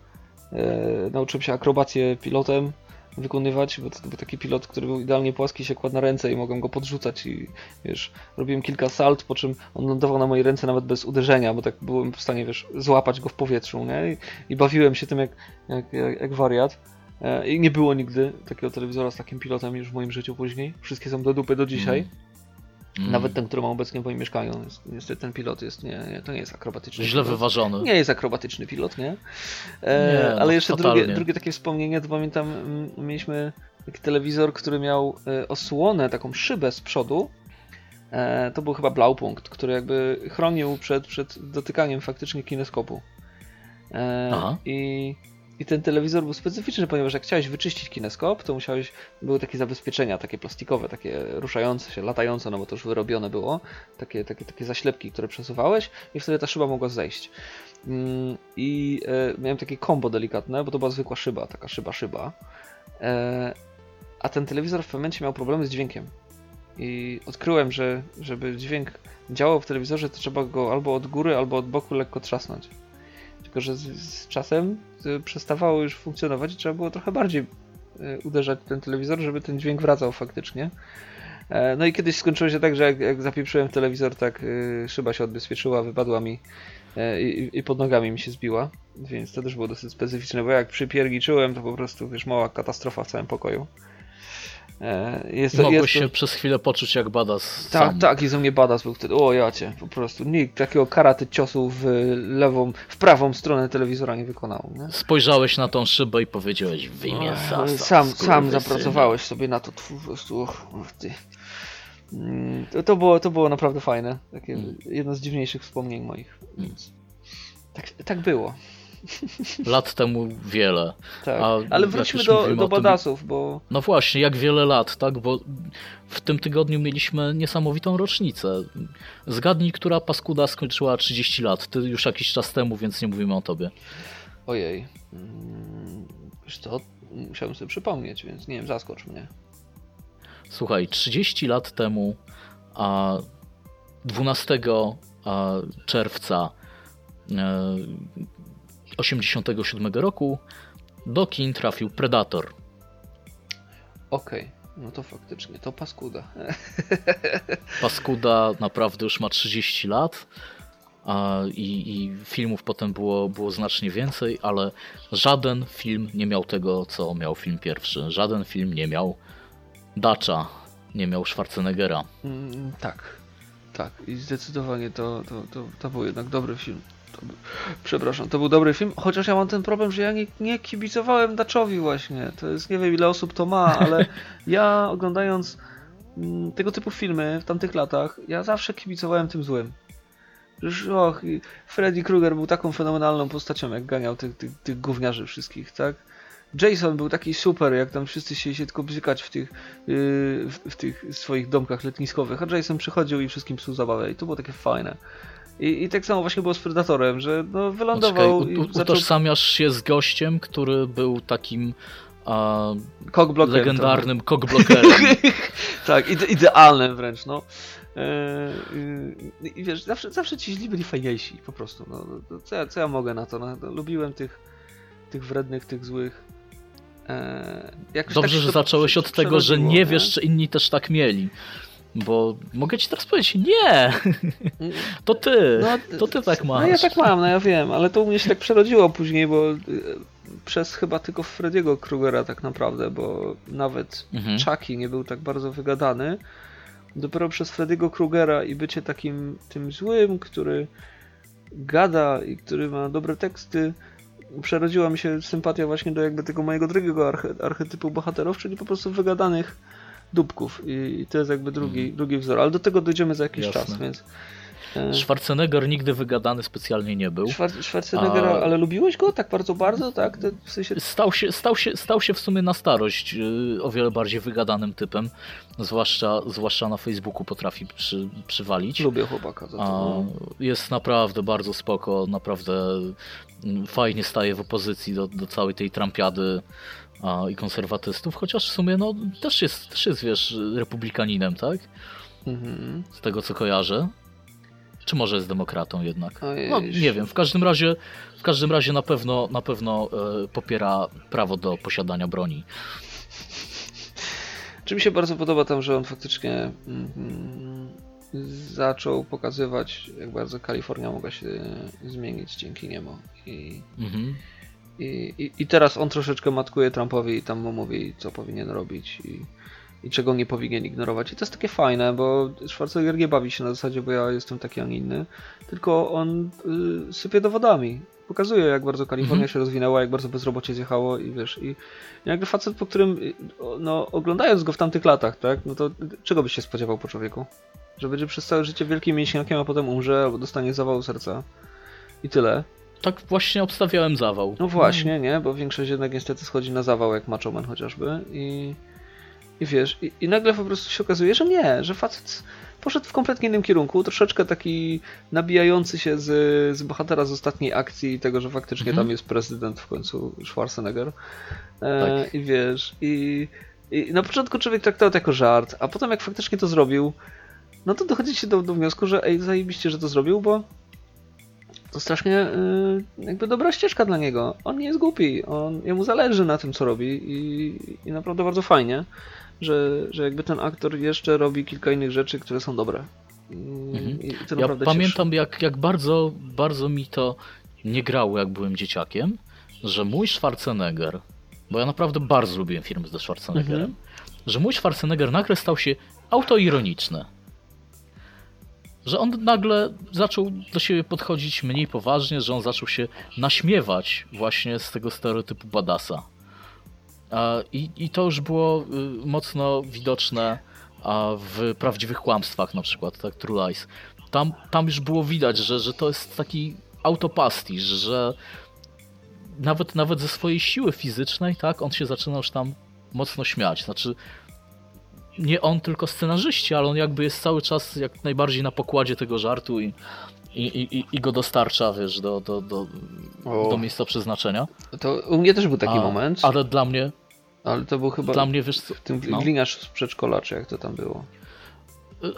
[SPEAKER 4] e, nauczyłem się akrobację pilotem wykonywać, bo to był taki pilot, który był idealnie płaski, się kładł na ręce i mogłem go podrzucać i wiesz, robiłem kilka salt, po czym on lądował na mojej ręce nawet bez uderzenia, bo tak byłem w stanie, wiesz, złapać go w powietrzu, nie? I, i bawiłem się tym jak, jak, jak, jak wariat. E, I nie było nigdy takiego telewizora z takim pilotem już w moim życiu później. Wszystkie są do dupy do dzisiaj.
[SPEAKER 3] Mm.
[SPEAKER 4] Nawet ten, który mam obecnie w moim mieszkaniu. Niestety ten pilot jest, nie, nie, to nie jest akrobatyczny
[SPEAKER 3] Źle
[SPEAKER 4] pilot.
[SPEAKER 3] wyważony.
[SPEAKER 4] Nie jest akrobatyczny pilot, nie? E,
[SPEAKER 3] Nie, no,
[SPEAKER 4] ale jeszcze
[SPEAKER 3] fatalnie.
[SPEAKER 4] drugie, drugie takie wspomnienie, to pamiętam, mm, mieliśmy taki telewizor, który miał e, osłonę, taką szybę z przodu. E, to był chyba Blaupunkt, który jakby chronił przed, przed dotykaniem faktycznie kineskopu. E,
[SPEAKER 3] Aha.
[SPEAKER 4] i, I ten telewizor był specyficzny, ponieważ jak chciałeś wyczyścić kineskop, to musiałeś, były takie zabezpieczenia, takie plastikowe, takie ruszające się, latające, no bo to już wyrobione było, takie, takie, takie zaślepki, które przesuwałeś i wtedy ta szyba mogła zejść. Mm, I e, miałem takie kombo delikatne, bo to była zwykła szyba, taka szyba, szyba. E, a ten telewizor w pewnym momencie miał problemy z dźwiękiem. I odkryłem, że żeby dźwięk działał w telewizorze, to trzeba go albo od góry, albo od boku lekko trzasnąć. Tylko, że z, z czasem y, przestawało już funkcjonować i trzeba było trochę bardziej e, uderzać ten telewizor, żeby ten dźwięk wracał faktycznie. E, No i kiedyś skończyło się tak, że jak, jak zapieprzyłem telewizor, tak szyba się odbezpieczyła, wypadła mi e, i, i pod nogami mi się zbiła, więc to też było dosyć specyficzne, bo jak przypierniczyłem, to po prostu, wiesz, mała katastrofa w całym pokoju. E, Jest, to-
[SPEAKER 3] Mogłeś
[SPEAKER 4] jest
[SPEAKER 3] się przez chwilę poczuć jak badass
[SPEAKER 4] tak,
[SPEAKER 3] sam.
[SPEAKER 4] tak, i ze mnie badass był wtedy. O jacie, po prostu. Nikt takiego karaty ciosu w lewą, w prawą stronę telewizora nie wykonał. Nie?
[SPEAKER 3] Spojrzałeś na tą szybę i powiedziałeś w imię
[SPEAKER 4] sam, sam
[SPEAKER 3] skurwysynie.
[SPEAKER 4] zapracowałeś sobie na to po prostu. Och, och, ty. Mm, To, to, było, to było naprawdę fajne. Takie
[SPEAKER 3] Mm.
[SPEAKER 4] jedno z dziwniejszych wspomnień moich. Więc tak, tak było.
[SPEAKER 3] Lat temu wiele.
[SPEAKER 4] Tak. Ale wróćmy do, do
[SPEAKER 3] o tym-
[SPEAKER 4] bo
[SPEAKER 3] No właśnie, jak wiele lat, tak? Bo w tym tygodniu mieliśmy niesamowitą rocznicę. Zgadnij, która paskuda skończyła 30 lat. Ty już jakiś czas temu, więc nie mówimy o tobie.
[SPEAKER 4] ojej. Mm, Wiesz co? Musiałem sobie przypomnieć, więc nie wiem, zaskocz mnie.
[SPEAKER 3] Słuchaj, 30 lat temu, a 12 a, czerwca e, 87 roku do kin trafił Predator.
[SPEAKER 4] Okej, no to faktycznie, to paskuda.
[SPEAKER 3] Paskuda naprawdę już ma 30 lat a, i, i filmów potem było, było znacznie więcej, ale żaden film nie miał tego, co miał film pierwszy. Żaden film nie miał Dacza, nie miał Schwarzeneggera.
[SPEAKER 4] Mm, tak, tak. I zdecydowanie to, to, to, to był jednak dobry film. Przepraszam, to był dobry film, chociaż ja mam ten problem, że ja nie, nie kibicowałem Daczowi właśnie. To jest, nie wiem ile osób to ma, ale ja oglądając mm, tego typu filmy w tamtych latach, ja zawsze kibicowałem tym złym. Przecież, och, Freddy Krueger był taką fenomenalną postacią, jak ganiał tych, tych, tych gówniarzy wszystkich, tak? Jason był taki super, jak tam wszyscy się, się tylko bzykać w tych, yy, w, w tych swoich domkach letniskowych, a Jason przychodził i wszystkim psuł zabawę i to było takie fajne. I, I tak samo właśnie było z Predatorem, że no wylądował
[SPEAKER 3] u-
[SPEAKER 4] i
[SPEAKER 3] u-
[SPEAKER 4] zaczął
[SPEAKER 3] utożsamiasz się z gościem, który był takim a, legendarnym cockblockerem.
[SPEAKER 4] Tak, ide, idealnym wręcz, no. Yy, I wiesz, zawsze, zawsze ci źli byli fajniejsi, po prostu. No, no, co, ja, co ja mogę na to? No, no, lubiłem tych, tych wrednych, tych złych. Jakoś
[SPEAKER 3] Dobrze,
[SPEAKER 4] tak
[SPEAKER 3] że zacząłeś od tego, że
[SPEAKER 4] przerodziło,
[SPEAKER 3] nie wiesz, czy inni też tak mieli. Bo mogę ci teraz powiedzieć, nie, to ty,
[SPEAKER 4] No,
[SPEAKER 3] to ty tak masz.
[SPEAKER 4] No ja tak mam, no ja wiem, ale to u mnie się tak przerodziło później, bo y, przez chyba tylko Frediego Krugera tak naprawdę, bo nawet
[SPEAKER 3] Mhm.
[SPEAKER 4] Chucky nie był tak bardzo wygadany. Dopiero przez Frediego Krugera i bycie takim tym złym, który gada i który ma dobre teksty, przerodziła mi się sympatia właśnie do jakby tego mojego drugiego arche, archetypu bohaterów, czyli po prostu wygadanych dupków. I, to jest jakby drugi, drugi wzór, ale do tego dojdziemy za jakiś.
[SPEAKER 3] Jasne.
[SPEAKER 4] czas, więc... e,
[SPEAKER 3] Schwarzenegger nigdy wygadany specjalnie nie był.
[SPEAKER 4] Schwar- Schwarzeneggera,
[SPEAKER 3] A-
[SPEAKER 4] ale lubiłeś go tak bardzo, bardzo, tak? W sensie...
[SPEAKER 3] Stał się, stał, się, stał się w sumie na starość yy, o wiele bardziej wygadanym typem. Zwłaszcza, zwłaszcza na Facebooku potrafi przy, przywalić.
[SPEAKER 4] Lubię chłopaka za to.
[SPEAKER 3] A,
[SPEAKER 4] no.
[SPEAKER 3] jest naprawdę bardzo spoko, naprawdę mm, fajnie staje w opozycji do, do całej tej trampiady a, i konserwatystów, chociaż w sumie no, też, jest, też jest, wiesz, republikaninem, tak?
[SPEAKER 4] Mhm.
[SPEAKER 3] Z tego co kojarzę. Czy może jest demokratą jednak? No, nie wiem, w każdym razie, w każdym razie na pewno, na pewno e, popiera prawo do posiadania broni.
[SPEAKER 4] Czy mi się bardzo podoba tam, że on faktycznie mm, zaczął pokazywać, jak bardzo Kalifornia mogła się zmienić dzięki niemu. I,
[SPEAKER 3] Mhm.
[SPEAKER 4] I, i, i teraz on troszeczkę matkuje Trumpowi i tam mu mówi, co powinien robić i, i czego nie powinien ignorować. I to jest takie fajne, bo Schwarzenegger nie bawi się na zasadzie, bo ja jestem taki, a nie inny, tylko on y, sypie dowodami. Pokazuje, jak bardzo Kalifornia
[SPEAKER 3] Mhm.
[SPEAKER 4] się rozwinęła, jak bardzo bezrobocie zjechało i wiesz, i, jakby facet, po którym, y, no, oglądając go w tamtych latach, tak, no to czego byś się spodziewał po człowieku? Że będzie przez całe życie wielkim mięśniakiem, a potem umrze, albo dostanie zawału serca. I tyle.
[SPEAKER 3] Tak właśnie obstawiałem zawał.
[SPEAKER 4] No właśnie, nie? Bo większość jednak niestety schodzi na zawał, jak Macho Man chociażby. I, i wiesz, i, i nagle po prostu się okazuje, że nie, że facet poszedł w kompletnie innym kierunku, troszeczkę taki nabijający się z, z bohatera z ostatniej akcji i tego, że faktycznie
[SPEAKER 3] Mhm.
[SPEAKER 4] tam jest prezydent w końcu Schwarzenegger. E,
[SPEAKER 3] Tak.
[SPEAKER 4] I wiesz, i, i na początku człowiek traktował to jako żart, a potem jak faktycznie to zrobił, no to dochodzi się do, do wniosku, że ej, zajebiście, że to zrobił, bo to strasznie y, jakby dobra ścieżka dla niego. On nie jest głupi, on, jemu zależy na tym, co robi i, i naprawdę bardzo fajnie, że, że jakby ten aktor jeszcze robi kilka innych rzeczy, które są dobre. I,
[SPEAKER 3] Mhm. Ja pamiętam, jak, jak bardzo, bardzo mi to nie grało, jak byłem dzieciakiem, że mój Schwarzenegger, bo ja naprawdę bardzo lubiłem filmy ze Schwarzeneggerem,
[SPEAKER 4] Mhm.
[SPEAKER 3] że mój Schwarzenegger nagle stał się autoironiczny. Że on nagle zaczął do siebie podchodzić mniej poważnie, że on zaczął się naśmiewać właśnie z tego stereotypu badasa. I, I to już było y, mocno widoczne w prawdziwych kłamstwach, na przykład, tak, True Lies. Tam, tam już było widać, że, że to jest taki autopastisz, że nawet, nawet ze swojej siły fizycznej, tak, on się zaczyna już tam mocno śmiać. Znaczy, nie on, tylko scenarzyści, ale on jakby jest cały czas jak najbardziej na pokładzie tego żartu i, i, i, i go dostarcza, wiesz, do, do, do, do miejsca przeznaczenia.
[SPEAKER 4] To u mnie też był taki
[SPEAKER 3] A-
[SPEAKER 4] moment,
[SPEAKER 3] Ale dla mnie,
[SPEAKER 4] ale to był chyba
[SPEAKER 3] dla mnie, wiesz, co,
[SPEAKER 4] w tym
[SPEAKER 3] no.
[SPEAKER 4] gliniarz z przedszkola, czy jak to tam było.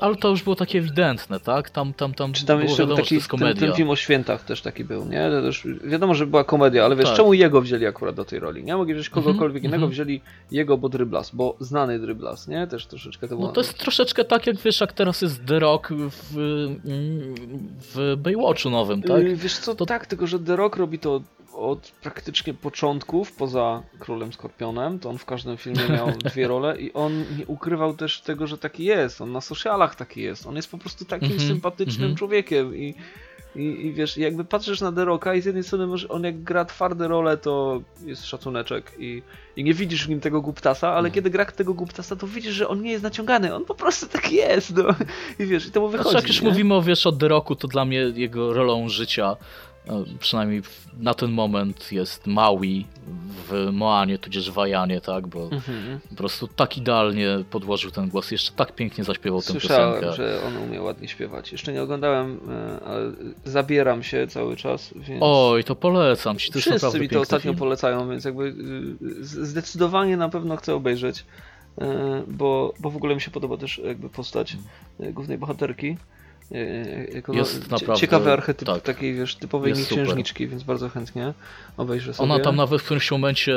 [SPEAKER 3] Ale to już było takie ewidentne, tak? Tam, tam, tam
[SPEAKER 4] Czy tam
[SPEAKER 3] było
[SPEAKER 4] jeszcze
[SPEAKER 3] wiadomo,
[SPEAKER 4] taki
[SPEAKER 3] jest
[SPEAKER 4] ten,
[SPEAKER 3] komedia.
[SPEAKER 4] ten film o świętach też taki był, nie? Wiadomo, że była komedia, ale wiesz,
[SPEAKER 3] Tak.
[SPEAKER 4] czemu jego wzięli akurat do tej roli? Nie mogli wziąć kogokolwiek
[SPEAKER 3] Mhm,
[SPEAKER 4] innego,
[SPEAKER 3] mhm.
[SPEAKER 4] wzięli jego, bo dryblas, bo znany dryblas, nie? Też troszeczkę to było.
[SPEAKER 3] No to jest troszeczkę tak, jak wiesz, jak teraz jest The Rock w, w Baywatchu nowym, tak?
[SPEAKER 4] Yy, wiesz co,
[SPEAKER 3] To-
[SPEAKER 4] tak, tylko że The Rock robi to od, praktycznie początków, poza Królem Skorpionem, to on w każdym filmie miał dwie role i on nie ukrywał też tego, że taki jest, on na socialach taki jest, on jest po prostu takim
[SPEAKER 3] Mhm,
[SPEAKER 4] sympatycznym
[SPEAKER 3] mhm.
[SPEAKER 4] człowiekiem i, i, i wiesz, jakby patrzysz na The Rocka i z jednej strony może on jak gra twarde role, to jest szacuneczek i, i nie widzisz w nim tego głuptasa, ale
[SPEAKER 3] Mhm.
[SPEAKER 4] kiedy gra tego głuptasa, to widzisz, że on nie jest naciągany, on po prostu taki jest, no. I wiesz, i to mu wychodzi,
[SPEAKER 3] Znaczy, jak już mówimy o, wiesz, o The Rocku, to dla mnie jego rolą życia, przynajmniej w- na ten moment, jest Maui w Moanie, tudzież Wajanie, tak? Bo
[SPEAKER 4] Mhm.
[SPEAKER 3] po prostu tak idealnie podłożył ten głos, jeszcze tak pięknie zaśpiewał tę
[SPEAKER 4] Słyszałem,
[SPEAKER 3] piosenkę.
[SPEAKER 4] że on umie ładnie śpiewać. Jeszcze nie oglądałem, e, ale zabieram się cały czas, więc...
[SPEAKER 3] Oj, to polecam ci, to jest
[SPEAKER 4] Wszyscy
[SPEAKER 3] naprawdę
[SPEAKER 4] mi to ostatnio
[SPEAKER 3] film.
[SPEAKER 4] polecają, więc jakby z- zdecydowanie na pewno chcę obejrzeć, e, bo, bo w ogóle mi się podoba też jakby postać e, głównej bohaterki. E, Jako
[SPEAKER 3] Jest naprawdę,
[SPEAKER 4] Ciekawy archetyp
[SPEAKER 3] tak.
[SPEAKER 4] takiej, wiesz, typowej księżniczki, więc bardzo chętnie obejrzę sobie.
[SPEAKER 3] Ona tam nawet w którymś momencie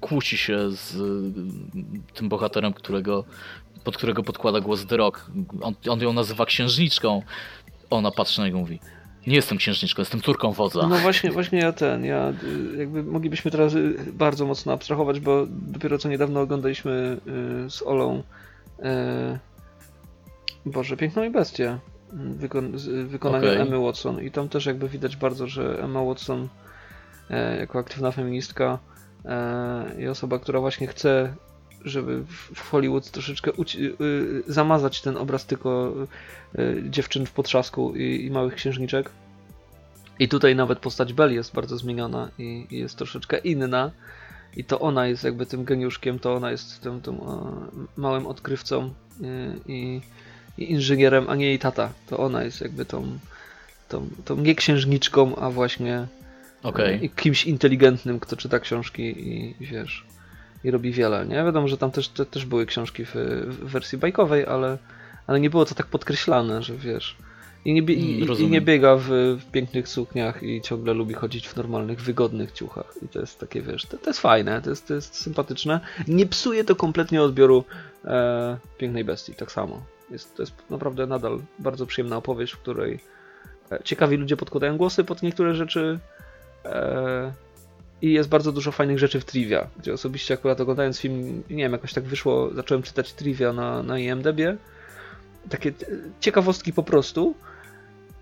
[SPEAKER 3] kłóci się z y, tym bohaterem, którego, pod którego podkłada głos The Rock. On, on ją nazywa księżniczką. Ona patrzy na niego i mówi nie jestem księżniczką, jestem córką wodza.
[SPEAKER 4] No właśnie, właśnie ja ten, ja y, jakby moglibyśmy teraz y, bardzo mocno abstrahować, bo dopiero co niedawno oglądaliśmy y, z Olą y, Boże, Piękną i Bestię y, wykon, z wykonania
[SPEAKER 3] Okej.
[SPEAKER 4] Emmy Watson i tam też jakby widać bardzo, że Emma Watson e, jako aktywna feministka e, i osoba, która właśnie chce żeby w Hollywood troszeczkę uci- y, zamazać ten obraz tylko y, dziewczyn w potrzasku i, i małych księżniczek. I tutaj nawet postać Belle jest bardzo zmieniona i, i jest troszeczkę inna. I to ona jest jakby tym geniuszkiem, to ona jest tym, tym e, małym odkrywcą y, i inżynierem, a nie jej tata. To ona jest jakby tą, tą, tą nie księżniczką, a właśnie
[SPEAKER 3] Okej.
[SPEAKER 4] i kimś inteligentnym, kto czyta książki i, wiesz, i robi wiele, nie? Wiadomo, że tam też, te, też były książki w, w wersji bajkowej, ale, ale nie było to tak podkreślane, że wiesz. I nie, i, i- nie biega w, w pięknych sukniach i ciągle lubi chodzić w normalnych, wygodnych ciuchach. I to jest takie, wiesz, to, to jest fajne, to jest, to jest sympatyczne. Nie psuje to kompletnie odbioru e, Pięknej Bestii, tak samo. Jest, to jest naprawdę nadal bardzo przyjemna opowieść, w której e, ciekawi ludzie podkładają głosy pod niektóre rzeczy, E, I jest bardzo dużo fajnych rzeczy w trivia, gdzie osobiście akurat oglądając film, nie wiem, jakoś tak wyszło, zacząłem czytać trivia na, na IMDb. Takie e, ciekawostki po prostu.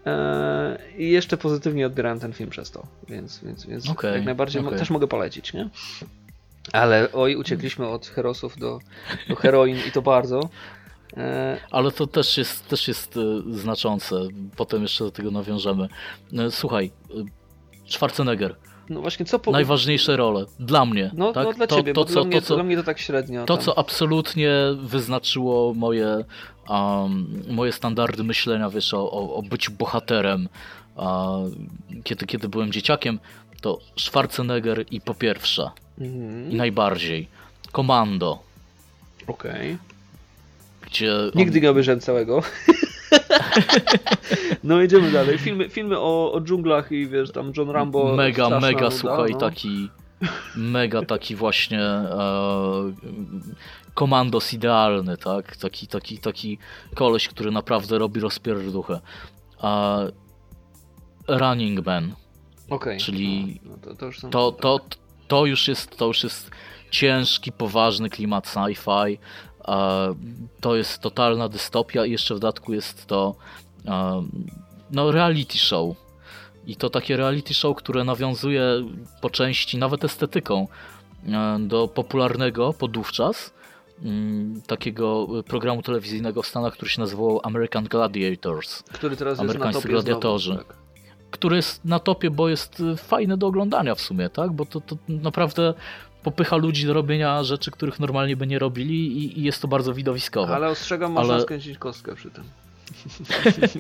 [SPEAKER 4] E, I jeszcze pozytywnie odbierałem ten film przez to, więc, więc, więc
[SPEAKER 3] Okej,
[SPEAKER 4] jak najbardziej
[SPEAKER 3] okej.
[SPEAKER 4] też mogę polecić, nie? Ale oj, uciekliśmy od herosów do, do heroin i to bardzo. E,
[SPEAKER 3] Ale to też jest, też jest e, znaczące. Potem jeszcze do tego nawiążemy. E, Słuchaj, Schwarzenegger.
[SPEAKER 4] no właśnie, co po...
[SPEAKER 3] Najważniejsze role. Dla mnie.
[SPEAKER 4] No,
[SPEAKER 3] tak?
[SPEAKER 4] no dla
[SPEAKER 3] to,
[SPEAKER 4] ciebie,
[SPEAKER 3] to,
[SPEAKER 4] bo
[SPEAKER 3] co,
[SPEAKER 4] dla, mnie,
[SPEAKER 3] to, co,
[SPEAKER 4] dla mnie to tak średnio.
[SPEAKER 3] To,
[SPEAKER 4] tam.
[SPEAKER 3] co absolutnie wyznaczyło moje, um, moje standardy myślenia, wiesz, o, o, o byciu bohaterem, kiedy, kiedy byłem dzieciakiem, to Schwarzenegger i po pierwsze,
[SPEAKER 4] Mhm.
[SPEAKER 3] i najbardziej, Komando,
[SPEAKER 4] Okej.
[SPEAKER 3] Gdzie... on-
[SPEAKER 4] Nigdy nie obejrzałem całego. No idziemy dalej. Filmy, filmy o, o dżunglach i wiesz, tam John Rambo.
[SPEAKER 3] mega, mega,
[SPEAKER 4] nuda,
[SPEAKER 3] słuchaj,
[SPEAKER 4] no.
[SPEAKER 3] taki mega taki właśnie e, komandos idealny, tak? Taki, taki, taki koleś, który naprawdę robi rozpierduchę. A Running Man,
[SPEAKER 4] Okej.
[SPEAKER 3] czyli
[SPEAKER 4] No, no to, to już
[SPEAKER 3] to, to, to, już jest, to już jest ciężki, poważny klimat sci-fi. To jest totalna dystopia i jeszcze w dodatku jest to no, reality show. I to takie reality show, które nawiązuje po części, nawet estetyką, e, do popularnego podówczas mm, takiego programu telewizyjnego w Stanach, który się nazywał American Gladiators.
[SPEAKER 4] Który teraz jest
[SPEAKER 3] Amerykańscy
[SPEAKER 4] na topie
[SPEAKER 3] gladiatorzy.
[SPEAKER 4] Znowu, tak.
[SPEAKER 3] który jest na topie, bo jest y, fajny do oglądania w sumie, tak? Bo to, to naprawdę popycha ludzi do robienia rzeczy, których normalnie by nie robili i, i jest to bardzo widowiskowe.
[SPEAKER 4] Ale ostrzegam, można
[SPEAKER 3] Ale-
[SPEAKER 4] skręcić kostkę przy tym.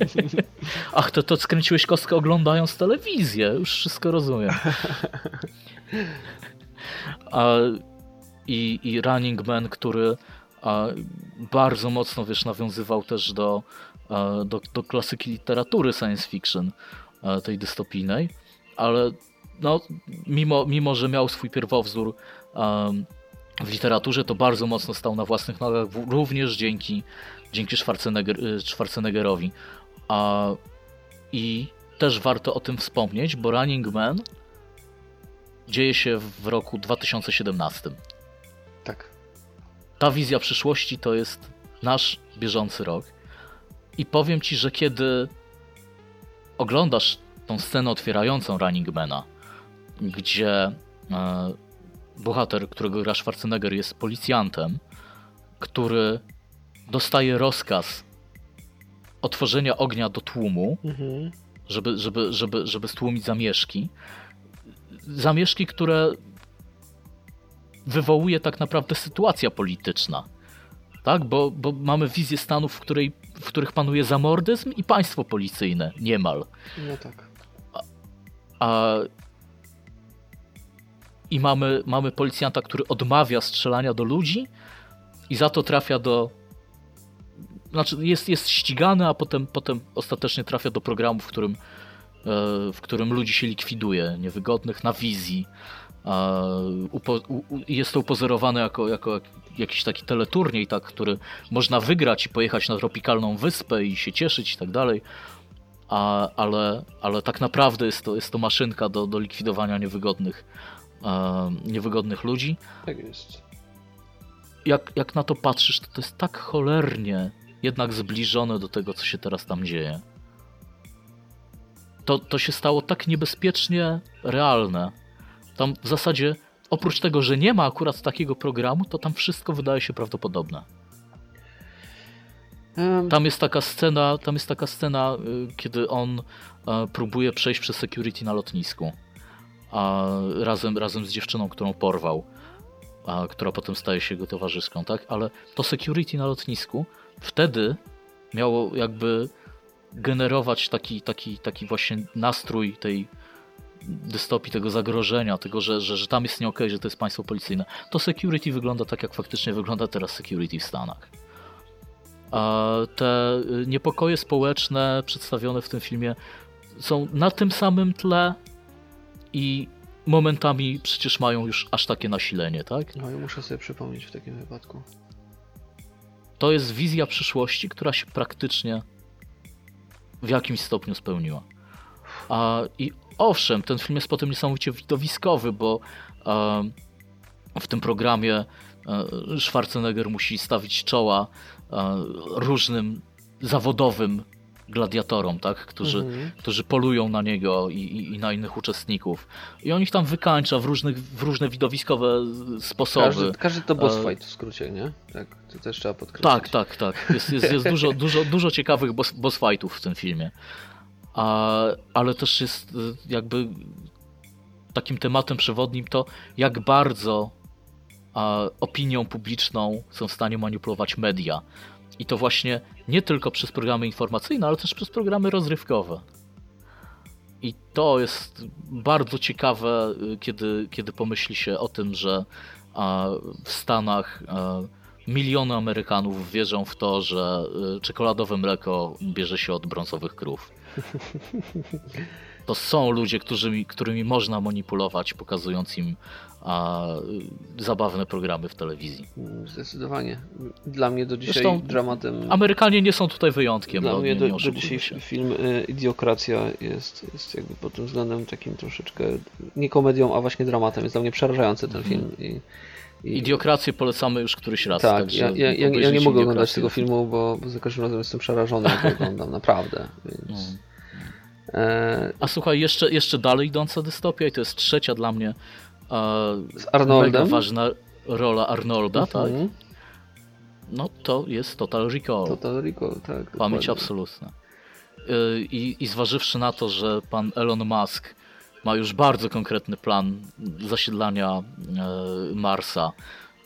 [SPEAKER 3] Ach, to, to skręciłeś kostkę oglądając telewizję, już wszystko rozumiem. A, i, I Running Man, który a, bardzo mocno, wiesz, nawiązywał też do, a, do, do klasyki literatury science fiction, tej dystopijnej, ale no, mimo, mimo, że miał swój pierwowzór em, w literaturze, to bardzo mocno stał na własnych nogach, również dzięki, dzięki Schwarzenegger, y, Schwarzeneggerowi. A, I też warto o tym wspomnieć, bo Running Man dzieje się w roku 2017.
[SPEAKER 4] Tak.
[SPEAKER 3] Ta wizja przyszłości to jest nasz bieżący rok. I powiem ci, że kiedy oglądasz tą scenę otwierającą Running Mana, gdzie e, bohater, którego gra Schwarzenegger, jest policjantem, który dostaje rozkaz otworzenia ognia do tłumu,
[SPEAKER 4] Mhm.
[SPEAKER 3] żeby, żeby, żeby, żeby stłumić zamieszki. Zamieszki, które wywołuje tak naprawdę sytuacja polityczna. Tak, bo, bo mamy wizję stanów, w, której, w których panuje zamordyzm i państwo policyjne, niemal.
[SPEAKER 4] No tak.
[SPEAKER 3] A... I mamy, mamy policjanta, który odmawia strzelania do ludzi i za to trafia do. Znaczy, jest, jest ścigany, a potem, potem ostatecznie trafia do programu, w którym, e, w którym ludzi się likwiduje, niewygodnych, na wizji. Jest to upozorowane jako, jako jakiś taki teleturniej, tak, który można wygrać i pojechać na tropikalną wyspę i się cieszyć i tak dalej a, ale, ale tak naprawdę jest to, jest to maszynka do, do likwidowania niewygodnych, niewygodnych ludzi.
[SPEAKER 4] Tak jest.
[SPEAKER 3] Jak, jak na to patrzysz, to to jest tak cholernie jednak zbliżone do tego, co się teraz tam dzieje. To, to się stało tak niebezpiecznie realne. Tam w zasadzie, oprócz tego, że nie ma akurat takiego programu, to tam wszystko wydaje się prawdopodobne. Tam jest taka scena, tam jest taka scena, y, kiedy on e, próbuje przejść przez security na lotnisku. A razem, razem z dziewczyną, którą porwał, a, która potem staje się jego towarzyszką, tak? Ale to security na lotnisku wtedy miało jakby generować taki, taki, taki właśnie nastrój tej dystopii, tego zagrożenia, tego, że, że, że tam jest nie okej, że to jest państwo policyjne. To security wygląda tak, jak faktycznie wygląda teraz security w Stanach. A te y, niepokoje społeczne przedstawione w tym filmie są na tym samym tle i momentami przecież mają już aż takie nasilenie, tak?
[SPEAKER 4] No i muszę sobie przypomnieć w takim wypadku.
[SPEAKER 3] To jest wizja przyszłości, która się praktycznie w jakimś stopniu spełniła. A, I owszem, ten film jest potem niesamowicie widowiskowy, bo em, w tym programie e, Schwarzenegger musi stawić czoła e, różnym zawodowym gladiatorom, tak? którzy,
[SPEAKER 4] Mhm.
[SPEAKER 3] którzy polują na niego i, i, i na innych uczestników. I on ich tam wykańcza w, różnych, w różne widowiskowe sposoby.
[SPEAKER 4] Każdy, każdy to boss
[SPEAKER 3] E,
[SPEAKER 4] fight w skrócie, nie? Tak, to też trzeba podkreślić.
[SPEAKER 3] Tak, tak, tak. Jest, jest, jest dużo, dużo, dużo ciekawych boss, boss fightów w tym filmie. A, ale też jest y, jakby takim tematem przewodnim to, jak bardzo a, opinią publiczną są w stanie manipulować media. I to właśnie nie tylko przez programy informacyjne, ale też przez programy rozrywkowe. I to jest bardzo ciekawe, y, kiedy, kiedy pomyśli się o tym, że w Stanach miliony Amerykanów wierzą w to, że y, czekoladowe mleko bierze się od brązowych krów. To są ludzie, którzy, którymi można manipulować, pokazując im a, zabawne programy w telewizji.
[SPEAKER 4] Mm, Zdecydowanie. Dla mnie do dzisiaj
[SPEAKER 3] Zresztą
[SPEAKER 4] dramatem.
[SPEAKER 3] Amerykanie nie są tutaj wyjątkiem.
[SPEAKER 4] Dla
[SPEAKER 3] no,
[SPEAKER 4] mnie
[SPEAKER 3] nie,
[SPEAKER 4] do, do dzisiaj
[SPEAKER 3] się.
[SPEAKER 4] film y, Idiokracja jest, jest jakby pod tym względem takim troszeczkę nie komedią, a właśnie dramatem. Jest dla mnie przerażający ten film. I, i,
[SPEAKER 3] Idiokrację polecamy już któryś raz.
[SPEAKER 4] tak,
[SPEAKER 3] także
[SPEAKER 4] ja, ja, ja, ja nie mogę oglądać tego filmu, bo, bo za każdym razem jestem przerażony, jak oglądam, naprawdę. Więc,
[SPEAKER 3] No.
[SPEAKER 4] e,
[SPEAKER 3] A słuchaj, jeszcze, jeszcze dalej idąca dystopia i to jest trzecia dla mnie
[SPEAKER 4] z Arnoldem.
[SPEAKER 3] mega ważna rola Arnolda, tak?
[SPEAKER 4] Mhm.
[SPEAKER 3] No to jest Total Recall.
[SPEAKER 4] Total Recall, tak.
[SPEAKER 3] Pamięć
[SPEAKER 4] dokładnie.
[SPEAKER 3] absolutna. Y, I, I zważywszy na to, że pan Elon Musk ma już bardzo konkretny plan zasiedlania e, Marsa,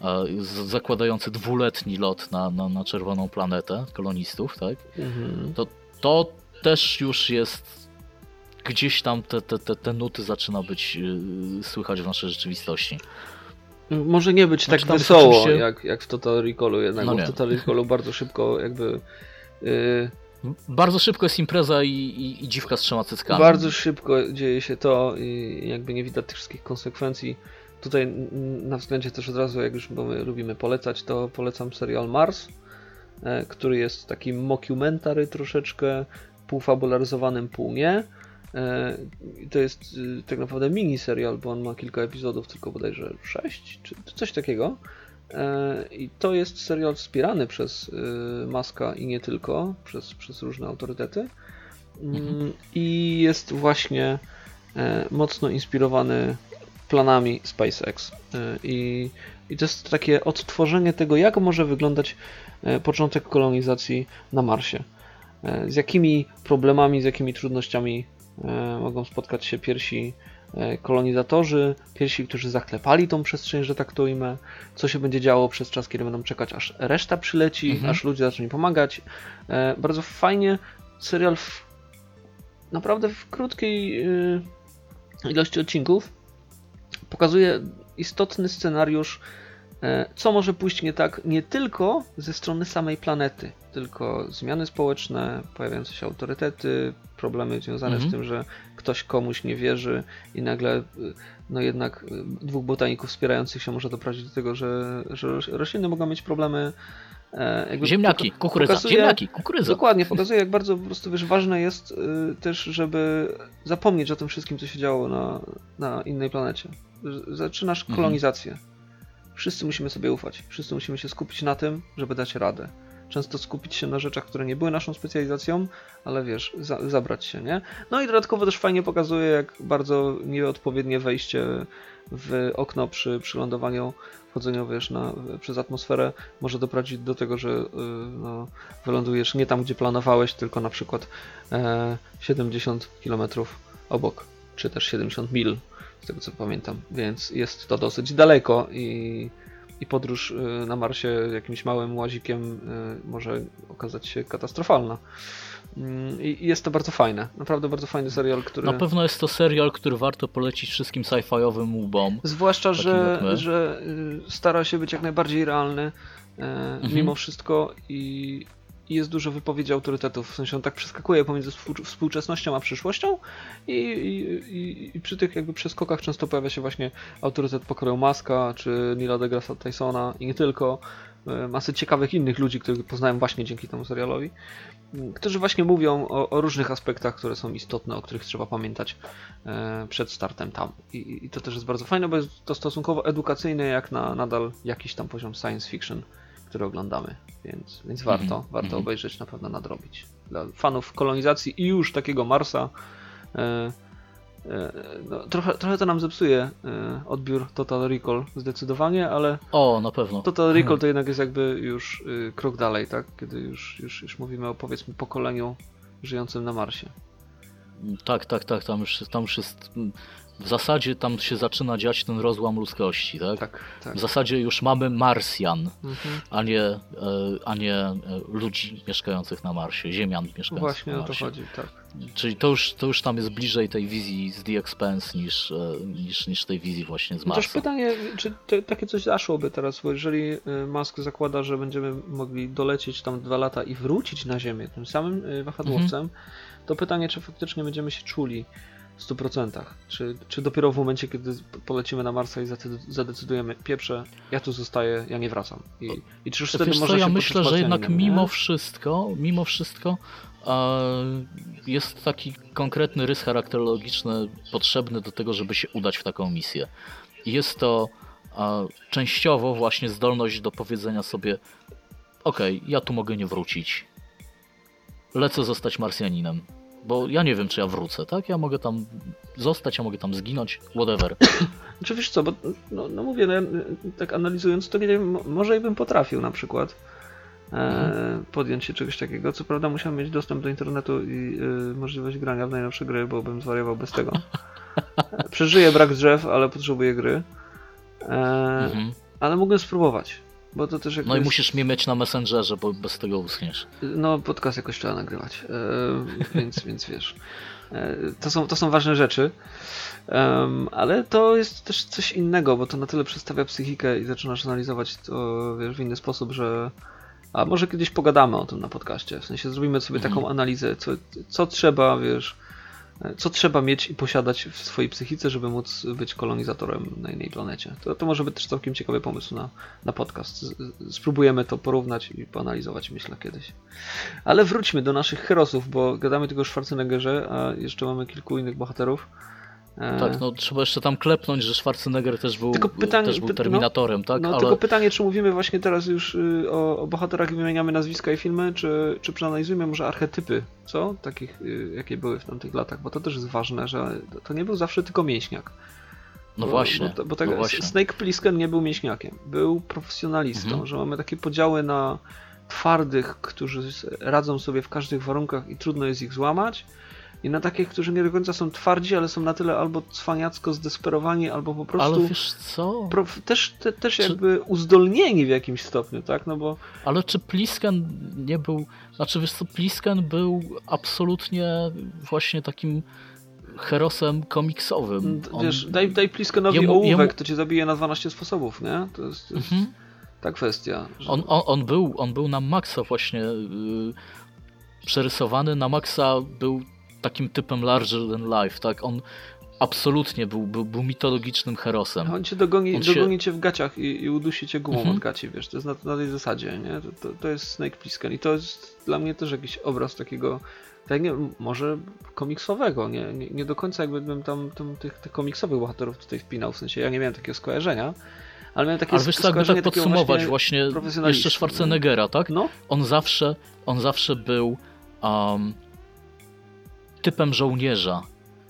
[SPEAKER 3] e, zakładający dwuletni lot na, na, na czerwoną planetę kolonistów, tak?
[SPEAKER 4] Mhm.
[SPEAKER 3] To, to też już jest gdzieś tam te, te, te, te nuty zaczyna być y, słychać w naszej rzeczywistości.
[SPEAKER 4] Może nie być
[SPEAKER 3] Znaczy,
[SPEAKER 4] tak wesoło,
[SPEAKER 3] oczywiście-
[SPEAKER 4] jak, jak w Total Recallu jednak,
[SPEAKER 3] No
[SPEAKER 4] bo w. Total Recallu bardzo szybko jakby... y,
[SPEAKER 3] Bardzo szybko jest impreza i, i, i dziwka z trzema cyckami.
[SPEAKER 4] Bardzo szybko dzieje się to i jakby nie widać tych wszystkich konsekwencji. Tutaj na względzie też od razu, jak już bo my lubimy polecać, to polecam serial Mars, e, który jest takim mockumentary troszeczkę, półfabularyzowanym, pół nie. E, To jest y, tak naprawdę mini serial, bo on ma kilka epizodów, tylko bodajże sześć, czy czy coś takiego. E, I to jest serial wspierany przez y, Maska i nie tylko, przez, przez różne autorytety. Mm, I jest właśnie e, mocno inspirowany planami SpaceX. I, I to jest takie odtworzenie tego, jak może wyglądać początek kolonizacji na Marsie. Z jakimi problemami, z jakimi trudnościami mogą spotkać się pierwsi e, kolonizatorzy, pierwsi, którzy zaklepali tą przestrzeń, że tak to ujmę, co się będzie działo przez czas, kiedy będą czekać, aż reszta przyleci,
[SPEAKER 3] Mhm.
[SPEAKER 4] aż ludzie zaczną im pomagać. E, Bardzo fajnie serial w, naprawdę w krótkiej ilości odcinków pokazuje istotny scenariusz, e, co może pójść nie tak nie tylko ze strony samej planety, tylko zmiany społeczne, pojawiające się autorytety, problemy związane
[SPEAKER 3] Mhm.
[SPEAKER 4] z tym, że ktoś komuś nie wierzy i nagle y, no jednak y, dwóch botaników wspierających się może doprowadzić do tego, że, że rośliny mogą mieć problemy. e, jakby
[SPEAKER 3] Ziemniaki, kukurydza,
[SPEAKER 4] pokazuje-
[SPEAKER 3] ziemniaki, kukurydza.
[SPEAKER 4] Dokładnie, pokazuje jak bardzo po prostu wiesz, ważne jest też, żeby zapomnieć o tym wszystkim, co się działo na, na innej planecie. Zaczynasz
[SPEAKER 3] Mhm.
[SPEAKER 4] Wszyscy musimy sobie ufać. Wszyscy musimy się skupić na tym, żeby dać radę. Często skupić się na rzeczach, które nie były naszą specjalizacją, ale wiesz, za, zabrać się, nie? No i dodatkowo też fajnie pokazuje, jak bardzo nieodpowiednie wejście w okno przy, przy lądowaniu, wchodzeniu, wiesz, na, przez atmosferę może doprowadzić do tego, że y, no, wylądujesz nie tam, gdzie planowałeś, tylko na przykład e, 70 km obok, czy też 70 mil, z tego co pamiętam, więc jest to dosyć daleko i, i podróż y, na Marsie jakimś małym łazikiem y, może okazać się katastrofalna. Mm, I jest to bardzo fajne, naprawdę bardzo fajny serial, który...
[SPEAKER 3] Na pewno jest to serial, który warto polecić wszystkim sci-fiowym łbom.
[SPEAKER 4] Zwłaszcza, że, że y, stara się być jak najbardziej realny e, mimo wszystko i, i jest dużo wypowiedzi autorytetów. W sensie on tak przeskakuje pomiędzy współ- współczesnością a przyszłością i, i, i, przy tych jakby przeskokach często pojawia się właśnie autorytet pokroju Maska czy Neila deGrasse Tysona i nie tylko. e, Masy ciekawych innych ludzi, których poznałem właśnie dzięki temu serialowi, którzy właśnie mówią o, o różnych aspektach, które są istotne, o których trzeba pamiętać e, przed startem tam. I, I to też jest bardzo fajne, bo jest to stosunkowo edukacyjne, jak na nadal jakiś tam poziom science fiction, który oglądamy. Więc, więc warto,
[SPEAKER 3] Mhm,
[SPEAKER 4] warto
[SPEAKER 3] mhm.
[SPEAKER 4] obejrzeć, na pewno nadrobić. Dla fanów kolonizacji i już takiego Marsa. E, e, no, trochę, trochę to nam zepsuje e, odbiór Total Recall zdecydowanie, ale
[SPEAKER 3] O, na pewno.
[SPEAKER 4] Total Recall to jednak jest jakby już y, krok dalej, tak? Kiedy już, już, już mówimy o powiedzmy pokoleniu żyjącym na Marsie.
[SPEAKER 3] Tak, tak, tak, tam już, tam już jest... W zasadzie tam się zaczyna dziać ten rozłam ludzkości, tak?
[SPEAKER 4] Tak, tak.
[SPEAKER 3] W zasadzie już mamy Marsjan,
[SPEAKER 4] Mhm.
[SPEAKER 3] a nie, e, a nie e, ludzi mieszkających na Marsie, ziemian mieszkających
[SPEAKER 4] Właśnie
[SPEAKER 3] na
[SPEAKER 4] o to
[SPEAKER 3] Marsie.
[SPEAKER 4] chodzi, tak.
[SPEAKER 3] Czyli to już, to już tam jest bliżej tej wizji z The Expanse niż, e, niż, niż tej wizji właśnie z
[SPEAKER 4] No też
[SPEAKER 3] Marsa.
[SPEAKER 4] pytanie, czy te, takie coś zaszłoby teraz, bo jeżeli Musk zakłada, że będziemy mogli dolecieć tam dwa lata i wrócić na Ziemię tym samym wahadłowcem, To pytanie, czy faktycznie będziemy się czuli 100%. Czy, czy dopiero w momencie, kiedy polecimy na Marsa i zade- zadecydujemy, pieprze, ja tu zostaję, ja nie wracam. I, i czy już wtedy
[SPEAKER 3] wiesz
[SPEAKER 4] można
[SPEAKER 3] co, ja myślę, że jednak mimo
[SPEAKER 4] nie?
[SPEAKER 3] wszystko, mimo wszystko e, jest taki konkretny rys charakterologiczny potrzebny do tego, żeby się udać w taką misję. Jest to e, częściowo właśnie zdolność do powiedzenia sobie okej, ja tu mogę nie wrócić. Lecę zostać Marsjaninem. Bo ja nie wiem, czy ja wrócę, tak? Ja mogę tam zostać, ja mogę tam zginąć, whatever.
[SPEAKER 4] Czy wiesz co, bo no, no mówię, no, ja, tak analizując to, nie wiem, mo- może i bym potrafił na przykład e,
[SPEAKER 3] Mhm.
[SPEAKER 4] podjąć się czegoś takiego. Co prawda musiałem mieć dostęp do internetu i e, możliwość grania w najnowsze gry, bo bym zwariował bez tego. Przeżyję brak drzew, ale potrzebuję gry. E,
[SPEAKER 3] Mhm.
[SPEAKER 4] Ale mógłbym spróbować, bo to też.
[SPEAKER 3] No i
[SPEAKER 4] jest-
[SPEAKER 3] musisz mnie mieć na Messengerze, bo bez tego uschniesz.
[SPEAKER 4] No, podcast jakoś trzeba nagrywać, e, więc, więc wiesz. E, to, są, to są ważne rzeczy, Em, ale to jest też coś innego, bo to na tyle przedstawia psychikę i zaczynasz analizować to wiesz, w inny sposób, że. A może kiedyś pogadamy o tym na podcaście. W sensie zrobimy sobie
[SPEAKER 3] Mhm.
[SPEAKER 4] taką analizę, co, co trzeba, wiesz, e, co trzeba mieć i posiadać w swojej psychice, żeby móc być kolonizatorem na innej planecie. To, to może być też całkiem ciekawy pomysł na, na podcast. Z- Spróbujemy to porównać i poanalizować, myślę, kiedyś. Ale wróćmy do naszych herosów, bo gadamy tylko o Schwarzeneggerze, a jeszcze mamy kilku innych bohaterów. E,
[SPEAKER 3] Tak, no trzeba jeszcze tam klepnąć, że Schwarzenegger też był,
[SPEAKER 4] Tylko pytanie-
[SPEAKER 3] też był
[SPEAKER 4] no,
[SPEAKER 3] Terminatorem, tak?
[SPEAKER 4] No
[SPEAKER 3] Ale
[SPEAKER 4] tylko pytanie, czy mówimy właśnie teraz już y, o, o bohaterach i wymieniamy nazwiska i filmy, czy, czy przeanalizujemy może archetypy, co? Takich, y, jakie były w tamtych latach, bo to też jest ważne, że to nie był zawsze tylko mięśniak.
[SPEAKER 3] no
[SPEAKER 4] Bo-
[SPEAKER 3] właśnie,
[SPEAKER 4] Bo, bo tak,
[SPEAKER 3] no właśnie.
[SPEAKER 4] Snake Plissken nie był mięśniakiem, był profesjonalistą,
[SPEAKER 3] Mhm.
[SPEAKER 4] że mamy takie podziały na twardych, którzy radzą sobie w każdych warunkach i trudno jest ich złamać, i na takich, którzy nie do końca są twardzi, ale są na tyle albo cwaniacko zdesperowani, albo po prostu
[SPEAKER 3] Ale wiesz co?
[SPEAKER 4] pro, też, te, też
[SPEAKER 3] Czy-
[SPEAKER 4] jakby uzdolnieni w jakimś stopniu, tak? No bo
[SPEAKER 3] Ale czy Plisken nie był... Znaczy wiesz co, Plisken był absolutnie właśnie takim herosem komiksowym. On-
[SPEAKER 4] wiesz, daj, daj Pliskenowi
[SPEAKER 3] jemu-
[SPEAKER 4] ołówek,
[SPEAKER 3] jemu-
[SPEAKER 4] to cię zabije na 12 sposobów, nie? To jest, to jest
[SPEAKER 3] Mhm.
[SPEAKER 4] ta kwestia. Że...
[SPEAKER 3] On, on, on, był, on był na maksa właśnie yy, przerysowany, na maksa był takim typem larger than life, tak? On absolutnie był, był, był mitologicznym herosem.
[SPEAKER 4] On cię dogoni,
[SPEAKER 3] On się-
[SPEAKER 4] dogoni cię w gaciach i, i udusi cię gumą
[SPEAKER 3] Mhm.
[SPEAKER 4] od gaci, wiesz, to jest na, na tej zasadzie, nie? To, to, to jest Snake Plissken i to jest dla mnie też jakiś obraz takiego, tak nie, może komiksowego, nie, nie, nie do końca jakby bym tam, tam tych, tych komiksowych bohaterów tutaj wpinał, w sensie ja nie miałem takiego skojarzenia, ale miałem takie
[SPEAKER 3] Ale wiesz
[SPEAKER 4] skojarzenie
[SPEAKER 3] tak podsumować właśnie,
[SPEAKER 4] profesjonalisty,
[SPEAKER 3] jeszcze Schwarzeneggera, tak?
[SPEAKER 4] No,
[SPEAKER 3] On zawsze, on zawsze był um, typem żołnierza,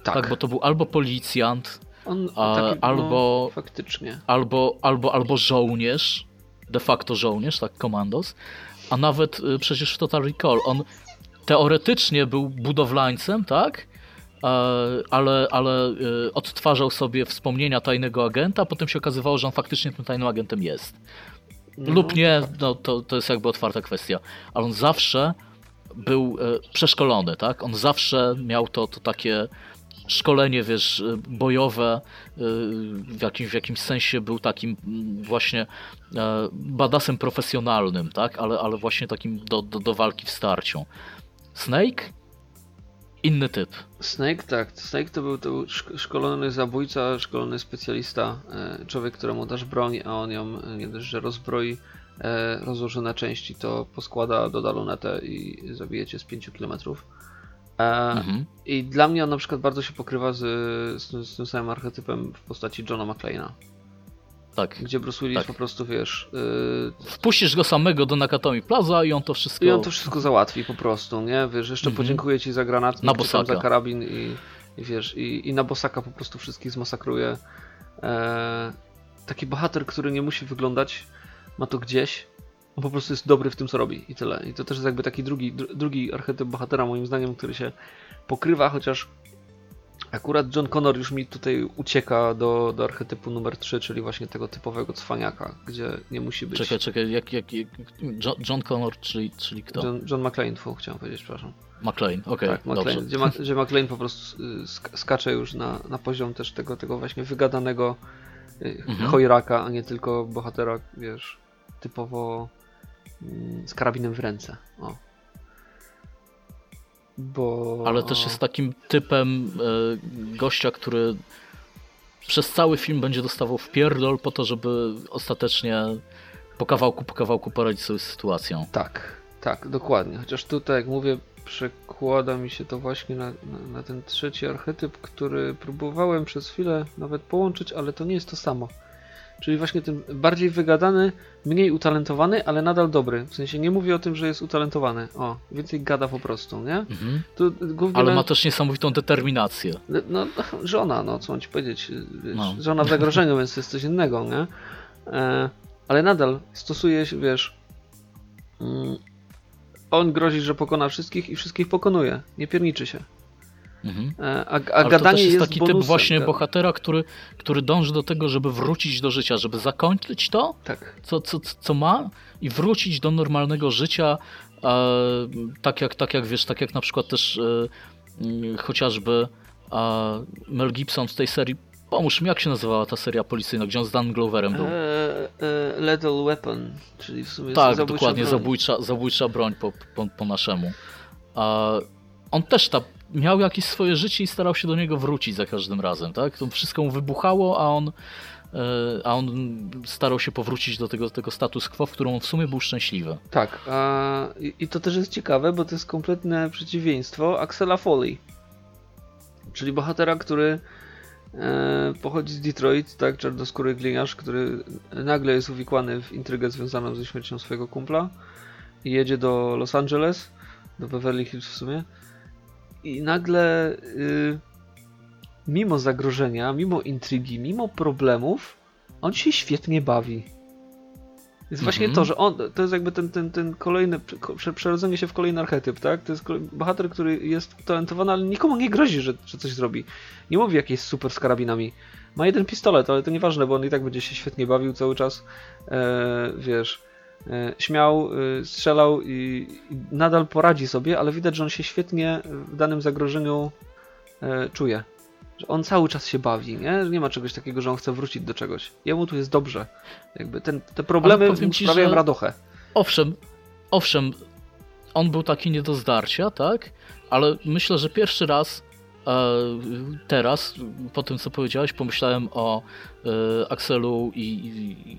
[SPEAKER 4] tak,
[SPEAKER 3] tak. bo to był albo policjant,
[SPEAKER 4] on
[SPEAKER 3] a,
[SPEAKER 4] taki,
[SPEAKER 3] albo,
[SPEAKER 4] no, faktycznie.
[SPEAKER 3] albo, albo, albo żołnierz, de facto żołnierz, tak, komandos, a nawet y, przecież w Total Recall on teoretycznie był budowlańcem, tak? E, Ale, ale y, odtwarzał sobie wspomnienia tajnego agenta, a potem się okazywało, że on faktycznie tym tajnym agentem jest.
[SPEAKER 4] No,
[SPEAKER 3] Lub nie, no to, to jest jakby otwarta kwestia. Ale on zawsze był e, przeszkolony, tak? On zawsze miał to, to takie szkolenie, wiesz, e, bojowe, e, w jakimś, w jakimś sensie był takim właśnie badasem profesjonalnym, tak? Ale, ale właśnie takim do, do, do walki w starciu. Snake? Inny typ.
[SPEAKER 4] Snake, tak. Snake to był, to szkolony zabójca, szkolony specjalista, człowiek, któremu dasz broń, a on ją nie dość, że rozbroi, rozłoży na części, to poskłada, doda lunetę i zabije cię z 5 km. E,
[SPEAKER 3] Mhm.
[SPEAKER 4] I dla mnie on na przykład bardzo się pokrywa z, z, tym- z tym samym archetypem w postaci Johna McClane'a,
[SPEAKER 3] Tak.
[SPEAKER 4] gdzie Bruce Willis
[SPEAKER 3] Tak.
[SPEAKER 4] po prostu, wiesz, e,
[SPEAKER 3] Wpuścisz go samego do Nakatomi Plaza i on to wszystko...
[SPEAKER 4] I on to wszystko załatwi po prostu, nie? Wiesz, jeszcze
[SPEAKER 3] Mhm.
[SPEAKER 4] podziękuję ci za granat,
[SPEAKER 3] Na
[SPEAKER 4] tam za
[SPEAKER 3] bosaka.
[SPEAKER 4] karabin i, i wiesz, i, i na bosaka po prostu wszystkich zmasakruje. E, taki bohater, który nie musi wyglądać, ma to gdzieś, on po prostu jest dobry w tym, co robi i tyle. I to też jest jakby taki drugi, dru, drugi archetyp bohatera, moim zdaniem, który się pokrywa, chociaż akurat John Connor już mi tutaj ucieka do, do archetypu numer 3, czyli właśnie tego typowego cwaniaka, gdzie nie musi być...
[SPEAKER 3] Czekaj, czekaj, jak, jak, jak John, John Connor, czyli, czyli kto?
[SPEAKER 4] John, John McClane, chciałem powiedzieć, przepraszam.
[SPEAKER 3] McLean, okej,
[SPEAKER 4] Tak,
[SPEAKER 3] dobrze.
[SPEAKER 4] McLean, gdzie, Ma, gdzie McLean po prostu y, sk- skacze już na, na poziom też tego, tego właśnie wygadanego y,
[SPEAKER 3] Mhm.
[SPEAKER 4] chojraka, a nie tylko bohatera, wiesz, typowo mm, z karabinem w ręce. O. bo...
[SPEAKER 3] Ale też jest takim typem e, gościa, który przez cały film będzie dostawał w pierdol po to, żeby ostatecznie po kawałku, po kawałku poradzić sobie z sytuacją.
[SPEAKER 4] Tak, tak, dokładnie. Chociaż tutaj, jak mówię, przekłada mi się to właśnie na, na, na ten trzeci archetyp, który próbowałem przez chwilę nawet połączyć, ale to nie jest to samo. Czyli właśnie ten bardziej wygadany, mniej utalentowany, ale nadal dobry. W sensie nie mówię o tym, że jest utalentowany. O, więcej gada po prostu, nie?
[SPEAKER 3] Mhm.
[SPEAKER 4] Głównie
[SPEAKER 3] Ale ma też niesamowitą determinację.
[SPEAKER 4] no, żona, no co mam ci powiedzieć. Wiesz,
[SPEAKER 3] No.
[SPEAKER 4] Żona w zagrożeniu, więc to jest coś innego, nie? E, ale nadal stosuje się, wiesz. Mm, on grozi, że pokona wszystkich i wszystkich pokonuje. Nie pierniczy się.
[SPEAKER 3] Mhm.
[SPEAKER 4] E, a, a
[SPEAKER 3] Ale to
[SPEAKER 4] gadanie
[SPEAKER 3] też jest
[SPEAKER 4] jest
[SPEAKER 3] taki
[SPEAKER 4] bonusem,
[SPEAKER 3] typ właśnie
[SPEAKER 4] ga-
[SPEAKER 3] bohatera, który, który dąży do tego, żeby wrócić do życia, żeby zakończyć to,
[SPEAKER 4] Tak.
[SPEAKER 3] co, co, co ma i wrócić do normalnego życia, e, tak, jak, tak jak wiesz, tak jak na przykład też e, mm, chociażby e, Mel Gibson w tej serii, pomóż mi, jak się nazywała ta seria policyjna, gdzie on z Dan Gloverem był?
[SPEAKER 4] E, e, lethal Weapon, czyli w sumie
[SPEAKER 3] tak,
[SPEAKER 4] zabójcza
[SPEAKER 3] dokładnie,
[SPEAKER 4] broń.
[SPEAKER 3] zabójcza, zabójcza broń po, po, po naszemu. A on też ta, miał jakieś swoje życie i starał się do niego wrócić za każdym razem, tak? To wszystko mu wybuchało, a on, e, a on starał się powrócić do tego, tego status quo, w którym on w sumie był szczęśliwy.
[SPEAKER 4] Tak, a, i, to też jest ciekawe, bo to jest kompletne przeciwieństwo Axela Foley. Czyli bohatera, który e, pochodzi z Detroit, tak, czarnoskóry gliniarz, który nagle jest uwikłany w intrygę związaną ze śmiercią swojego kumpla i jedzie do Los Angeles, do Beverly Hills w sumie i nagle y, mimo zagrożenia, mimo intrygi, mimo problemów, on się świetnie bawi. Jest właśnie
[SPEAKER 3] Mhm.
[SPEAKER 4] to, że on, to jest jakby ten, ten, ten kolejny, prze- przerodzenie się w kolejny archetyp, tak? To jest bohater, który jest talentowany, ale nikomu nie grozi, że, że coś zrobi. Nie mówi, jak jest super z karabinami. Ma jeden pistolet, ale to nieważne, bo on i tak będzie się świetnie bawił cały czas. E, wiesz, śmiał, e, strzelał i, nadal poradzi sobie, ale widać, że on się świetnie w danym zagrożeniu e, czuje. Że on cały czas się bawi, nie? Że nie ma czegoś takiego, że on chce wrócić do czegoś. Jemu tu jest dobrze. Jakby ten, te problemy mu sprawiają
[SPEAKER 3] że-
[SPEAKER 4] radochę.
[SPEAKER 3] Owszem, owszem, on był taki nie do zdarcia, tak? Ale myślę, że pierwszy raz e, teraz, po tym co powiedziałeś, pomyślałem o e, Axelu i,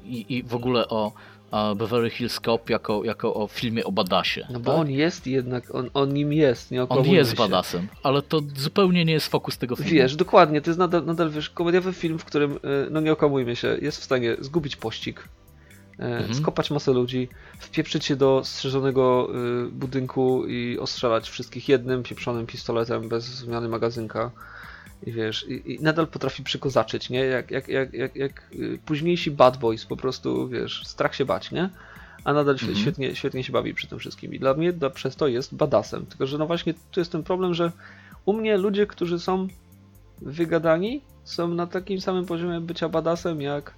[SPEAKER 3] i, i- w ogóle o e, Beverly Hills Cop jako, jako o filmie o badasie.
[SPEAKER 4] No bo
[SPEAKER 3] tak?
[SPEAKER 4] on jest jednak, on, on nim jest, nie
[SPEAKER 3] on jest
[SPEAKER 4] się.
[SPEAKER 3] badasem, ale to zupełnie nie jest fokus tego filmu.
[SPEAKER 4] Wiesz, dokładnie, to jest nadal, nadal wiesz, komediowy film, w którym, y, no nie okłamujmy się, jest w stanie zgubić pościg, y,
[SPEAKER 3] Mhm.
[SPEAKER 4] skopać masę ludzi, wpieprzyć się do strzeżonego y, budynku i ostrzelać wszystkich jednym pieprzonym pistoletem bez zmiany magazynka. I wiesz, i, i nadal potrafi przykozaczyć, nie? Jak, jak, jak, jak, jak y, późniejsi bad boys, po prostu, wiesz, strach się bać, nie? A nadal
[SPEAKER 3] Mhm.
[SPEAKER 4] świetnie, świetnie się bawi przy tym wszystkim. I dla mnie da, przez to jest badasem. Tylko, że no właśnie tu jest ten problem, że u mnie ludzie, którzy są wygadani, są na takim samym poziomie bycia badasem, jak,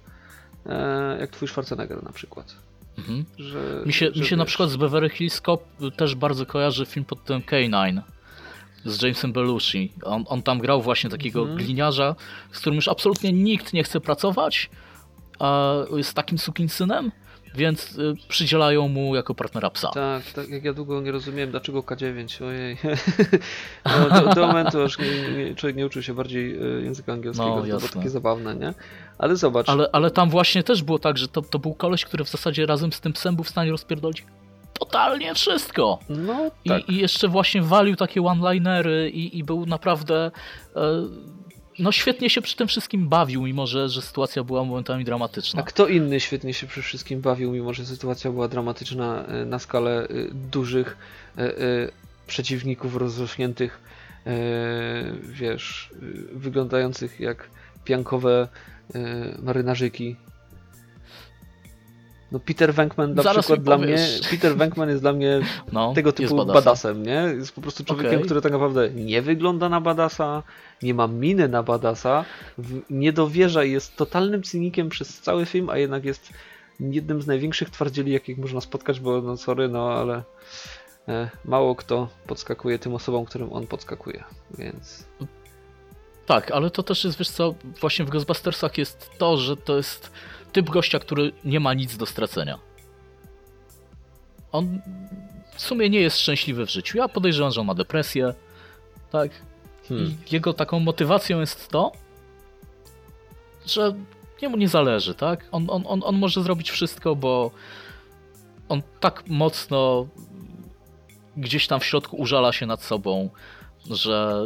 [SPEAKER 4] e, jak twój Schwarzenegger na przykład.
[SPEAKER 3] Mhm.
[SPEAKER 4] Że,
[SPEAKER 3] Mi się,
[SPEAKER 4] że
[SPEAKER 3] mi się na przykład z Beverly Hills Cop też bardzo kojarzy film pod tytułem K9 z Jamesem Belushi. On, on tam grał właśnie takiego
[SPEAKER 4] Mhm.
[SPEAKER 3] gliniarza, z którym już absolutnie nikt nie chce pracować, a jest takim sukinsynem, więc y, przydzielają mu jako partnera psa.
[SPEAKER 4] Tak, tak jak ja długo nie rozumiałem, dlaczego K9, ojej. no, do, do momentu aż nie, nie, człowiek nie uczył się bardziej e, języka angielskiego,
[SPEAKER 3] No,
[SPEAKER 4] to było takie zabawne, nie? Ale zobacz,
[SPEAKER 3] Ale, ale tam właśnie też było tak, że to, to był koleś, który w zasadzie razem z tym psem był w stanie rozpierdolić totalnie wszystko.
[SPEAKER 4] no
[SPEAKER 3] I,
[SPEAKER 4] tak,
[SPEAKER 3] I jeszcze właśnie walił takie one-linery i, i był naprawdę. E, no świetnie się przy tym wszystkim bawił, mimo że, że sytuacja była momentami dramatyczna.
[SPEAKER 4] a kto inny świetnie się przy wszystkim bawił, mimo że sytuacja była dramatyczna e, na skalę e, dużych e, przeciwników rozrośniętych, wiesz, wyglądających jak piankowe marynarzyki. No Peter Venkman na
[SPEAKER 3] Zaraz
[SPEAKER 4] przykład dla mnie, Peter Venkman jest dla mnie
[SPEAKER 3] No,
[SPEAKER 4] tego typu
[SPEAKER 3] badasem.
[SPEAKER 4] badasem. nie? Jest po prostu człowiekiem,
[SPEAKER 3] Okej.
[SPEAKER 4] który tak naprawdę nie wygląda na badasa, nie ma miny na badasa, nie dowierza i jest totalnym cynikiem przez cały film, a jednak jest jednym z największych twardzieli, jakich można spotkać, bo no sorry, no ale e, mało kto podskakuje tym osobom, którym on podskakuje, więc
[SPEAKER 3] Tak, ale to też jest, wiesz co, właśnie w Ghostbustersach jest to, że to jest typ gościa, który nie ma nic do stracenia. On w sumie nie jest szczęśliwy w życiu. Ja podejrzewam, że on ma depresję. Tak.
[SPEAKER 4] Hmm.
[SPEAKER 3] Jego taką motywacją jest to, że jemu nie zależy, tak? On, on, on, on może zrobić wszystko, bo on tak mocno gdzieś tam w środku użala się nad sobą, że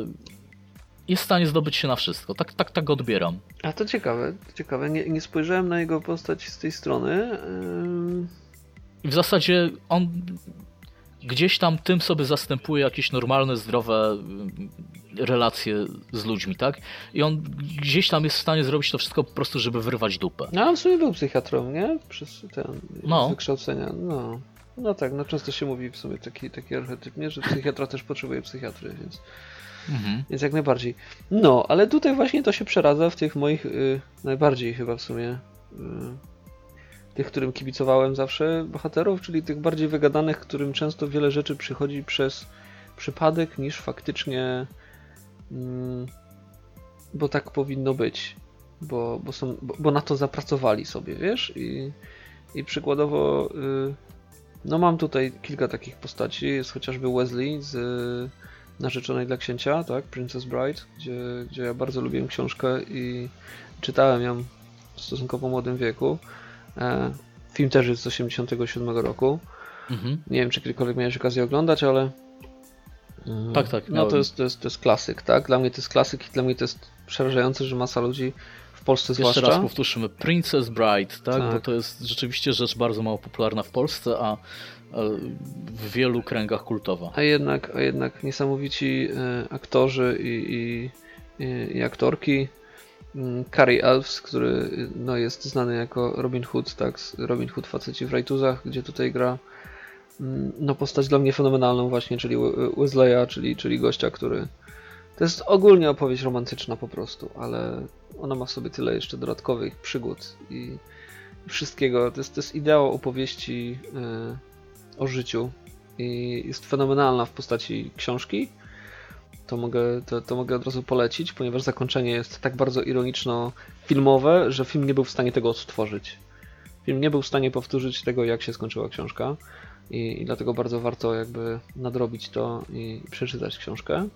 [SPEAKER 3] jest w stanie zdobyć się na wszystko. Tak, tak, tak go odbieram.
[SPEAKER 4] A to ciekawe, to ciekawe. Nie, nie spojrzałem na jego postać z tej strony.
[SPEAKER 3] I w zasadzie on gdzieś tam tym sobie zastępuje jakieś normalne, zdrowe mm, relacje z ludźmi, tak? I on gdzieś tam jest w stanie zrobić to wszystko po prostu, żeby wyrwać dupę.
[SPEAKER 4] No, on w sumie był psychiatrą, nie? Przez ten
[SPEAKER 3] No.
[SPEAKER 4] z wykształcenia. No. No tak, no często się mówi w sumie taki, taki archetyp, nie? Że psychiatra też potrzebuje psychiatry, więc,
[SPEAKER 3] Mhm.
[SPEAKER 4] więc jak najbardziej. No, ale tutaj właśnie to się przeradza w tych moich y, najbardziej chyba w sumie y, tych, którym kibicowałem zawsze bohaterów, czyli tych bardziej wygadanych, którym często wiele rzeczy przychodzi przez przypadek niż faktycznie mm, bo tak powinno być. Bo, bo, są, bo, bo na to zapracowali sobie, wiesz? I, i przykładowo y, no mam tutaj kilka takich postaci. Jest chociażby Wesley z y, Narzeczonej dla Księcia, tak? Princess Bride, gdzie, gdzie ja bardzo lubiłem książkę i czytałem ją w stosunkowo młodym wieku. E, film też jest z 87 roku.
[SPEAKER 3] Mhm.
[SPEAKER 4] Nie wiem, czy kiedykolwiek miałeś okazję oglądać, ale. mm,
[SPEAKER 3] Tak, tak,
[SPEAKER 4] No to jest, to, jest, to jest klasyk, tak? Dla mnie to jest klasyk i dla mnie to jest przerażające, że masa ludzi w Polsce
[SPEAKER 3] Jeszcze
[SPEAKER 4] zwłaszcza.
[SPEAKER 3] raz powtórzymy, Princess Bride, tak?
[SPEAKER 4] Tak.
[SPEAKER 3] Bo to jest rzeczywiście rzecz bardzo mało popularna w Polsce, a e, w wielu kręgach kultowa.
[SPEAKER 4] A jednak, a jednak niesamowici e, aktorzy i, i, i, aktorki. Mm, Carrie Elves, który no, jest znany jako Robin Hood, tak? Robin Hood faceci w rajtuzach, gdzie tutaj gra mm, no, postać dla mnie fenomenalną właśnie, czyli We- Wesleya, czyli, czyli gościa, który to jest ogólnie opowieść romantyczna po prostu, ale ona ma w sobie tyle jeszcze dodatkowych przygód i wszystkiego. To jest, to jest ideał opowieści e, o życiu i jest fenomenalna w postaci książki. To mogę, to, to mogę od razu polecić, ponieważ zakończenie jest tak bardzo ironiczno-filmowe, że film nie był w stanie tego odtworzyć. Film nie był w stanie powtórzyć tego, jak się skończyła książka i, i dlatego bardzo warto jakby nadrobić to i przeczytać książkę.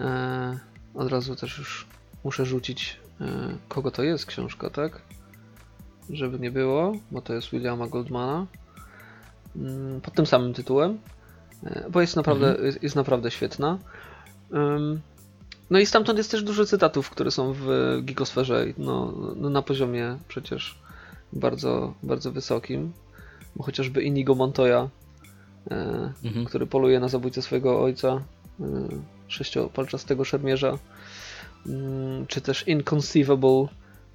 [SPEAKER 4] E, od razu też już muszę rzucić, e, kogo to jest książka, tak? Żeby nie było, bo to jest Williama Goldmana. Mm, Pod tym samym tytułem, e, bo jest naprawdę, jest, jest naprawdę świetna. No i stamtąd jest też dużo cytatów, które są w gigosferze, no, no na poziomie przecież bardzo, bardzo wysokim. Bo chociażby Inigo Montoya, e,
[SPEAKER 3] Mhm.
[SPEAKER 4] który poluje na zabójcę swojego ojca, y, sześciopalczastego szermierza, Mm, czy też Inconceivable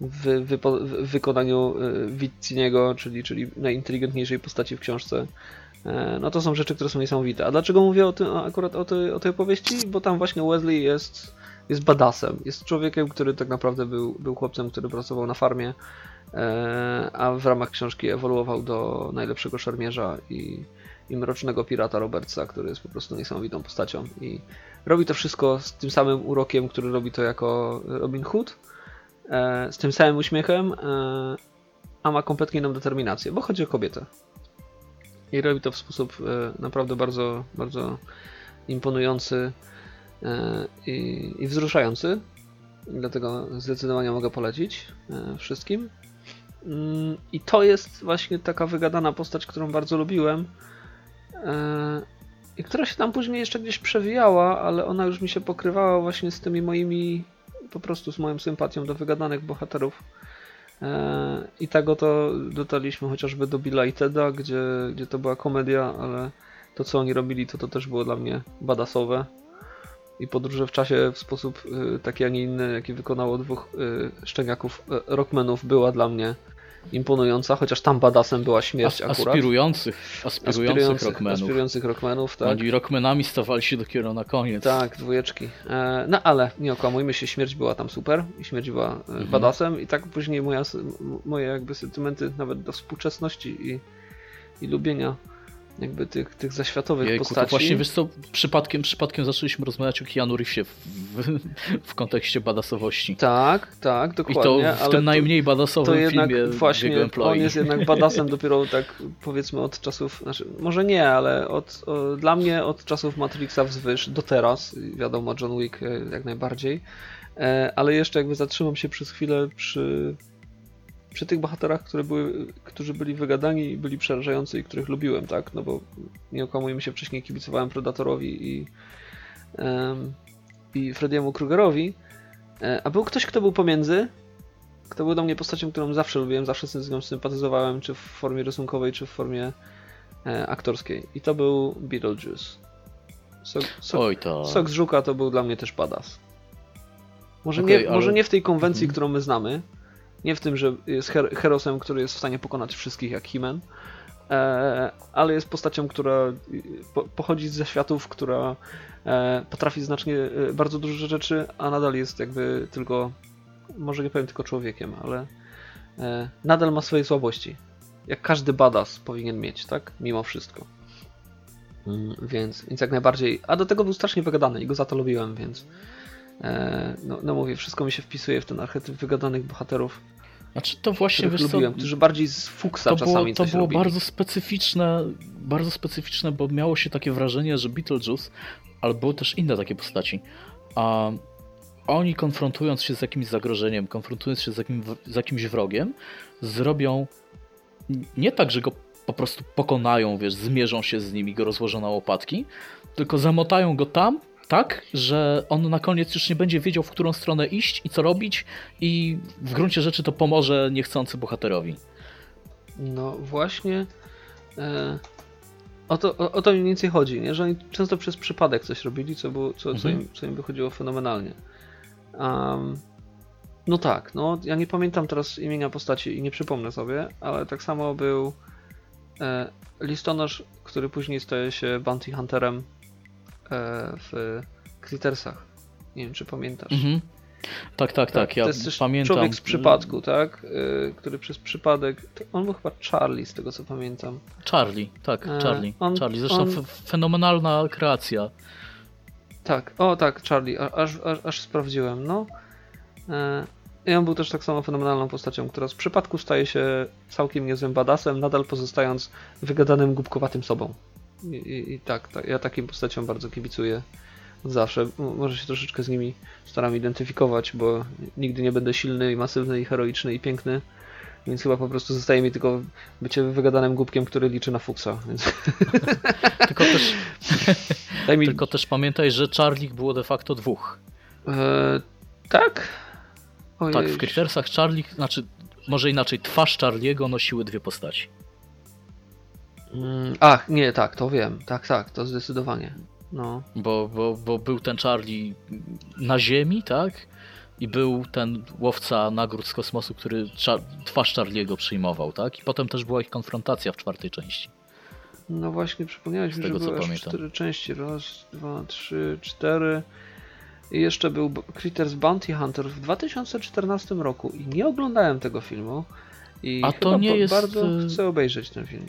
[SPEAKER 4] w, w wykonaniu y, Vizziniego, czyli, czyli najinteligentniejszej postaci w książce. E, No to są rzeczy, które są niesamowite. A dlaczego mówię o tym, akurat o tej, o tej opowieści? Bo tam właśnie Wesley jest, jest badassem. Jest człowiekiem, który tak naprawdę był, był chłopcem, który pracował na farmie, e, a w ramach książki ewoluował do najlepszego szermierza i, i mrocznego pirata Robertsa, który jest po prostu niesamowitą postacią. I robi to wszystko z tym samym urokiem, który robi to jako Robin Hood, z tym samym uśmiechem, e, a ma kompletnie inną determinację, bo chodzi o kobietę. I robi to w sposób e, naprawdę bardzo, bardzo imponujący e, i, i wzruszający. Dlatego zdecydowanie mogę polecić e, wszystkim. Mm, I to jest właśnie taka wygadana postać, którą bardzo lubiłem. E, I która się tam później jeszcze gdzieś przewijała, ale ona już mi się pokrywała właśnie z tymi moimi, po prostu z moją sympatią do wygadanych bohaterów. E, I tak oto dotarliśmy chociażby do Billa i Teda, gdzie, gdzie to była komedia, ale to co oni robili, to to też było dla mnie badasowe. I podróże w czasie w sposób y, taki, a nie inny, jaki wykonało dwóch y, szczeniaków rockmenów, była dla mnie imponująca, chociaż tam badasem była śmierć
[SPEAKER 3] As,
[SPEAKER 4] akurat.
[SPEAKER 3] aspirujących, aspirujących rockmenów.
[SPEAKER 4] aspirujących rockmenów, tak.
[SPEAKER 3] Oni rockmenami stawali się dopiero na koniec.
[SPEAKER 4] Tak, dwójeczki. E, no ale nie okłamujmy się, śmierć była tam super i śmierć była e,
[SPEAKER 3] Mhm.
[SPEAKER 4] badasem i tak później moja, moje jakby sentymenty nawet do współczesności i, i lubienia jakby tych, tych zaświatowych
[SPEAKER 3] Jejku, to
[SPEAKER 4] postaci.
[SPEAKER 3] właśnie wiesz co, przypadkiem, przypadkiem zaczęliśmy rozmawiać o Keanu Reevesie w, w, w kontekście badasowości.
[SPEAKER 4] Tak, tak,
[SPEAKER 3] I
[SPEAKER 4] dokładnie.
[SPEAKER 3] to w tym
[SPEAKER 4] to-
[SPEAKER 3] najmniej
[SPEAKER 4] to
[SPEAKER 3] badasowym
[SPEAKER 4] jednak
[SPEAKER 3] filmie
[SPEAKER 4] właśnie on jest jednak badasem dopiero tak powiedzmy od czasów, znaczy może nie, ale od, o, dla mnie od czasów Matrixa wzwyż do teraz, wiadomo John Wick e, jak najbardziej, e, ale jeszcze jakby zatrzymam się przez chwilę przy, przy tych bohaterach, które były, którzy byli wygadani i byli przerażający i których lubiłem, tak, no bo nie okłamujmy się, wcześniej kibicowałem Predatorowi i em, i Frediemu Krugerowi, e, a był ktoś, kto był pomiędzy, kto był dla mnie postacią, którą zawsze lubiłem, zawsze z nią sympatyzowałem, czy w formie rysunkowej, czy w formie e, aktorskiej. I to był Beetlejuice. Sok, sok,
[SPEAKER 3] Oj to.
[SPEAKER 4] sok z żuka to był dla mnie też badass. Może,
[SPEAKER 3] Okej,
[SPEAKER 4] nie,
[SPEAKER 3] ale-
[SPEAKER 4] może nie w tej konwencji,
[SPEAKER 3] Mhm.
[SPEAKER 4] którą my znamy. Nie w tym, że jest her herosem, który jest w stanie pokonać wszystkich jak He-Man. E, ale jest postacią, która e, po, pochodzi z zaświatów, która e, potrafi znacznie e, bardzo dużo rzeczy, a nadal jest jakby tylko, może nie powiem tylko człowiekiem, ale e, nadal ma swoje słabości. Jak każdy badass powinien mieć, tak? Mimo wszystko. Mm, Więc, więc jak najbardziej. A do tego był strasznie wygadany i go za to lubiłem, więc. E, no, no mówię, wszystko mi się wpisuje w ten archetyp wygadanych bohaterów,
[SPEAKER 3] Znaczy to właśnie wiesz co,
[SPEAKER 4] którzy bardziej z fuksa
[SPEAKER 3] to było,
[SPEAKER 4] czasami
[SPEAKER 3] to
[SPEAKER 4] coś
[SPEAKER 3] było
[SPEAKER 4] robili.
[SPEAKER 3] bardzo specyficzne, bardzo specyficzne, bo miało się takie wrażenie, że Beetlejuice, ale były też inne takie postaci, a oni konfrontując się z jakimś zagrożeniem, konfrontując się z, jakim, z jakimś wrogiem, zrobią nie tak, że go po prostu pokonają, wiesz, zmierzą się z nim i go rozłożą na łopatki, tylko zamotają go tam, tak, że on na koniec już nie będzie wiedział, w którą stronę iść i co robić i w gruncie rzeczy to pomoże niechcący bohaterowi.
[SPEAKER 4] No właśnie. E, o, to, o, o to mniej więcej chodzi, nie? że oni często przez przypadek coś robili, co, było, co, co,
[SPEAKER 3] Mhm.
[SPEAKER 4] im, co im wychodziło fenomenalnie. Um, no tak, no ja nie pamiętam teraz imienia postaci i nie przypomnę sobie, ale tak samo był e, listonosz, który później staje się bounty hunterem w Crittersach. Nie wiem, czy pamiętasz.
[SPEAKER 3] Mhm. Tak, tak, tak, ja
[SPEAKER 4] to jest też
[SPEAKER 3] pamiętam.
[SPEAKER 4] człowiek z przypadku, tak? E, który przez przypadek. On był chyba Charlie, z tego co pamiętam.
[SPEAKER 3] Charlie, tak,
[SPEAKER 4] E,
[SPEAKER 3] Charlie.
[SPEAKER 4] on-
[SPEAKER 3] Charlie, zresztą
[SPEAKER 4] on-
[SPEAKER 3] fenomenalna kreacja.
[SPEAKER 4] Tak, o tak, Charlie, aż, aż, aż sprawdziłem, no. E, I on był też tak samo fenomenalną postacią, która z przypadku staje się całkiem niezłym badasem, nadal pozostając wygadanym, głupkowatym sobą. I, i, i tak, tak, ja takim postaciom bardzo kibicuję zawsze. Może się troszeczkę z nimi staram identyfikować, bo nigdy nie będę silny i masywny i heroiczny i piękny. Więc chyba po prostu zostaje mi tylko bycie wygadanym głupkiem, który liczy na fuksa. Więc
[SPEAKER 3] Tylko też,
[SPEAKER 4] mi
[SPEAKER 3] tylko też pamiętaj, że Charlie było de facto dwóch.
[SPEAKER 4] E, tak? Ojej.
[SPEAKER 3] Tak, w Crittersach Charlie, znaczy może inaczej, twarz Charliego nosiły dwie postaci.
[SPEAKER 4] Mm, Ach, nie, tak, to wiem. Tak, tak, to zdecydowanie. No.
[SPEAKER 3] Bo, bo, bo był ten Charlie na ziemi, tak? I był ten łowca nagród z kosmosu, który twarz Charliego przyjmował, tak? I potem też była ich konfrontacja w czwartej części.
[SPEAKER 4] No właśnie, przypomniałeś mi,
[SPEAKER 3] tego,
[SPEAKER 4] że były cztery części. Raz, dwa, trzy, cztery. I jeszcze był Critters Bounty Hunter w 2014 roku i nie oglądałem tego filmu. I
[SPEAKER 3] A to nie jest,
[SPEAKER 4] bardzo
[SPEAKER 3] y-
[SPEAKER 4] chcę obejrzeć ten film.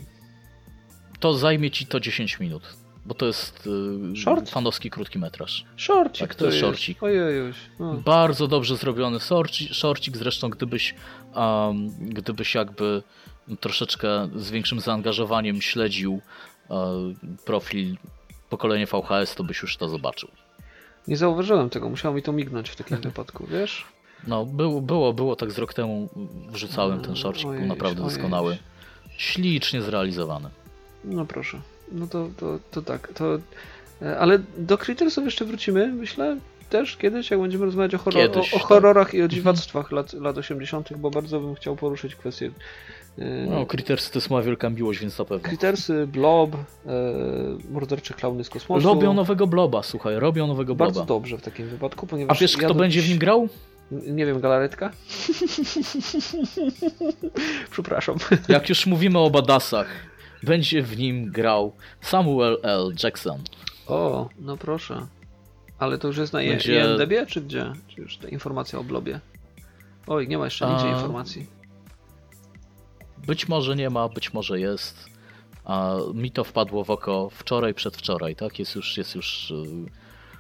[SPEAKER 3] To zajmie ci to 10 minut, bo to jest y,
[SPEAKER 4] Short?
[SPEAKER 3] fanowski krótki metraż.
[SPEAKER 4] Shorcik
[SPEAKER 3] Tak, to jest
[SPEAKER 4] jest.
[SPEAKER 3] shorcik.
[SPEAKER 4] Ojejuś. No.
[SPEAKER 3] Bardzo dobrze zrobiony sorci, shorcik, zresztą gdybyś, um, gdybyś jakby troszeczkę z większym zaangażowaniem śledził e, profil pokolenie VHS, to byś już to zobaczył.
[SPEAKER 4] Nie zauważyłem tego, musiało mi to mignąć w takim wypadku, wiesz?
[SPEAKER 3] No, było, było, było tak z rok temu wrzucałem ten shortcik, był naprawdę
[SPEAKER 4] ojejuś.
[SPEAKER 3] doskonały. Ślicznie zrealizowany.
[SPEAKER 4] No proszę. No to, to, to tak. To, e, ale do Crittersów jeszcze wrócimy, myślę, też kiedyś, jak będziemy rozmawiać o, horror,
[SPEAKER 3] Kiedyś,
[SPEAKER 4] o, o
[SPEAKER 3] tak. Mhm.
[SPEAKER 4] horrorach i o dziwactwach lat, lat 80., bo bardzo bym chciał poruszyć kwestię. e,
[SPEAKER 3] No, Critters to jest moja wielka miłość, więc na pewno.
[SPEAKER 4] Crittersy, Blob, e, mordercze klauny z kosmosu.
[SPEAKER 3] Robią nowego bloba, słuchaj, robią nowego bloba.
[SPEAKER 4] Bardzo dobrze w takim wypadku,
[SPEAKER 3] A
[SPEAKER 4] ponieważ.
[SPEAKER 3] wiesz,
[SPEAKER 4] ja
[SPEAKER 3] kto będzie w nim grał?
[SPEAKER 4] Nie wiem, galaretka? Przepraszam.
[SPEAKER 3] Jak już mówimy o badasach, będzie w nim grał Samuel L. Jackson.
[SPEAKER 4] O, no proszę. Ale to już jest na
[SPEAKER 3] Będzie-.
[SPEAKER 4] IMDb, czy gdzie? Czy już ta informacja o Blobie? Oj, nie ma jeszcze nigdzie
[SPEAKER 3] A-
[SPEAKER 4] informacji.
[SPEAKER 3] Być może nie ma, być może jest. A mi to wpadło w oko wczoraj, przedwczoraj, tak? Jest już, jest już y,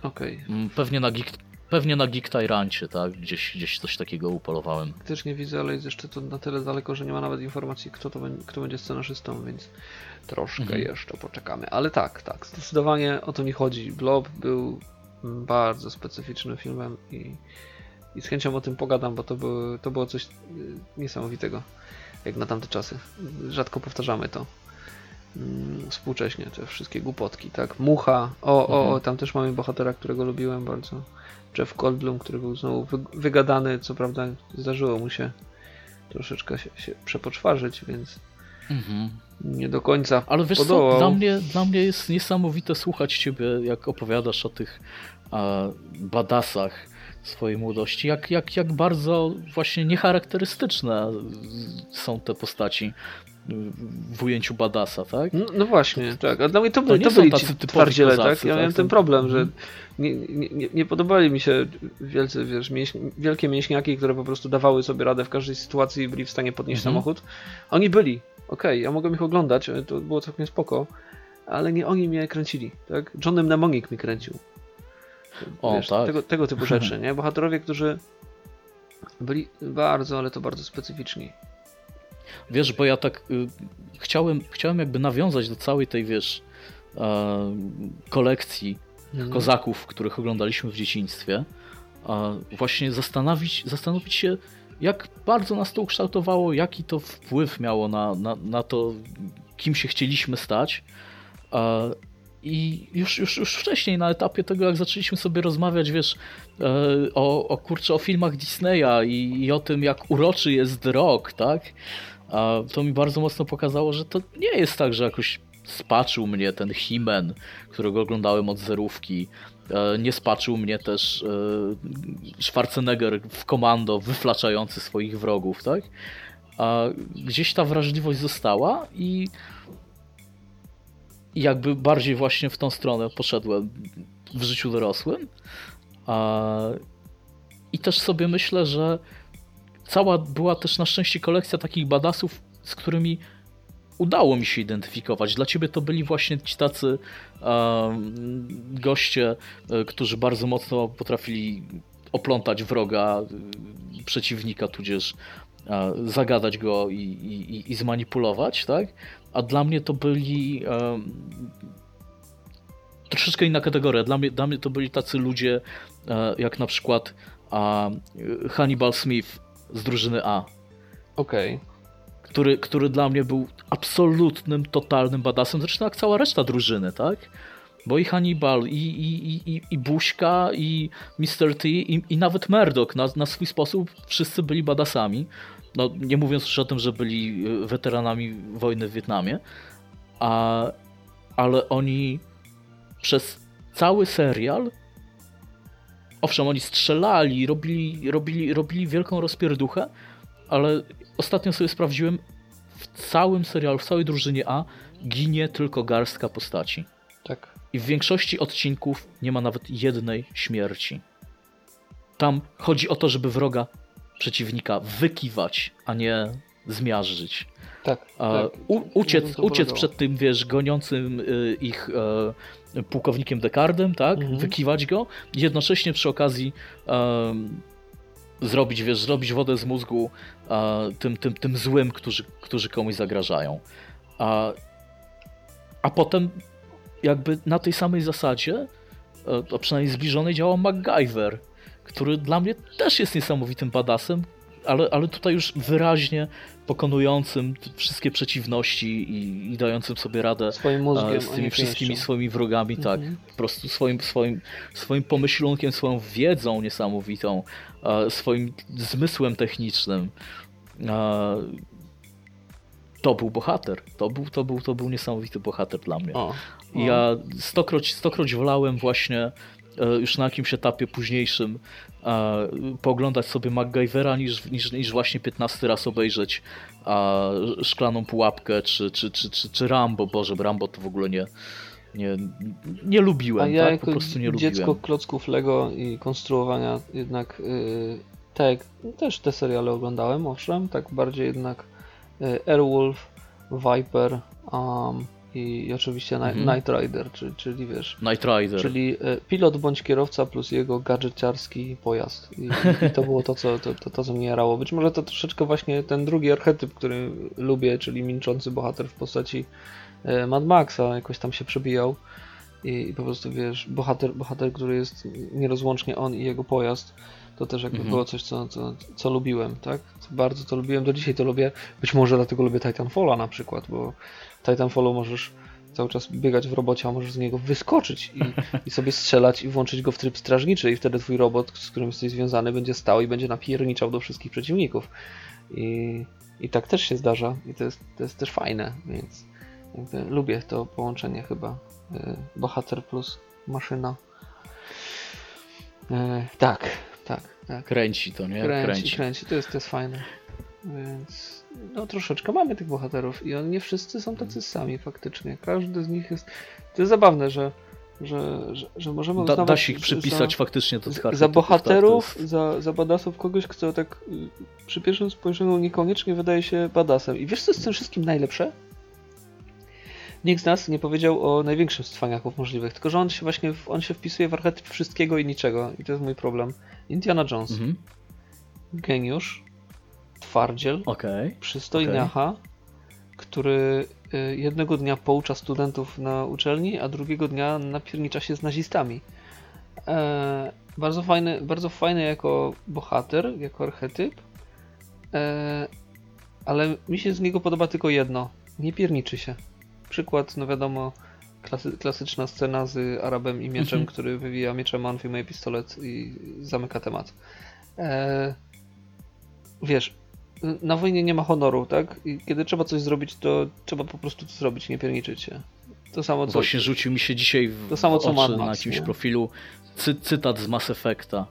[SPEAKER 4] Okej.
[SPEAKER 3] mm, pewnie na Geek, pewnie na Geek Tyrancie, tak? Gdzieś, gdzieś coś takiego upolowałem.
[SPEAKER 4] Też nie widzę, ale jest jeszcze to na tyle daleko, że nie ma nawet informacji, kto, to będzie, kto będzie scenarzystą, więc troszkę
[SPEAKER 3] Mhm.
[SPEAKER 4] jeszcze poczekamy. Ale tak, tak, zdecydowanie o to mi chodzi. Blob był bardzo specyficznym filmem i, i z chęcią o tym pogadam, bo to, było to było coś y, niesamowitego, jak na tamte czasy. Rzadko powtarzamy to. Mm, Współcześnie te wszystkie głupotki, tak? Mucha, o, o, o,
[SPEAKER 3] Mhm.
[SPEAKER 4] tam też mamy bohatera, którego lubiłem bardzo. Jeff Goldblum, który był znowu wy- wygadany, co prawda zdarzyło mu się troszeczkę się, się przepoczwarzyć, więc
[SPEAKER 3] Mhm.
[SPEAKER 4] nie do końca
[SPEAKER 3] Ale wiesz
[SPEAKER 4] podołał.
[SPEAKER 3] co, dla mnie, dla mnie jest niesamowite słuchać ciebie, jak opowiadasz o tych badasach swojej młodości, jak, jak, jak bardzo właśnie niecharakterystyczne są te postaci w ujęciu badasa, tak?
[SPEAKER 4] No, no właśnie, tak. A dla mnie to,
[SPEAKER 3] To
[SPEAKER 4] byli,
[SPEAKER 3] nie
[SPEAKER 4] to
[SPEAKER 3] są
[SPEAKER 4] byli
[SPEAKER 3] tacy
[SPEAKER 4] ci twardziele, tak? Ja
[SPEAKER 3] tak?
[SPEAKER 4] miałem
[SPEAKER 3] To-
[SPEAKER 4] ten problem, że
[SPEAKER 3] Mhm.
[SPEAKER 4] Nie, nie, nie, podobali mi się wielcy, wiesz, mięś, wielkie mięśniaki, które po prostu dawały sobie radę w każdej sytuacji i byli w stanie podnieść
[SPEAKER 3] Mhm.
[SPEAKER 4] samochód. Oni byli, okej, ja mogłem ich oglądać, e, to było całkiem spoko, ale nie oni mnie kręcili, tak? John Mnemonic mi kręcił.
[SPEAKER 3] O,
[SPEAKER 4] Wiesz,
[SPEAKER 3] tak.
[SPEAKER 4] tego, tego typu rzeczy, nie? Bohaterowie, którzy byli bardzo, ale to bardzo specyficzni.
[SPEAKER 3] Wiesz, bo ja tak y, chciałem, chciałem jakby nawiązać do całej tej, wiesz, e, kolekcji
[SPEAKER 4] Mhm.
[SPEAKER 3] kozaków, których oglądaliśmy w dzieciństwie, właśnie zastanowić, zastanowić się, jak bardzo nas to ukształtowało, jaki to wpływ miało na, na, na to, kim się chcieliśmy stać. I już, już, już wcześniej, na etapie tego, jak zaczęliśmy sobie rozmawiać, wiesz, e, o, o kurczę, o filmach Disneya i, i o tym, jak uroczy jest rok, tak? To mi bardzo mocno pokazało, że to nie jest tak, że jakoś spaczył mnie ten Himen, którego oglądałem od zerówki. E, Nie spaczył mnie też e, Schwarzenegger w komando wyflaczający swoich wrogów, tak? A gdzieś ta wrażliwość została i jakby bardziej właśnie w tą stronę poszedłem w życiu dorosłym. I też sobie myślę, że cała była też na szczęście kolekcja takich badasów, z którymi udało mi się identyfikować. Dla ciebie to byli właśnie ci tacy em, goście, e, którzy bardzo mocno potrafili oplątać wroga, e, przeciwnika, tudzież e, zagadać go i, i, i zmanipulować, tak? A dla mnie to byli em, troszeczkę inna kategoria. Dla mnie, dla mnie to byli tacy ludzie, jak na przykład Hannibal Smith z drużyny A
[SPEAKER 4] Okej.
[SPEAKER 3] Który, który dla mnie był absolutnym, totalnym badasem, zresztą jak cała reszta drużyny, tak? Bo i Hannibal, i, i, i, i, i Buźka, i Mr. T, i, i nawet Murdoch na, na swój sposób wszyscy byli badasami. No, nie mówiąc już o tym, że byli y, weteranami wojny w Wietnamie, a, ale oni przez cały serial owszem, oni strzelali, robili, robili, robili wielką rozpierduchę, ale ostatnio sobie sprawdziłem, w całym serialu, w całej drużynie A ginie tylko garstka postaci.
[SPEAKER 4] Tak.
[SPEAKER 3] I w większości odcinków nie ma nawet jednej śmierci. Tam chodzi o to, żeby wroga przeciwnika wykiwać, a nie zmiażdżyć.
[SPEAKER 4] Tak. Tak.
[SPEAKER 3] u, uciec, uciec przed tym, wiesz, goniącym y, ich e, pułkownikiem Descardem, tak?
[SPEAKER 4] Mhm.
[SPEAKER 3] Wykiwać go, jednocześnie przy okazji em, zrobić, wiesz, zrobić wodę z mózgu e, tym, tym, tym złym, którzy, którzy komuś zagrażają. A, a potem jakby na tej samej zasadzie, e, to przynajmniej zbliżonej, działał MacGyver, który dla mnie też jest niesamowitym badasem, ale, ale tutaj już wyraźnie pokonującym wszystkie przeciwności i, i dającym sobie radę
[SPEAKER 4] Swoim mózgiem,
[SPEAKER 3] e, z
[SPEAKER 4] a
[SPEAKER 3] tymi wszystkimi
[SPEAKER 4] pięścią.
[SPEAKER 3] swoimi wrogami, tak,
[SPEAKER 4] Mhm.
[SPEAKER 3] po prostu swoim, swoim, swoim pomyślunkiem, swoją wiedzą niesamowitą, e, swoim zmysłem technicznym. To był bohater. To był, to, był, to był niesamowity bohater dla mnie.
[SPEAKER 4] O.
[SPEAKER 3] I Ja stokroć, stokroć wolałem właśnie e, już na jakimś etapie późniejszym pooglądać sobie MacGyvera niż, niż, niż właśnie 15 raz obejrzeć Szklaną Pułapkę czy, czy, czy, czy, czy Rambo. Boże, Rambo to w ogóle nie, nie, nie lubiłem,
[SPEAKER 4] A ja
[SPEAKER 3] tak?
[SPEAKER 4] jako
[SPEAKER 3] po prostu nie
[SPEAKER 4] dziecko
[SPEAKER 3] lubiłem.
[SPEAKER 4] klocków Lego i konstruowania jednak yy, tak, też te seriale oglądałem, owszem, tak bardziej jednak yy, Airwolf, Viper, Um, i, oczywiście
[SPEAKER 3] Mhm.
[SPEAKER 4] Night Rider, czyli, czyli wiesz,
[SPEAKER 3] Night Rider.
[SPEAKER 4] czyli pilot bądź kierowca plus jego gadżeciarski pojazd. I, i, to było to co, to, to, to, co mnie jarało. Być może to troszeczkę właśnie ten drugi archetyp, który lubię, czyli milczący bohater w postaci Mad Maxa, jakoś tam się przebijał. I, I po prostu wiesz, bohater, bohater, który jest nierozłącznie on i jego pojazd, to też jakby
[SPEAKER 3] Mhm.
[SPEAKER 4] było coś, co, co, co lubiłem, tak? Bardzo to lubiłem, do dzisiaj to lubię. Być może dlatego lubię Titanfalla na przykład, bo Titanfallu możesz cały czas biegać w robocie, a możesz z niego wyskoczyć i, i sobie strzelać i włączyć go w tryb strażniczy i wtedy twój robot, z którym jesteś związany, będzie stał i będzie napierniczał do wszystkich przeciwników. I, i tak też się zdarza i to jest, to jest też fajne, więc jakby lubię to połączenie chyba. y, Bohater plus maszyna. Y, Tak, tak, tak.
[SPEAKER 3] Kręci to, nie?
[SPEAKER 4] Kręci, kręci, To, jest, to jest fajne. Więc no troszeczkę mamy tych bohaterów i oni nie wszyscy są tacy sami faktycznie. Każdy z nich jest. To jest zabawne, że, że, że, że możemy
[SPEAKER 3] Da,
[SPEAKER 4] uznawać
[SPEAKER 3] da się ich
[SPEAKER 4] za-
[SPEAKER 3] przypisać faktycznie do tych
[SPEAKER 4] za bohaterów,
[SPEAKER 3] Tak, jest-
[SPEAKER 4] za, za badasów kogoś, kto tak y, przy pierwszym spojrzeniu niekoniecznie wydaje się badasem. I wiesz co jest z tym wszystkim najlepsze? Nikt z nas nie powiedział o największym z cwaniaków możliwych, tylko że on się właśnie on się wpisuje w archetyp wszystkiego i niczego. I to jest mój problem. Indiana Jones.
[SPEAKER 3] Mhm.
[SPEAKER 4] Geniusz, twardziel,
[SPEAKER 3] Okej.
[SPEAKER 4] przystojniacha, który y, jednego dnia poucza studentów na uczelni, a drugiego dnia napiernicza się z nazistami. E, bardzo, fajny, bardzo fajny jako bohater, jako archetyp, e, ale mi się z niego podoba tylko jedno. Nie pierniczy się. Przykład, no wiadomo, klasy, klasyczna scena z Arabem i mieczem,
[SPEAKER 3] Mhm.
[SPEAKER 4] który wywija mieczem, on wyjmuje pistolet i zamyka temat. E, wiesz, na wojnie nie ma honoru, tak? I kiedy trzeba coś zrobić, to trzeba po prostu to zrobić, nie pierniczyć się. To samo co...
[SPEAKER 3] Właśnie rzucił mi się dzisiaj w
[SPEAKER 4] To samo, co Max,
[SPEAKER 3] na jakimś
[SPEAKER 4] nie?
[SPEAKER 3] profilu cy, cytat z Mass Effecta,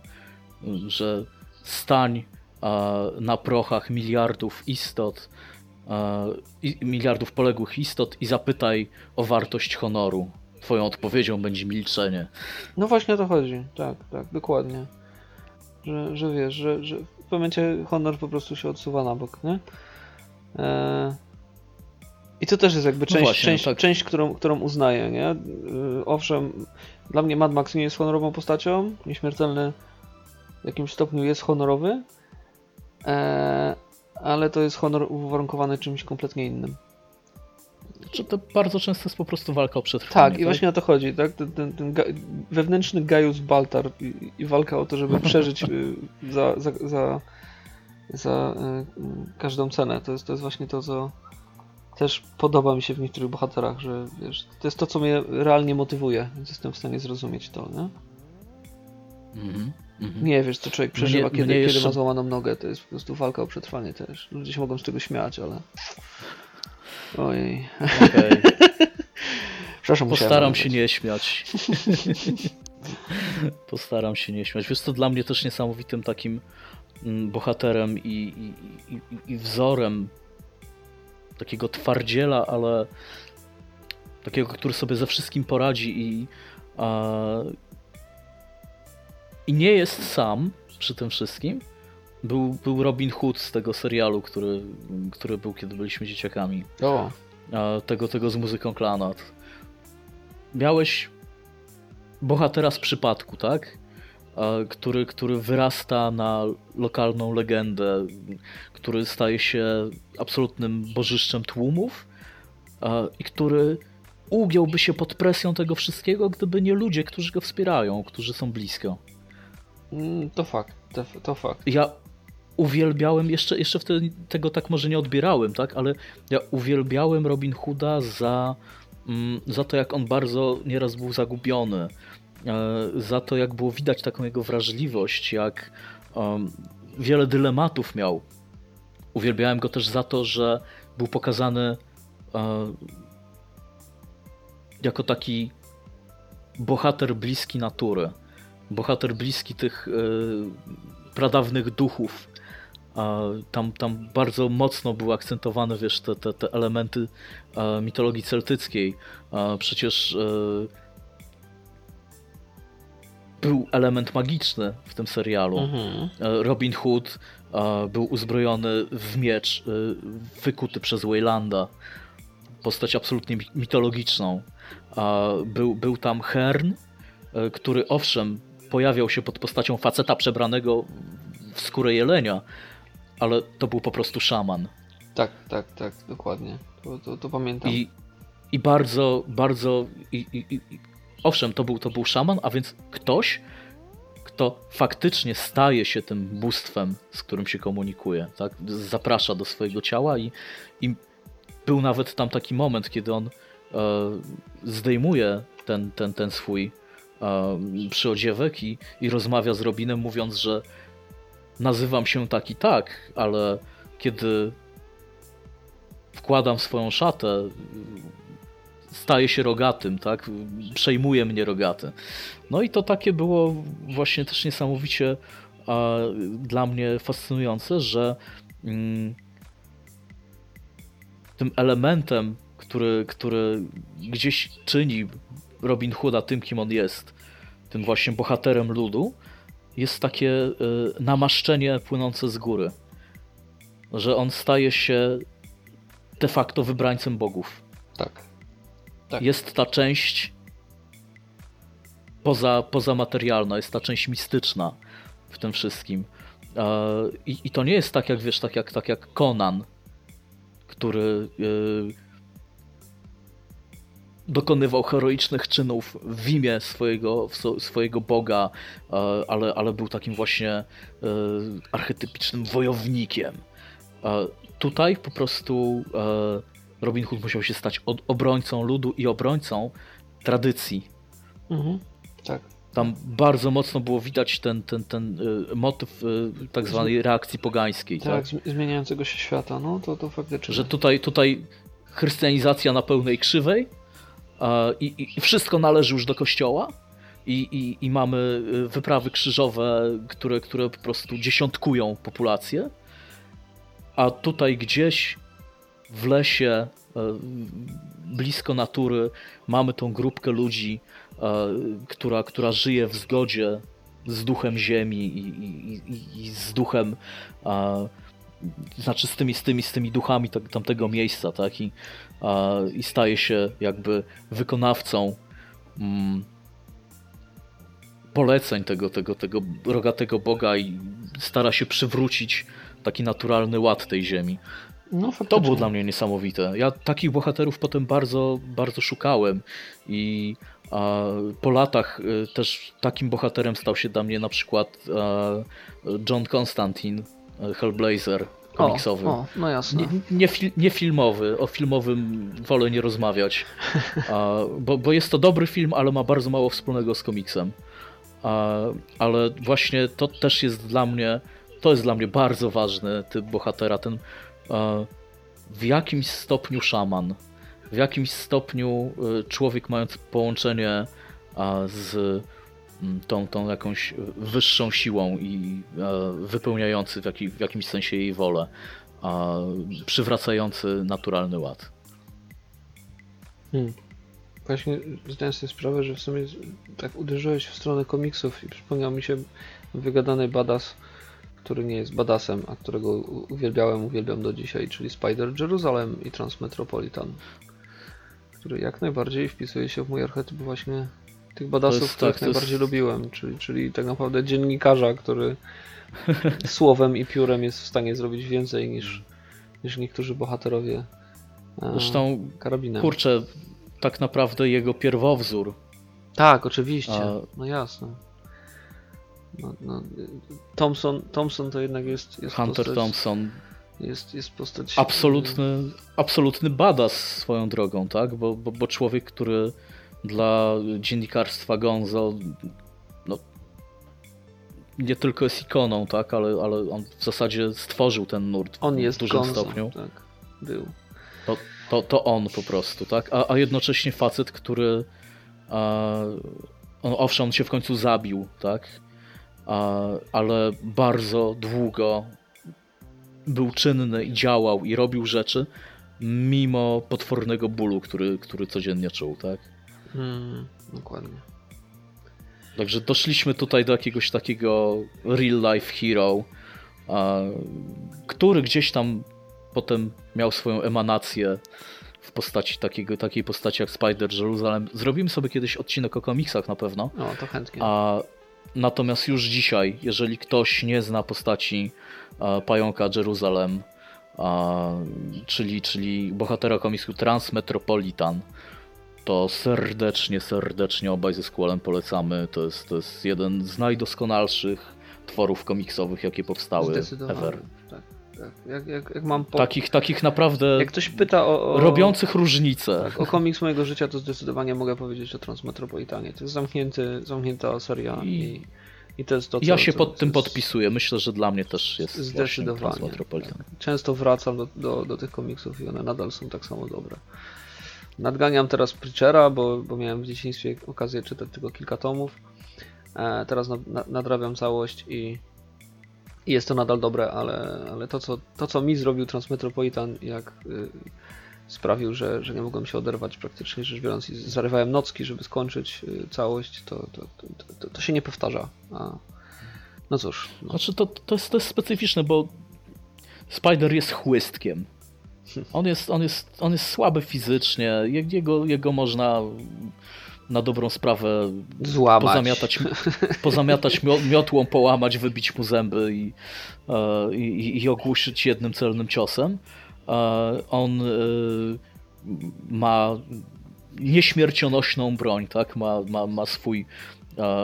[SPEAKER 3] że stań na prochach miliardów istot, miliardów poległych istot i zapytaj o wartość honoru. Twoją odpowiedzią będzie milczenie.
[SPEAKER 4] No właśnie o to chodzi, tak, tak, dokładnie. Że, że wiesz, że, że w momencie honor po prostu się odsuwa na bok, nie? Eee... I to też jest jakby część,
[SPEAKER 3] właśnie,
[SPEAKER 4] część,
[SPEAKER 3] tak.
[SPEAKER 4] część którą, którą uznaję, nie? Yy, owszem, dla mnie Mad Max nie jest honorową postacią, nieśmiertelny w jakimś stopniu jest honorowy, eee, ale to jest honor uwarunkowany czymś kompletnie innym.
[SPEAKER 3] Czy to bardzo często jest po prostu walka o przetrwanie.
[SPEAKER 4] Tak, i właśnie o to chodzi, tak? Ten, ten, ten ga- wewnętrzny Gaius Baltar i, i walka o to, żeby przeżyć y, za, za, za, za y, każdą cenę. To jest, to jest właśnie to, co też podoba mi się w niektórych bohaterach, że wiesz, to jest to, co mnie realnie motywuje, więc jestem w stanie zrozumieć to, nie?
[SPEAKER 3] Mhm, mhm.
[SPEAKER 4] Nie wiesz, co człowiek
[SPEAKER 3] Mnie-
[SPEAKER 4] przeżywa, kiedy,
[SPEAKER 3] mnie
[SPEAKER 4] kiedy
[SPEAKER 3] jeszcze-
[SPEAKER 4] ma złamaną nogę. To jest po prostu walka o przetrwanie też. Ludzie się mogą z tego śmiać, ale... Ojej.
[SPEAKER 3] Okej.
[SPEAKER 4] Przepraszam,
[SPEAKER 3] Postaram się nie śmiać. Postaram się nie śmiać. Wiesz, to dla mnie też niesamowitym takim mm, bohaterem i, i, i, i wzorem takiego twardziela, ale takiego, który sobie ze wszystkim poradzi i, a, i nie jest sam przy tym wszystkim. Był, był Robin Hood z tego serialu, który, który był, kiedy byliśmy dzieciakami
[SPEAKER 4] O,
[SPEAKER 3] tego, tego z muzyką Klanat. Miałeś bohatera z przypadku, tak? Który, który wyrasta na lokalną legendę, który staje się absolutnym bożyszczem tłumów i który ugiąłby się pod presją tego wszystkiego, gdyby nie ludzie, którzy go wspierają, którzy są blisko.
[SPEAKER 4] Mm, to fakt, to, to fakt.
[SPEAKER 3] Ja uwielbiałem, jeszcze, jeszcze wtedy tego tak może nie odbierałem, tak, ale ja uwielbiałem Robin Hooda za, mm, za to, jak on bardzo nieraz był zagubiony, e, za to, jak było widać taką jego wrażliwość, jak wiele dylematów miał. Uwielbiałem go też za to, że był pokazany e, jako taki bohater bliski natury. Bohater bliski tych e, pradawnych duchów. A Tam, tam bardzo mocno były akcentowane, wiesz, te, te, te elementy e, mitologii celtyckiej. Przecież e, był element magiczny w tym serialu.
[SPEAKER 4] Mhm.
[SPEAKER 3] Robin Hood był uzbrojony w miecz wykuty przez Waylanda. postać absolutnie mi- mitologiczną. A był, był tam Hern, który owszem pojawiał się pod postacią faceta przebranego w skórę jelenia, ale to był po prostu szaman.
[SPEAKER 4] Tak, tak, tak, dokładnie. To, to, to pamiętam.
[SPEAKER 3] I, i bardzo, bardzo. I, i, i, owszem, to był, to był szaman, a więc ktoś, kto faktycznie staje się tym bóstwem, z którym się komunikuje. Tak? Zaprasza do swojego ciała i, i był nawet tam taki moment, kiedy on e, zdejmuje ten, ten, ten swój e, przyodziewek i, i rozmawia z Robinem, mówiąc, że nazywam się tak i tak, ale kiedy wkładam swoją szatę, staje się rogatym, tak? Przejmuje mnie rogaty. No i to takie było właśnie też niesamowicie a, dla mnie fascynujące, że mm, tym elementem, który, który gdzieś czyni Robin Hooda tym, kim on jest, tym właśnie bohaterem ludu, jest takie y, namaszczenie płynące z góry. Że on staje się de facto wybrańcem bogów.
[SPEAKER 4] Tak. Tak.
[SPEAKER 3] Jest ta część poza, pozamaterialna, jest ta część mistyczna w tym wszystkim. E, I, I to nie jest tak jak wiesz, tak jak, tak jak Conan, który e, dokonywał heroicznych czynów w imię swojego, swojego boga, e, ale, ale był takim właśnie e, archetypicznym wojownikiem. E, Tutaj po prostu Robin Hood musiał się stać obrońcą ludu i obrońcą tradycji.
[SPEAKER 4] Mhm. Tak.
[SPEAKER 3] Tam bardzo mocno było widać ten, ten, ten motyw tak zwanej reakcji pogańskiej.
[SPEAKER 4] Tak,
[SPEAKER 3] Tak?
[SPEAKER 4] zmi- zmieniającego się świata, no to, to faktycznie.
[SPEAKER 3] Że tutaj, tutaj chrystianizacja na pełnej krzywej i, i wszystko należy już do kościoła. I, i, I mamy y, wyprawy krzyżowe, które, które po prostu dziesiątkują populację. A tutaj gdzieś w lesie, e, blisko natury, mamy tą grupkę ludzi, e, która, która żyje w zgodzie z duchem ziemi i, i, z duchem, e, znaczy z tymi, z tymi, z tymi duchami tamtego miejsca, tak? I, i staje się jakby wykonawcą mm, poleceń tego, tego, tego rogatego Boga i stara się przywrócić taki naturalny ład tej ziemi.
[SPEAKER 4] no,
[SPEAKER 3] To było dla mnie niesamowite. Ja takich bohaterów potem bardzo, bardzo szukałem i a, po latach y, też takim bohaterem stał się dla mnie na przykład John Constantine, e, Hellblazer komiksowy.
[SPEAKER 4] O, o, no jasne.
[SPEAKER 3] Nie, nie, fil, nie filmowy, o filmowym wolę nie rozmawiać, bo, bo jest to dobry film, ale ma bardzo mało wspólnego z komiksem. Ale właśnie to też jest dla mnie, to jest dla mnie bardzo ważny typ bohatera, ten w jakimś stopniu szaman, w jakimś stopniu e, człowiek mając połączenie z tą, tą jakąś wyższą siłą i e, wypełniający w, w jakimś sensie jej wolę, a przywracający naturalny ład.
[SPEAKER 4] Hmm. Właśnie zdałem sobie sprawę, że w sumie tak uderzyłeś w stronę komiksów i przypomniał mi się wygadany badass, który nie jest badassem, a którego uwielbiałem, uwielbiam do dzisiaj, czyli Spider Jerusalem i Transmetropolitan, który jak najbardziej wpisuje się w mój archetyp właśnie tych badassów,
[SPEAKER 3] jest
[SPEAKER 4] których
[SPEAKER 3] tak, to jest-
[SPEAKER 4] najbardziej lubiłem, czyli, czyli tak naprawdę dziennikarza, który słowem i piórem jest w stanie zrobić więcej niż, niż niektórzy bohaterowie e,
[SPEAKER 3] Zresztą,
[SPEAKER 4] karabinem.
[SPEAKER 3] kurczę, tak naprawdę jego pierwowzór
[SPEAKER 4] Tak, oczywiście.
[SPEAKER 3] A-
[SPEAKER 4] No jasne. No, no, Thompson, Thompson to jednak jest, jest
[SPEAKER 3] Hunter
[SPEAKER 4] postać,
[SPEAKER 3] Thompson,
[SPEAKER 4] Jest, jest postać.
[SPEAKER 3] absolutny, absolutny badass swoją drogą, tak? Bo, bo, bo człowiek, który dla dziennikarstwa Gonzo no, nie tylko jest ikoną, tak? Ale, ale on w zasadzie stworzył ten nurt
[SPEAKER 4] On jest
[SPEAKER 3] w dużym
[SPEAKER 4] Gonzo,
[SPEAKER 3] stopniu.
[SPEAKER 4] Tak, był.
[SPEAKER 3] To, to, to on po prostu, tak? A, a jednocześnie facet, który. A, on, owszem, on się w końcu zabił, tak? A, ale bardzo długo był czynny i działał i robił rzeczy, mimo potwornego bólu, który, który codziennie czuł, tak?
[SPEAKER 4] Hmm, dokładnie.
[SPEAKER 3] Także doszliśmy tutaj do jakiegoś takiego real life hero, a, który gdzieś tam potem miał swoją emanację w postaci takiego, takiej postaci jak Spider Jerusalem. Zrobimy sobie kiedyś odcinek o komiksach na pewno.
[SPEAKER 4] No, to chętnie.
[SPEAKER 3] A natomiast już dzisiaj, jeżeli ktoś nie zna postaci e, pająka Jerusalem, e, czyli, czyli bohatera komiksu Transmetropolitan, to serdecznie, serdecznie obaj ze Squallem polecamy. To jest, to jest jeden z najdoskonalszych tworów komiksowych, jakie powstały ever.
[SPEAKER 4] Tak, tak. Jak, jak, jak mam po...
[SPEAKER 3] Takich, takich naprawdę
[SPEAKER 4] Jak ktoś pyta o, o...
[SPEAKER 3] robiących różnicę.
[SPEAKER 4] Tak, o komiks mojego życia to zdecydowanie mogę powiedzieć o Transmetropolitanie. To jest zamknięty, zamknięta seria i,
[SPEAKER 3] I-
[SPEAKER 4] i to jest to, co...
[SPEAKER 3] Ja się pod tym podpisuję. Myślę, że dla mnie też jest
[SPEAKER 4] Zdecydowanie.
[SPEAKER 3] Transmetropolitan.
[SPEAKER 4] Często wracam do, do, do tych komiksów i one nadal są tak samo dobre. Nadganiam teraz Preachera, bo, bo miałem w dzieciństwie okazję czytać tylko kilka tomów. E, teraz nad, nad- nadrabiam całość i, i jest to nadal dobre, ale, ale to, co, to, co mi zrobił Transmetropolitan, jak y, sprawił, że, że nie mogłem się oderwać praktycznie rzecz biorąc i zarywałem nocki, żeby skończyć y, całość, to, to, to, to, to się nie powtarza. A, no cóż, no,
[SPEAKER 3] Znaczy to, to, jest, to jest specyficzne, bo Spider jest chłystkiem. On jest, on jest, on jest słaby fizycznie, Je- jego, jego można na dobrą sprawę
[SPEAKER 4] złamać.
[SPEAKER 3] pozamiatać, pozamiatać mio- miotłą, połamać, wybić mu zęby i, e, i, i ogłuszyć jednym celnym ciosem. E, On e, ma nieśmiercionośną broń, tak? Ma, ma, ma swój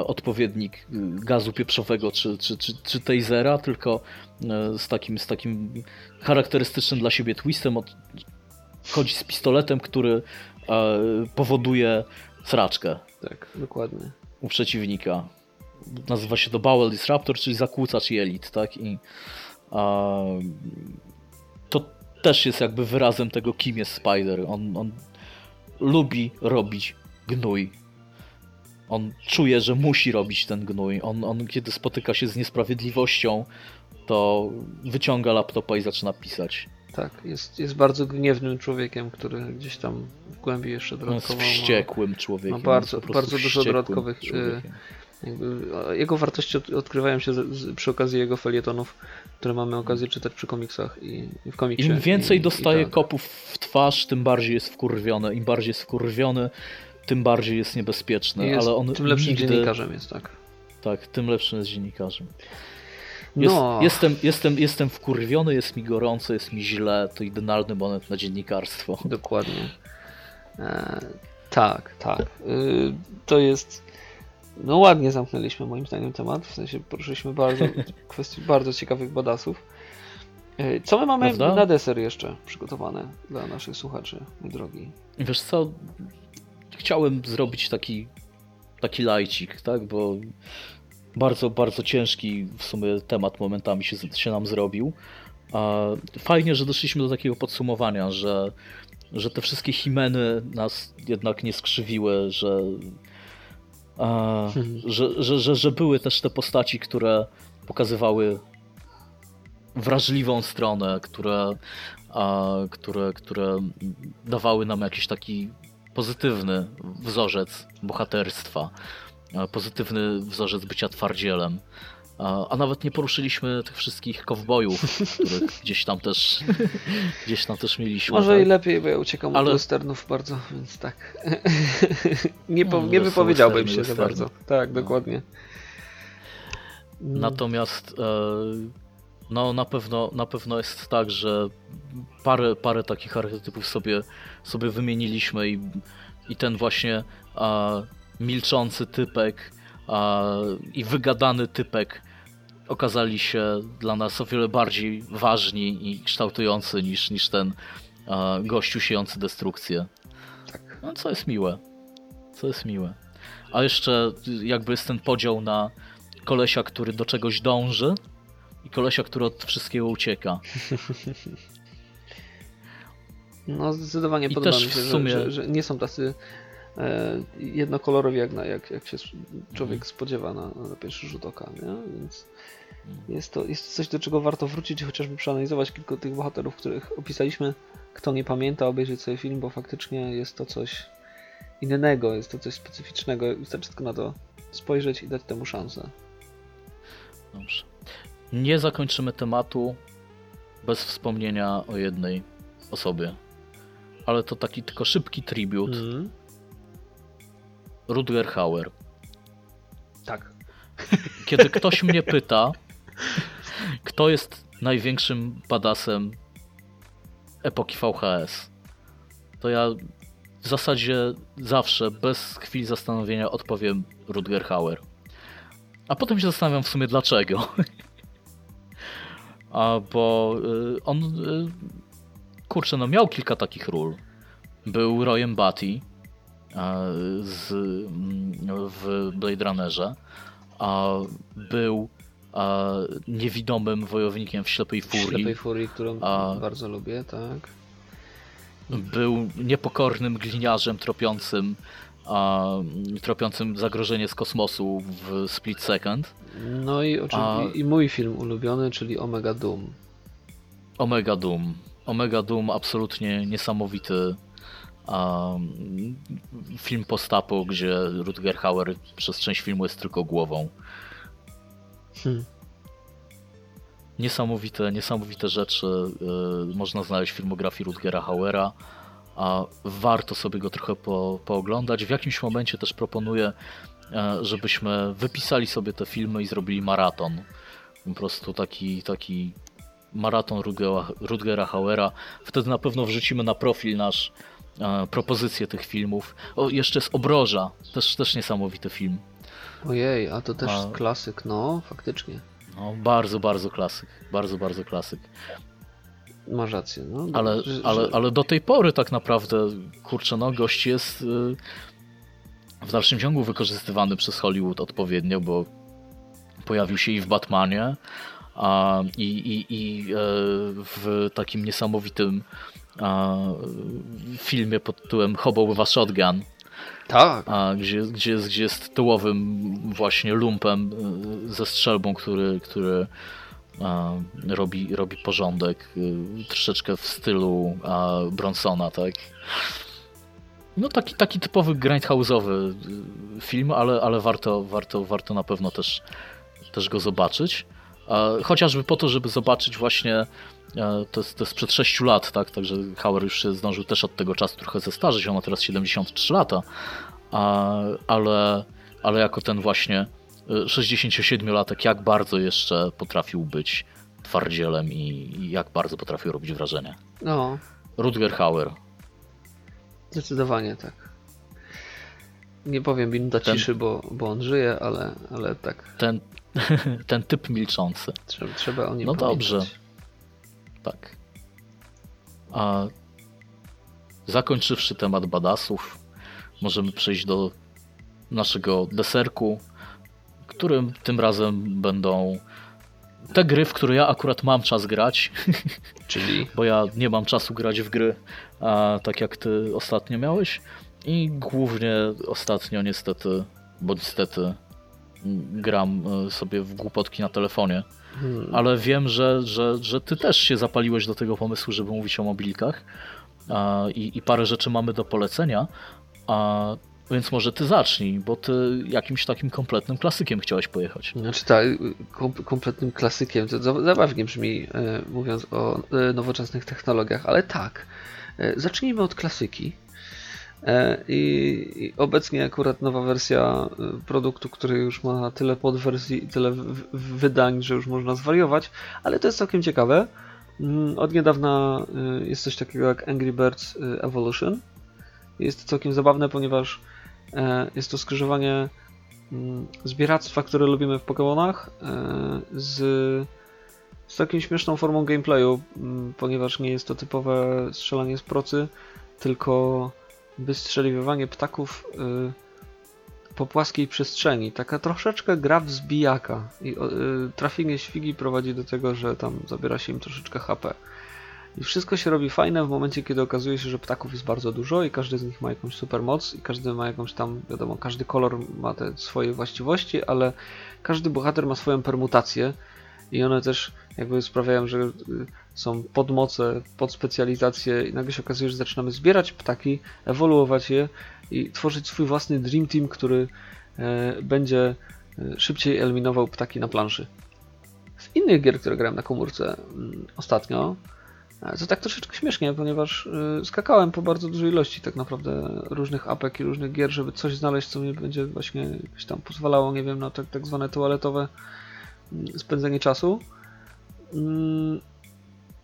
[SPEAKER 3] odpowiednik y, gazu pieprzowego czy, czy, czy, czy tasera, tylko e, z takim, z takim charakterystycznym dla siebie twistem. Od, chodzi z pistoletem, który e, powoduje sraczkę
[SPEAKER 4] Tak, dokładnie.
[SPEAKER 3] u przeciwnika. Nazywa się to Bowel Disruptor, czyli zakłócacz jelit, tak? I to też jest jakby wyrazem tego, kim jest Spider. On, on lubi robić gnój. On czuje, że musi robić ten gnój. On, on kiedy spotyka się z niesprawiedliwością, to wyciąga laptopa i zaczyna pisać.
[SPEAKER 4] Tak, jest, jest bardzo gniewnym człowiekiem, który gdzieś tam w głębi jeszcze
[SPEAKER 3] jest
[SPEAKER 4] dodatkowo ma,
[SPEAKER 3] wściekłym człowiekiem.
[SPEAKER 4] ma bardzo-
[SPEAKER 3] jest
[SPEAKER 4] bardzo dużo dodatkowych, y,
[SPEAKER 3] człowiekiem.
[SPEAKER 4] jego wartości od, odkrywają się z, z, przy okazji jego felietonów, które mamy okazję czytać przy komiksach i, i w komiksie.
[SPEAKER 3] Im więcej
[SPEAKER 4] i,
[SPEAKER 3] dostaje
[SPEAKER 4] i tak.
[SPEAKER 3] kopów w twarz, tym bardziej jest wkurwiony. Im bardziej jest wkurwiony, tym bardziej jest niebezpieczny.
[SPEAKER 4] I jest
[SPEAKER 3] ale on
[SPEAKER 4] tym lepszym
[SPEAKER 3] nigdy,
[SPEAKER 4] dziennikarzem jest, tak.
[SPEAKER 3] Tak, tym lepszym jest dziennikarzem. Jest,
[SPEAKER 4] No,
[SPEAKER 3] jestem, jestem, jestem wkurwiony, jest mi gorąco, jest mi źle. To idealny moment na dziennikarstwo.
[SPEAKER 4] dokładnie. E, tak, tak. Y, to jest... No ładnie zamknęliśmy moim zdaniem temat, w sensie poruszyliśmy bardzo kwestii bardzo ciekawych badasów. E, Co my mamy
[SPEAKER 3] Prawda?
[SPEAKER 4] na deser jeszcze przygotowane dla naszych słuchaczy, mój drogi?
[SPEAKER 3] Wiesz co, chciałem zrobić taki, taki lajcik, tak, bo bardzo, bardzo ciężki w sumie temat momentami się, się nam zrobił. Fajnie, że doszliśmy do takiego podsumowania, że, że te wszystkie himeny nas jednak nie skrzywiły, że, a, że, że, że, że były też te postaci, które pokazywały wrażliwą stronę, które, a, które, które dawały nam jakiś taki pozytywny wzorzec bohaterstwa, a, pozytywny wzorzec bycia twardzielem. A, a nawet nie poruszyliśmy tych wszystkich kowbojów, których gdzieś tam też gdzieś tam też mieliśmy.
[SPEAKER 4] Może
[SPEAKER 3] tak?
[SPEAKER 4] i lepiej, bo ja uciekam
[SPEAKER 3] Ale-
[SPEAKER 4] od westernów bardzo, więc tak. nie, po,
[SPEAKER 3] No,
[SPEAKER 4] nie wypowiedziałbym
[SPEAKER 3] westerny,
[SPEAKER 4] się za
[SPEAKER 3] westerny.
[SPEAKER 4] bardzo. Tak,
[SPEAKER 3] No.
[SPEAKER 4] dokładnie.
[SPEAKER 3] Natomiast e, no na pewno, na pewno jest tak, że parę, parę takich archetypów sobie, sobie wymieniliśmy i, i ten właśnie a, milczący typek a, i wygadany typek okazali się dla nas o wiele bardziej ważni i kształtujący niż, niż ten a, gościu siejący destrukcję.
[SPEAKER 4] Tak.
[SPEAKER 3] No, co jest miłe. Co jest miłe. A jeszcze jakby jest ten podział na kolesia, który do czegoś dąży i kolesia, który od wszystkiego ucieka.
[SPEAKER 4] No zdecydowanie
[SPEAKER 3] I
[SPEAKER 4] podoba
[SPEAKER 3] też
[SPEAKER 4] mi się,
[SPEAKER 3] sumie-
[SPEAKER 4] że, że nie są tacy e, jednokolorowi jak, na, jak, jak się człowiek
[SPEAKER 3] Mhm.
[SPEAKER 4] spodziewa na, na pierwszy rzut oka, nie? Więc jest to, jest to coś, do czego warto wrócić chociażby przeanalizować kilku tych bohaterów, których opisaliśmy. Kto nie pamięta, obejrzeć sobie film, bo faktycznie jest to coś innego, jest to coś specyficznego. Wystarczy tylko na to spojrzeć i dać temu szansę.
[SPEAKER 3] Dobrze. Nie zakończymy tematu bez wspomnienia o jednej osobie. ale to taki tylko szybki tribut.
[SPEAKER 4] Mhm.
[SPEAKER 3] Rutger Hauer.
[SPEAKER 4] Tak.
[SPEAKER 3] Kiedy ktoś mnie pyta, kto jest największym badasem epoki VHS, to ja w zasadzie zawsze, bez chwili zastanowienia, odpowiem Rutger Hauer. A potem się zastanawiam w sumie dlaczego. Bo y, on, y, kurczę, no miał kilka takich ról. Był Royem Batty z, mm, w Blade Runnerze, a był a, niewidomym wojownikiem w Ślepej Furii.
[SPEAKER 4] Ślepej Furii, którą
[SPEAKER 3] A-
[SPEAKER 4] bardzo lubię, tak.
[SPEAKER 3] Był niepokornym gliniarzem tropiącym, a, tropiącym zagrożenie z kosmosu w Split Second.
[SPEAKER 4] No i oczywiście
[SPEAKER 3] A-
[SPEAKER 4] i mój film ulubiony, czyli Omega Doom.
[SPEAKER 3] Omega Doom. Omega Doom absolutnie niesamowity a, film postapo, gdzie Rutger Hauer przez część filmu jest tylko głową.
[SPEAKER 4] Hmm.
[SPEAKER 3] Niesamowite, niesamowite rzeczy y, można znaleźć w filmografii Rutgera Hauera, a warto sobie go trochę po, pooglądać. W jakimś momencie też proponuję, żebyśmy wypisali sobie te filmy i zrobili maraton. Po prostu taki, taki maraton Rutgera, Rutgera Hauera. Wtedy na pewno wrzucimy na profil nasz e, propozycje tych filmów. O, jeszcze jest Obroża, też, też niesamowity film.
[SPEAKER 4] Ojej, a to też
[SPEAKER 3] A-
[SPEAKER 4] klasyk, no, faktycznie.
[SPEAKER 3] No, bardzo, bardzo klasyk. Bardzo, bardzo klasyk.
[SPEAKER 4] Masz rację, no.
[SPEAKER 3] Ale,
[SPEAKER 4] że-
[SPEAKER 3] ale, ale do tej pory tak naprawdę, kurczę, no gość jest y, w dalszym ciągu wykorzystywany przez Hollywood odpowiednio, bo pojawił się i w Batmanie, a, i, i, i e, w takim niesamowitym a, filmie pod tytułem Hobo with a Shotgun,
[SPEAKER 4] Tak,
[SPEAKER 3] a, gdzie, gdzie, jest, gdzie jest tyłowym właśnie lumpem y, ze strzelbą, który, który a, robi, robi porządek y, troszeczkę w stylu a, Bronsona, tak? No taki, taki typowy grindhouse'owy y, film, ale, ale warto, warto, warto na pewno też, też go zobaczyć. Chociażby po to, żeby zobaczyć właśnie e, to jest, to jest przed 6 lat, tak? Także Hauer już się zdążył też od tego czasu trochę zestarzeć, on ma teraz 73 lata, ale, ale jako ten właśnie y, 67-latek, jak bardzo jeszcze potrafił być twardzielem i, i jak bardzo potrafił robić wrażenie.
[SPEAKER 4] no,
[SPEAKER 3] Rutger Hauer.
[SPEAKER 4] Zdecydowanie tak. Nie powiem minuta
[SPEAKER 3] Ten-
[SPEAKER 4] ciszy, bo, bo on żyje, ale, ale tak,
[SPEAKER 3] Ten, ten typ milczący.
[SPEAKER 4] trzeba, trzeba o nim
[SPEAKER 3] No
[SPEAKER 4] pamiętać.
[SPEAKER 3] dobrze. Tak. A zakończywszy temat badasów, możemy przejść do naszego deserku, którym tym razem będą te gry, w które ja akurat mam czas grać,
[SPEAKER 4] Czyli
[SPEAKER 3] bo ja nie mam czasu grać w gry, a, tak jak ty ostatnio miałeś. I głównie ostatnio niestety, bo niestety gram e, sobie w głupotki na telefonie.
[SPEAKER 4] hmm,
[SPEAKER 3] Ale wiem, że, że, że ty też się zapaliłeś do tego pomysłu, żeby mówić o mobilkach i, i parę rzeczy mamy do polecenia. Więc może ty zacznij, bo ty jakimś takim kompletnym klasykiem chciałeś pojechać.
[SPEAKER 4] Znaczy tak, kom, kompletnym klasykiem, to za- zabawnie brzmi e, mówiąc o e, nowoczesnych technologiach, ale tak. E, zacznijmy od klasyki. E, i, I obecnie akurat nowa wersja e, produktu, który już ma tyle podwersji i tyle wydań, że już można zwariować, ale to jest całkiem ciekawe. Mm, Od niedawna e, jest coś takiego jak Angry Birds Evolution. Jest to całkiem zabawne, ponieważ jest to skrzyżowanie mm, zbieractwa, które lubimy w Pokémonach, e, z, z taką śmieszną formą gameplayu, mm, ponieważ nie jest to typowe strzelanie z procy, tylko wystrzeliwanie ptaków y, po płaskiej przestrzeni. Taka troszeczkę gra w zbijaka. I trafienie świgi prowadzi do tego, że tam zabiera się im troszeczkę HP. I wszystko się robi fajne w momencie, kiedy okazuje się, że ptaków jest bardzo dużo i każdy z nich ma jakąś super moc i każdy ma jakąś tam, wiadomo, każdy kolor ma te swoje właściwości, ale każdy bohater ma swoją permutację i one też jakby sprawiają, że y, są podmoce, podspecjalizacje i nagle się okazuje, że zaczynamy zbierać ptaki, ewoluować je i tworzyć swój własny Dream Team, który e, będzie e, szybciej eliminował ptaki na planszy. Z innych gier, które grałem na komórce mm, ostatnio, Co tak troszeczkę śmiesznie, ponieważ y, skakałem po bardzo dużej ilości tak naprawdę różnych apek i różnych gier, żeby coś znaleźć, co mi będzie właśnie jakoś tam pozwalało, nie wiem, na tak, tak zwane toaletowe mm, spędzenie czasu. Mm,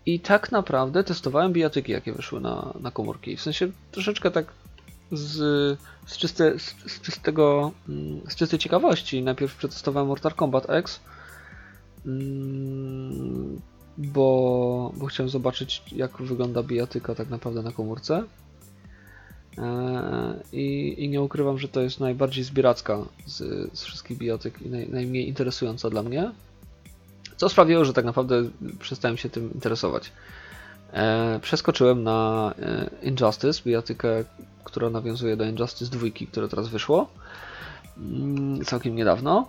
[SPEAKER 4] I tak naprawdę testowałem bijatyki, jakie wyszły na, na komórki. W sensie troszeczkę tak z, z, czyste, z, z czystego, mm, z czystej ciekawości. Najpierw przetestowałem Mortal Kombat X, bo, bo chciałem zobaczyć, jak wygląda bijatyka tak naprawdę na komórce. Eee, I, I nie ukrywam, że to jest najbardziej zbieracka z, z wszystkich bijatyk i naj, najmniej interesująca dla mnie. Co sprawiło, że tak naprawdę przestałem się tym interesować. E, przeskoczyłem na e, Injustice, bijatykę, która nawiązuje do Injustice 2, które teraz wyszło mm, całkiem niedawno.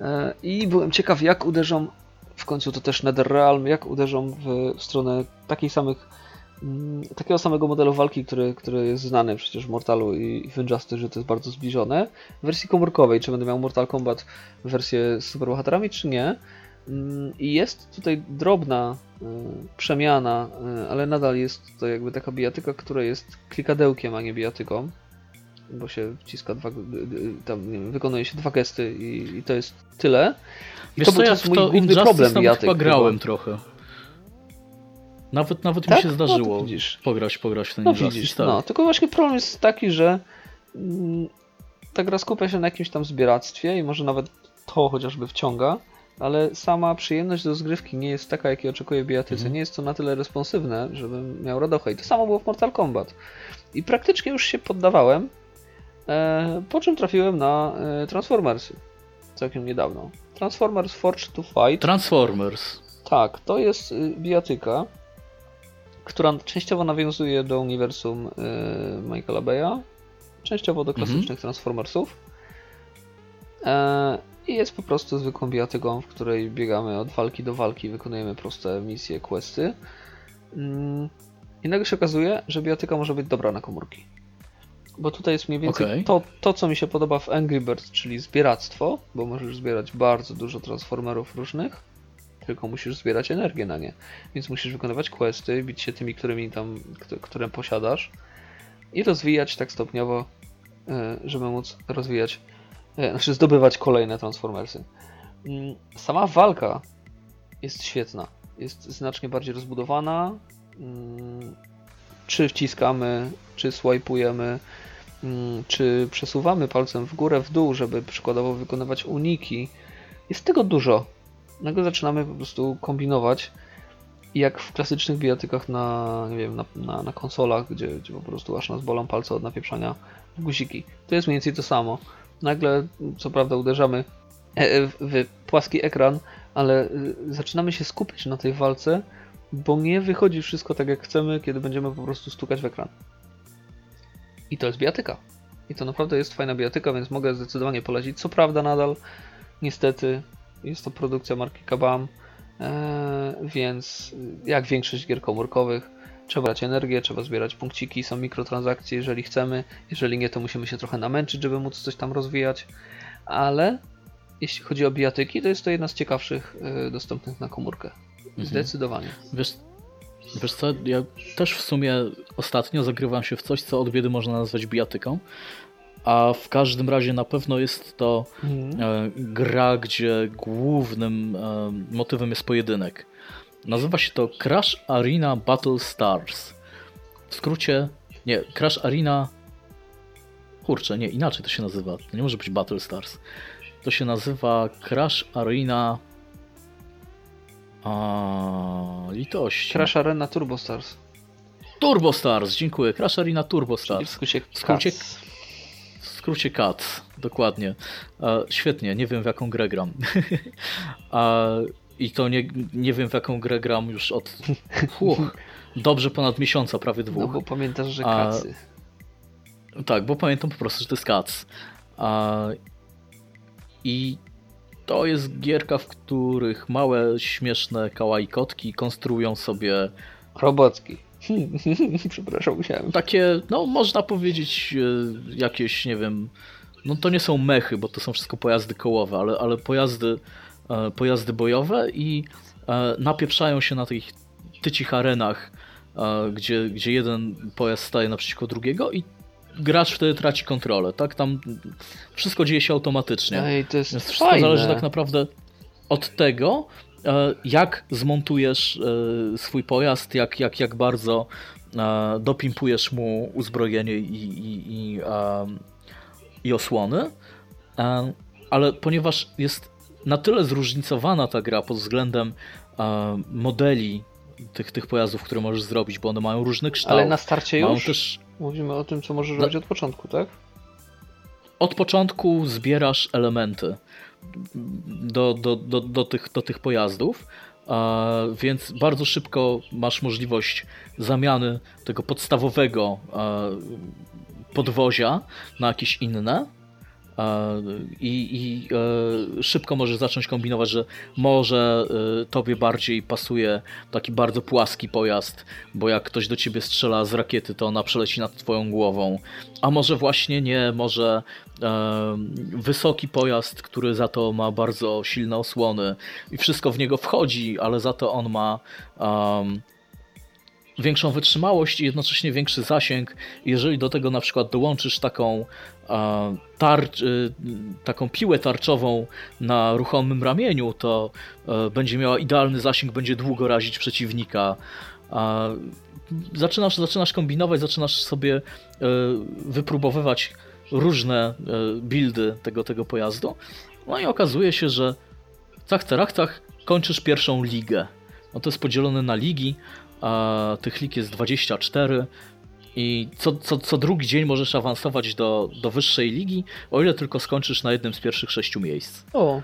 [SPEAKER 4] E, I byłem ciekaw, jak uderzą w końcu to też NetherRealm, jak uderzą w, stronę takich samych, mm, takiego samego modelu walki, który, który jest znany przecież w Mortalu i w Injustice, że to jest bardzo zbliżone. W wersji komórkowej, czy będę miał Mortal Kombat wersję z superbohaterami, czy nie. Mm, I jest tutaj drobna y, przemiana, y, ale nadal jest to jakby taka bijatyka, która jest klikadełkiem, a nie bijatyką. Bo się wciska dwa, y, tam, wiem, wykonuje się dwa gesty i, i to jest tyle. I
[SPEAKER 3] Wiesz
[SPEAKER 4] to
[SPEAKER 3] co,
[SPEAKER 4] był
[SPEAKER 3] ja w
[SPEAKER 4] mój
[SPEAKER 3] to Injustice
[SPEAKER 4] problem
[SPEAKER 3] chyba grałem trochę. Nawet, nawet
[SPEAKER 4] Tak?
[SPEAKER 3] mi się
[SPEAKER 4] No
[SPEAKER 3] zdarzyło
[SPEAKER 4] widzisz.
[SPEAKER 3] pograć, pograć w ten
[SPEAKER 4] No
[SPEAKER 3] Injustice.
[SPEAKER 4] widzisz,
[SPEAKER 3] tak.
[SPEAKER 4] no. Tylko właśnie problem jest taki, że mm, ta gra skupia się na jakimś tam zbieractwie i może nawet to chociażby wciąga, ale sama przyjemność rozgrywki nie jest taka, jakiej oczekuję w bijatyce.
[SPEAKER 3] Mhm.
[SPEAKER 4] Nie jest to na tyle responsywne, żebym miał radochę. I to samo było w Mortal Kombat. I praktycznie już się poddawałem, e, po czym trafiłem na e, Transformersy całkiem niedawno. Transformers Forged to Fight.
[SPEAKER 3] Transformers.
[SPEAKER 4] Tak, to jest y, bijatyka, która częściowo nawiązuje do uniwersum y, Michaela Bay'a, częściowo do klasycznych Transformersów. E, I jest po prostu zwykłą bijatyką, w której biegamy od walki do walki, wykonujemy proste misje, questy. Mm, I nagle się okazuje, że bijatyka może być dobra na komórki. Bo tutaj jest mniej więcej
[SPEAKER 3] Okej.
[SPEAKER 4] to, to, co mi się podoba w Angry Birds, czyli zbieractwo, bo możesz zbierać bardzo dużo transformerów różnych, tylko musisz zbierać energię na nie. Więc musisz wykonywać questy, bić się tymi, którymi tam, które posiadasz i rozwijać tak stopniowo, e, żeby móc rozwijać, e, znaczy zdobywać kolejne transformersy. Mm, Sama walka jest świetna. Jest znacznie bardziej rozbudowana. Mm, Czy wciskamy, czy swajpujemy, czy przesuwamy palcem w górę, w dół, żeby przykładowo wykonywać uniki. Jest tego dużo. Nagle zaczynamy po prostu kombinować. Jak w klasycznych bijatykach na, nie wiem, na, na, na konsolach, gdzie, gdzie po prostu aż nas bolą palce od napieprzania w guziki. To jest mniej więcej to samo. Nagle, co prawda, uderzamy e, w, w płaski ekran, ale y, zaczynamy się skupić na tej walce, bo nie wychodzi wszystko tak jak chcemy, kiedy będziemy po prostu stukać w ekran. I to jest bijatyka. I to naprawdę jest fajna bijatyka, więc mogę zdecydowanie polecić. Co prawda nadal, niestety, jest to produkcja marki Kabam, e, więc jak większość gier komórkowych, trzeba brać energię, trzeba zbierać punkciki, są mikrotransakcje, jeżeli chcemy. Jeżeli nie, to musimy się trochę namęczyć, żeby móc coś tam rozwijać. Ale jeśli chodzi o bijatyki, to jest to jedna z ciekawszych e, dostępnych na komórkę. Zdecydowanie.
[SPEAKER 3] Wiesz, wiesz co, ja też w sumie ostatnio zagrywam się w coś, co od biedy można nazwać bijatyką. A w każdym razie na pewno jest to
[SPEAKER 4] Mhm.
[SPEAKER 3] e, gra, gdzie głównym e, motywem jest pojedynek. Nazywa się to Crash Arena Battle Stars. W skrócie, nie, Crash Arena. Kurczę, nie, inaczej to się nazywa. To nie może być Battle Stars. To się nazywa Crash Arena. A, litości.
[SPEAKER 4] Crash Arena Turbo Stars.
[SPEAKER 3] Turbo Stars, dziękuję. Crash Arena Turbo
[SPEAKER 4] Czyli
[SPEAKER 3] Stars.
[SPEAKER 4] w skrócie,
[SPEAKER 3] W skrócie-
[SPEAKER 4] CATS.
[SPEAKER 3] W skrócie CAT, dokładnie. E, świetnie, nie wiem w jaką grę gram. A, I to nie, nie wiem w jaką grę gram już od uch, dobrze ponad miesiąca, prawie
[SPEAKER 4] No
[SPEAKER 3] dwóch.
[SPEAKER 4] bo pamiętasz, że kacy.
[SPEAKER 3] Tak, bo pamiętam po prostu, że to jest CAC. A, I to jest gierka, w których małe, śmieszne kawaii kotki konstruują sobie
[SPEAKER 4] Robocki. Przepraszam, musiałem.
[SPEAKER 3] takie, no można powiedzieć, e, jakieś, nie wiem, no to nie są mechy, bo to są wszystko pojazdy kołowe, ale, ale pojazdy, e, pojazdy bojowe i e, napieprzają się na tych tycich arenach gdzie, gdzie jeden pojazd staje naprzeciwko drugiego i gracz wtedy traci kontrolę, tak? Tam wszystko dzieje się automatycznie.
[SPEAKER 4] Ej, to jest
[SPEAKER 3] Więc wszystko
[SPEAKER 4] fajne.
[SPEAKER 3] zależy tak naprawdę od tego, e, jak zmontujesz e, swój pojazd, jak, jak, jak bardzo e, dopimpujesz mu uzbrojenie i, i, i, i osłony. Ale ponieważ jest na tyle zróżnicowana ta gra pod względem modeli tych, tych pojazdów, które możesz zrobić, bo one mają różny kształt.
[SPEAKER 4] Ale na starcie
[SPEAKER 3] mają
[SPEAKER 4] już
[SPEAKER 3] też
[SPEAKER 4] mówimy o tym, co możesz
[SPEAKER 3] No.
[SPEAKER 4] robić od początku, tak?
[SPEAKER 3] od początku zbierasz elementy do, do, do, do, tych, do tych pojazdów, więc bardzo szybko masz możliwość zamiany tego podstawowego podwozia na jakieś inne. I, i e, szybko możesz zacząć kombinować, że może e, tobie bardziej pasuje taki bardzo płaski pojazd, bo jak ktoś do ciebie strzela z rakiety, to ona przeleci nad twoją głową. A może właśnie nie, może e, wysoki pojazd, który za to ma bardzo silne osłony i wszystko w niego wchodzi, ale za to on ma em, większą wytrzymałość i jednocześnie większy zasięg. Jeżeli do tego na przykład dołączysz taką e, tarcz, y, taką piłę tarczową na ruchomym ramieniu, to e, będzie miała idealny zasięg, będzie długo razić przeciwnika. A zaczynasz, zaczynasz kombinować, zaczynasz sobie e, wypróbowywać różne e, buildy tego, tego pojazdu. No i okazuje się, że cach cerachcach kończysz pierwszą ligę. No to jest podzielone na ligi, a tych lig jest 24 i co, co, co drugi dzień możesz awansować do, do wyższej ligi, o ile tylko skończysz na jednym z pierwszych sześciu miejsc.
[SPEAKER 4] O,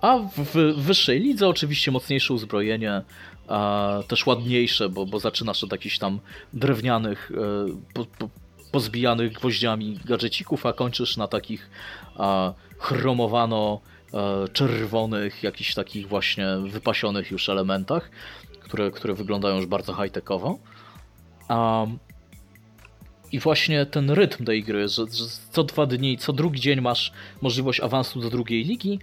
[SPEAKER 3] A w, wyższej lidze oczywiście mocniejsze uzbrojenie, też ładniejsze, bo, bo zaczynasz od jakichś tam drewnianych, e, po, po, pozbijanych gwoździami gadżecików, a kończysz na takich chromowano e, czerwonych, jakichś takich właśnie wypasionych już elementach, które, które wyglądają już bardzo high-techowo. Um, I właśnie ten rytm tej gry, że, że co dwa dni, co drugi dzień masz możliwość awansu do drugiej ligi,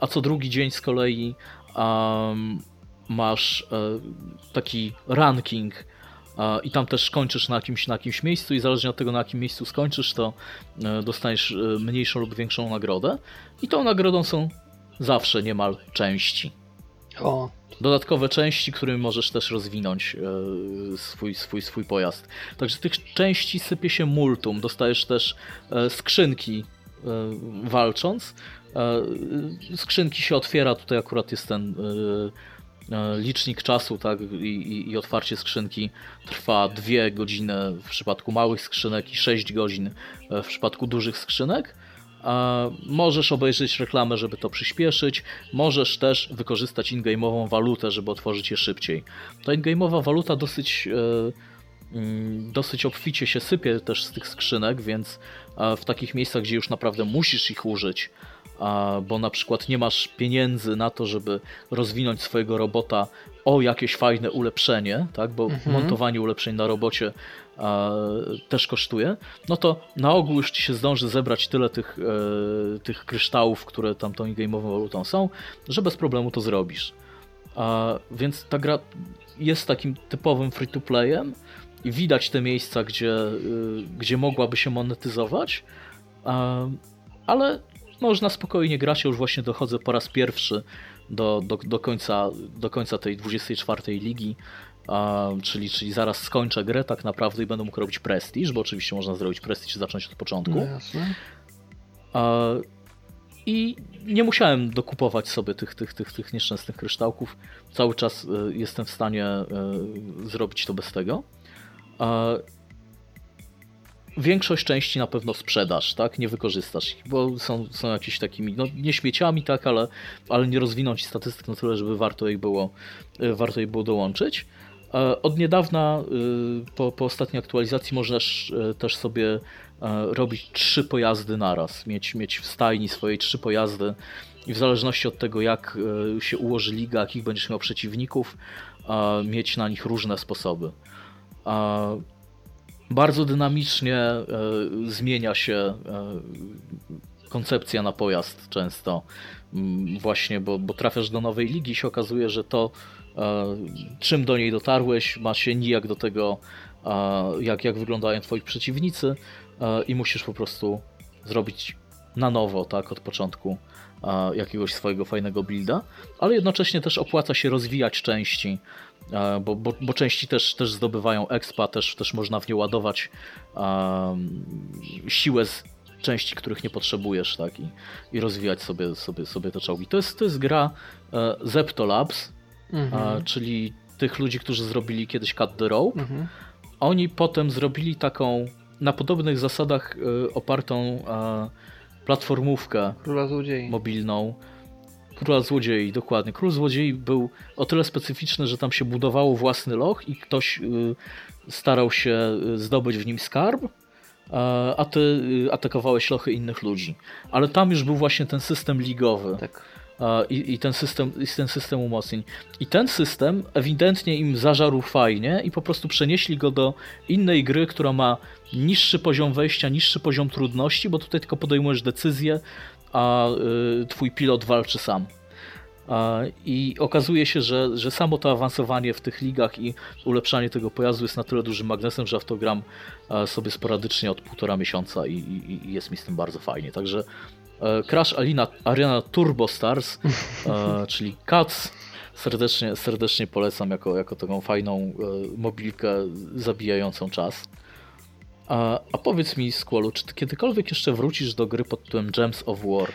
[SPEAKER 3] a, co drugi dzień z kolei um, masz e, taki ranking i tam też kończysz na jakimś, na jakimś miejscu i zależnie od tego na jakim miejscu skończysz, to e, dostaniesz e, mniejszą lub większą nagrodę i tą nagrodą są zawsze niemal części.
[SPEAKER 4] o,
[SPEAKER 3] Dodatkowe części, którymi możesz też rozwinąć e, swój, swój, swój pojazd. Także tych części sypie się multum. Dostajesz też e, skrzynki e, walcząc. Skrzynki się otwiera, tutaj akurat jest ten licznik czasu, tak, i, i, otwarcie skrzynki trwa 2 godziny w przypadku małych skrzynek i 6 godzin w przypadku dużych skrzynek. Możesz obejrzeć reklamę, żeby to przyspieszyć. Możesz też wykorzystać in-game'ową walutę, żeby otworzyć je szybciej. Ta in-game'owa waluta dosyć, e, mm, dosyć obficie się sypie też z tych skrzynek, więc e, w takich miejscach, gdzie już naprawdę musisz ich użyć, bo na przykład nie masz pieniędzy na to, żeby rozwinąć swojego robota o jakieś fajne ulepszenie, tak? bo montowanie ulepszeń na robocie też kosztuje, no to na ogół już ci się zdąży zebrać tyle tych, e, tych kryształów, które tam tą game'ową walutą są, że bez problemu to zrobisz. Więc ta gra jest takim typowym free-to-playem i widać te miejsca, gdzie, y, gdzie mogłaby się monetyzować, ale można spokojnie grać. Ja już właśnie dochodzę po raz pierwszy do, do, do, końca, do końca tej 24 ligi, czyli, czyli zaraz skończę grę tak naprawdę i będę mógł robić prestiż, bo oczywiście można zrobić prestiż i zacząć od początku.
[SPEAKER 4] no jasne.
[SPEAKER 3] I nie musiałem dokupować sobie tych, tych, tych, tych nieszczęsnych kryształków. Cały czas y, jestem w stanie y, zrobić to bez tego. Większość części na pewno sprzedasz, tak? Nie wykorzystasz ich, bo są, są jakieś takimi, no nie śmieciami, tak, ale, ale nie rozwiną ci statystyk na tyle, żeby warto jej było, y, warto jej było dołączyć. E, Od niedawna, y, po, po ostatniej aktualizacji, możesz e, też sobie e, robić trzy pojazdy naraz, mieć, mieć w stajni swoje trzy pojazdy i w zależności od tego, jak e, się ułoży liga, jakich będziesz miał przeciwników, e, mieć na nich różne sposoby. E, Bardzo dynamicznie e, zmienia się e, koncepcja na pojazd często. Właśnie, bo, bo trafiasz do nowej ligi i się okazuje, że to, e, czym do niej dotarłeś, ma się nijak do tego, e, jak, jak wyglądają twoi przeciwnicy e, i musisz po prostu zrobić na nowo, tak, od początku e, jakiegoś swojego fajnego builda, ale jednocześnie też opłaca się rozwijać części, e, bo, bo, bo części też, też zdobywają expa, też, też można w nie ładować em, siłę z części, których nie potrzebujesz, tak, i, i rozwijać sobie, sobie, sobie te czołgi. To jest, to jest gra e, Zepto Labs,
[SPEAKER 4] Mhm.
[SPEAKER 3] e, czyli tych ludzi, którzy zrobili kiedyś Cut the Rope.
[SPEAKER 4] Mhm.
[SPEAKER 3] Oni potem zrobili taką na podobnych zasadach e, opartą e, platformówkę
[SPEAKER 4] Króla złodziei.
[SPEAKER 3] mobilną. Króla Złodziei, dokładnie. Król Złodziei był o tyle specyficzny, że tam się budowało własny loch i ktoś y, starał się y, zdobyć w nim skarb, a- a ty y, atakowałeś lochy innych ludzi. Ale tam już był właśnie ten system ligowy
[SPEAKER 4] Tak.
[SPEAKER 3] I, i ten, system, i ten system umocnień. I ten system ewidentnie im zażarł fajnie i po prostu przenieśli go do innej gry, która ma niższy poziom wejścia, niższy poziom trudności, bo tutaj tylko podejmujesz decyzję, a y, twój pilot walczy sam. I okazuje się, że, że samo to awansowanie w tych ligach i ulepszanie tego pojazdu jest na tyle dużym magnesem, że w sobie sporadycznie od półtora miesiąca i, i, i jest mi z tym bardzo fajnie. Także Crash Arena, Arena Turbo Stars, e, czyli CATS, serdecznie, serdecznie polecam jako, jako taką fajną e, mobilkę zabijającą czas. A, a powiedz mi, Squallu, czy ty kiedykolwiek jeszcze wrócisz do gry pod tytułem Gems of War?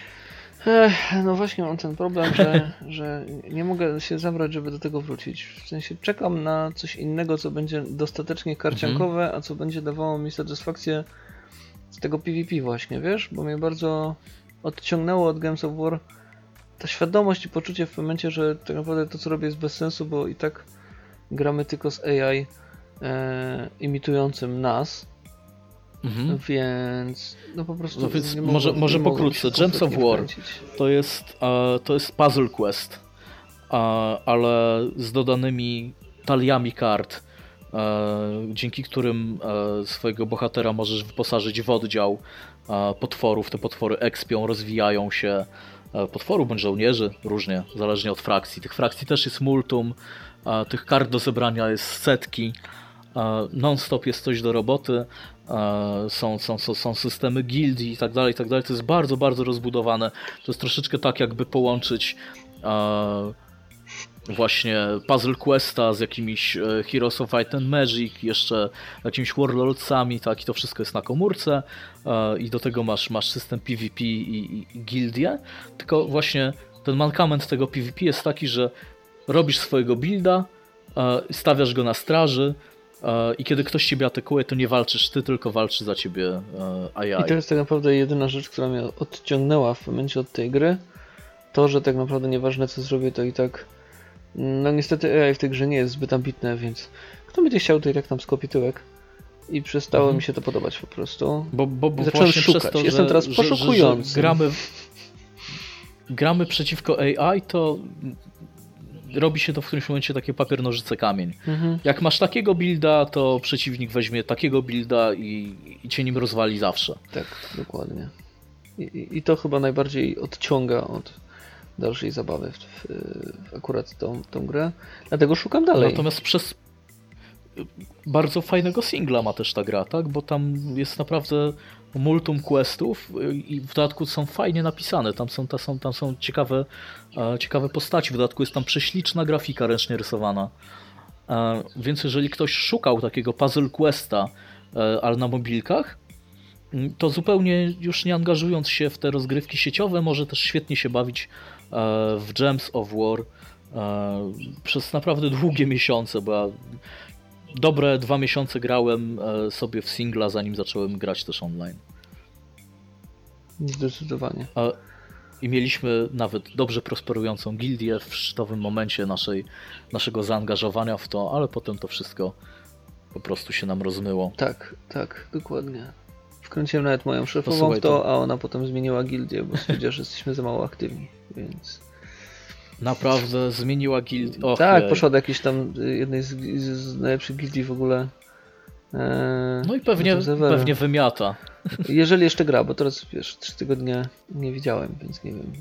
[SPEAKER 4] Ech, no właśnie mam ten problem, że, że nie mogę się zabrać, żeby do tego wrócić. W sensie czekam na coś innego, co będzie dostatecznie karciankowe, a co będzie dawało mi satysfakcję z tego PvP właśnie, wiesz? Bo mnie bardzo odciągnęło od Games of War ta świadomość i poczucie w momencie, że tak naprawdę to co robię jest bez sensu, bo i tak gramy tylko z AI e, imitującym nas,
[SPEAKER 3] Mhm.
[SPEAKER 4] więc no po prostu
[SPEAKER 3] No więc
[SPEAKER 4] nie
[SPEAKER 3] może- może pokrótce. Gems of War.
[SPEAKER 4] wkręcić.
[SPEAKER 3] To jest, e, to jest puzzle quest, e, ale z dodanymi taliami kart, e, dzięki którym e, swojego bohatera możesz wyposażyć w oddział potworów. Te potwory ekspią, rozwijają się. E, potworów bądź żołnierzy, różnie, zależnie od frakcji. Tych frakcji też jest multum, tych kart do zebrania jest setki. E, Non-stop jest coś do roboty, e, są, są, są, są systemy gildii i tak dalej, i tak dalej. To jest bardzo, bardzo rozbudowane. To jest troszeczkę tak, jakby połączyć właśnie Puzzle Questa z jakimiś e, Heroes of Fight and Magic, jeszcze jakimiś Warlordsami, tak, i to wszystko jest na komórce e, i do tego masz, masz system PvP i, i, tylko właśnie ten mankament tego PvP jest taki, że robisz swojego builda, e, stawiasz go na straży i kiedy ktoś ciebie atakuje, to nie walczysz ty, tylko walczy za ciebie AI.
[SPEAKER 4] I to jest tak naprawdę jedyna rzecz, która mnie odciągnęła w momencie od tej gry. To, że tak naprawdę nieważne co zrobię, to i tak. No niestety AI w tej grze nie jest zbyt ambitne, więc kto będzie chciał, to i tak tam skopie tyłek. I przestało
[SPEAKER 3] Mhm.
[SPEAKER 4] mi się to podobać po prostu.
[SPEAKER 3] Bo, bo, bo
[SPEAKER 4] Zacząłem szukać.
[SPEAKER 3] to,
[SPEAKER 4] Jestem
[SPEAKER 3] że,
[SPEAKER 4] teraz
[SPEAKER 3] że, że,
[SPEAKER 4] poszukujący.
[SPEAKER 3] że gramy, gramy przeciwko AI, to robi się to w którymś momencie takie papier, nożyce, kamień.
[SPEAKER 4] Mhm.
[SPEAKER 3] Jak masz takiego builda, to przeciwnik weźmie takiego builda i, i cię nim rozwali zawsze.
[SPEAKER 4] Tak, dokładnie. I, I to chyba najbardziej odciąga od dalszej zabawy w, w, akurat tą, tą grę. Dlatego szukam dalej.
[SPEAKER 3] Natomiast przez bardzo fajnego singla ma też ta gra, tak? Bo tam jest naprawdę multum questów i w dodatku są fajnie napisane. Tam są, tam są, tam są ciekawe, e, ciekawe postaci. W dodatku jest tam prześliczna grafika ręcznie rysowana. E, Więc jeżeli ktoś szukał takiego puzzle questa, e, ale na mobilkach, to zupełnie już nie angażując się w te rozgrywki sieciowe, może też świetnie się bawić e, w Gems of War e, przez naprawdę długie miesiące, bo ja dobre dwa miesiące grałem e, sobie w singla, zanim zacząłem grać też online.
[SPEAKER 4] Zdecydowanie.
[SPEAKER 3] I mieliśmy nawet dobrze prosperującą gildię w szczytowym momencie naszej, naszego zaangażowania w to, ale potem to wszystko po prostu się nam rozmyło.
[SPEAKER 4] Tak, tak, dokładnie. Wkręciłem nawet moją szefową
[SPEAKER 3] Posłuchaj,
[SPEAKER 4] to, a ona potem zmieniła gildię, bo stwierdziła, że jesteśmy za mało aktywni, więc...
[SPEAKER 3] Naprawdę zmieniła gildię. Och,
[SPEAKER 4] tak,
[SPEAKER 3] jej.
[SPEAKER 4] poszła do jakiejś tam y, jednej z, z, najlepszych gildii w ogóle. Eee,
[SPEAKER 3] No i pewnie, pewnie wymiata.
[SPEAKER 4] Jeżeli jeszcze gra, bo teraz wiesz, trzy tygodnie nie widziałem, więc nie wiem.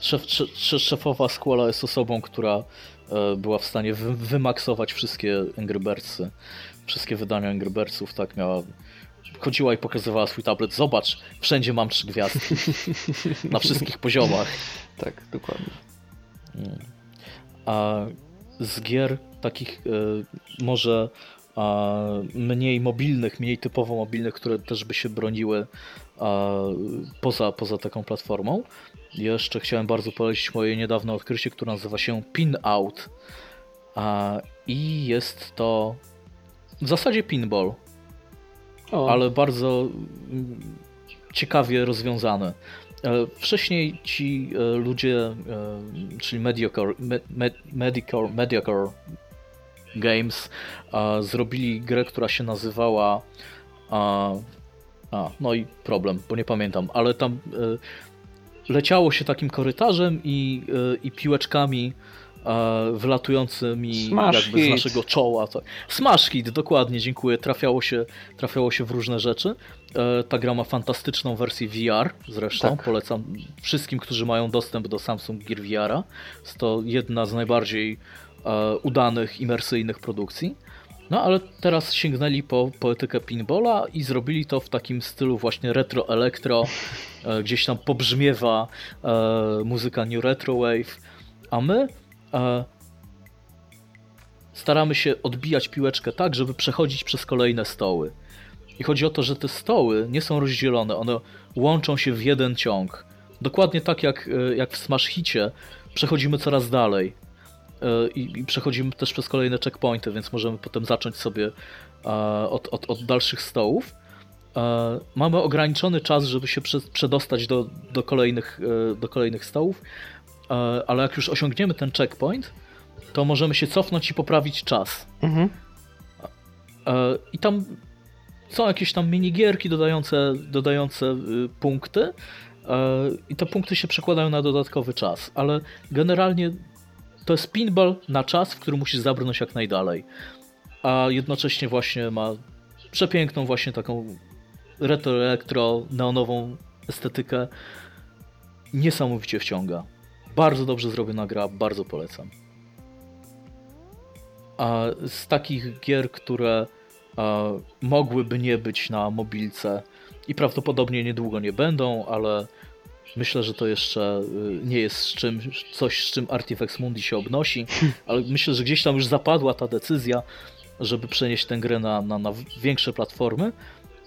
[SPEAKER 3] Szef, sze- szefowa Squalla jest osobą, która e, była w stanie wy, wymaksować wszystkie Angry Birdsy, wszystkie wydania Angry Birdsów, tak miała chodziła i pokazywała swój tablet. Zobacz, wszędzie mam trzy gwiazdki. Na wszystkich poziomach.
[SPEAKER 4] Tak, dokładnie.
[SPEAKER 3] A z gier takich e, może mniej mobilnych, mniej typowo mobilnych, które też by się broniły poza, poza taką platformą. Jeszcze chciałem bardzo polecić moje niedawne odkrycie, które nazywa się Pin Out. A, I jest to w zasadzie pinball,
[SPEAKER 4] O,
[SPEAKER 3] ale bardzo mm, ciekawie rozwiązane. E, Wcześniej ci e, ludzie, e, czyli Mediocre, me, me, Mediocre, Games, zrobili grę, która się nazywała. A, a, no i problem, bo nie pamiętam, ale tam leciało się takim korytarzem i, i piłeczkami wylatującymi
[SPEAKER 4] Smash
[SPEAKER 3] jakby z
[SPEAKER 4] hit.
[SPEAKER 3] naszego czoła. Tak. Smash hit, dokładnie, dziękuję. Trafiało się, trafiało się w różne rzeczy. E, Ta gra ma fantastyczną wersję VR zresztą.
[SPEAKER 4] Tak.
[SPEAKER 3] Polecam wszystkim, którzy mają dostęp do Samsung Gear VR. Jest to jedna z najbardziej e, udanych, imersyjnych produkcji. No ale teraz sięgnęli po poetykę pinballa i zrobili to w takim stylu właśnie retro-elektro. E, Gdzieś tam pobrzmiewa e, muzyka New Retro Wave, a my e, staramy się odbijać piłeczkę tak, żeby przechodzić przez kolejne stoły. I chodzi o to, że te stoły nie są rozdzielone, one łączą się w jeden ciąg. Dokładnie tak jak, e, jak w Smash Hicie przechodzimy coraz dalej. E, I, I przechodzimy też przez kolejne checkpointy, więc możemy potem zacząć sobie e, od, od, od dalszych stołów. Mamy ograniczony czas, żeby się prze- przedostać do, do, kolejnych, do kolejnych stołów, ale jak już osiągniemy ten checkpoint, to możemy się cofnąć i poprawić czas.
[SPEAKER 4] Mhm.
[SPEAKER 3] E, I tam są jakieś tam minigierki dodające, dodające y, punkty e, i te punkty się przekładają na dodatkowy czas, ale generalnie to jest pinball na czas, w którym musisz zabrnąć jak najdalej, a jednocześnie właśnie ma przepiękną właśnie taką retro elektro neonową estetykę. Niesamowicie wciąga. Bardzo dobrze zrobiona gra, bardzo polecam. A z takich gier, które e, mogłyby nie być na mobilce i prawdopodobnie niedługo nie będą, ale myślę, że to jeszcze y, nie jest z czym, coś, z czym Artifex Mundi się obnosi, ale myślę, że gdzieś tam już zapadła ta decyzja, żeby przenieść tę grę na, na, na większe platformy.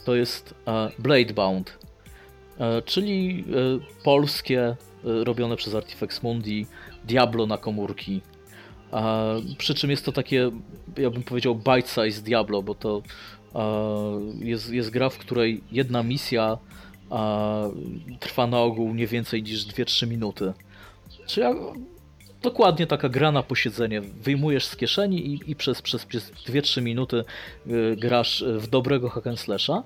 [SPEAKER 3] To jest e, Bladebound, e, czyli e, polskie, e, robione przez Artifex Mundi, Diablo na komórki. Przy czym jest to takie, ja bym powiedział, bite-size Diablo, bo to jest, jest gra, w której jedna misja trwa na ogół nie więcej niż 2-3 minuty. Czyli dokładnie taka gra na posiedzenie. Wyjmujesz z kieszeni i, i przez, przez, przez 2-3 minuty y, grasz w dobrego hack and slasha.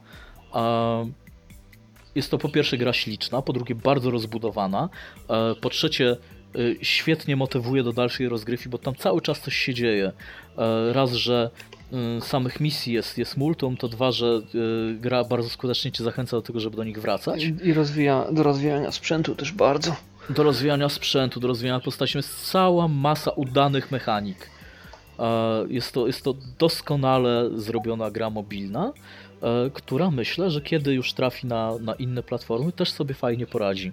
[SPEAKER 3] Jest to po pierwsze gra śliczna, po drugie bardzo rozbudowana, e, po trzecie y, świetnie motywuje do dalszej rozgrywki, bo tam cały czas coś się dzieje. E, Raz, że samych misji jest, jest multum, to dwa, że gra bardzo skutecznie cię zachęca do tego, żeby do nich wracać.
[SPEAKER 4] I, rozwija, do rozwijania sprzętu też bardzo.
[SPEAKER 3] Do rozwijania sprzętu, do rozwijania postaci jest cała masa udanych mechanik. E, Jest to, jest to doskonale zrobiona gra mobilna, e, która myślę, że kiedy już trafi na, na inne platformy, też sobie fajnie poradzi.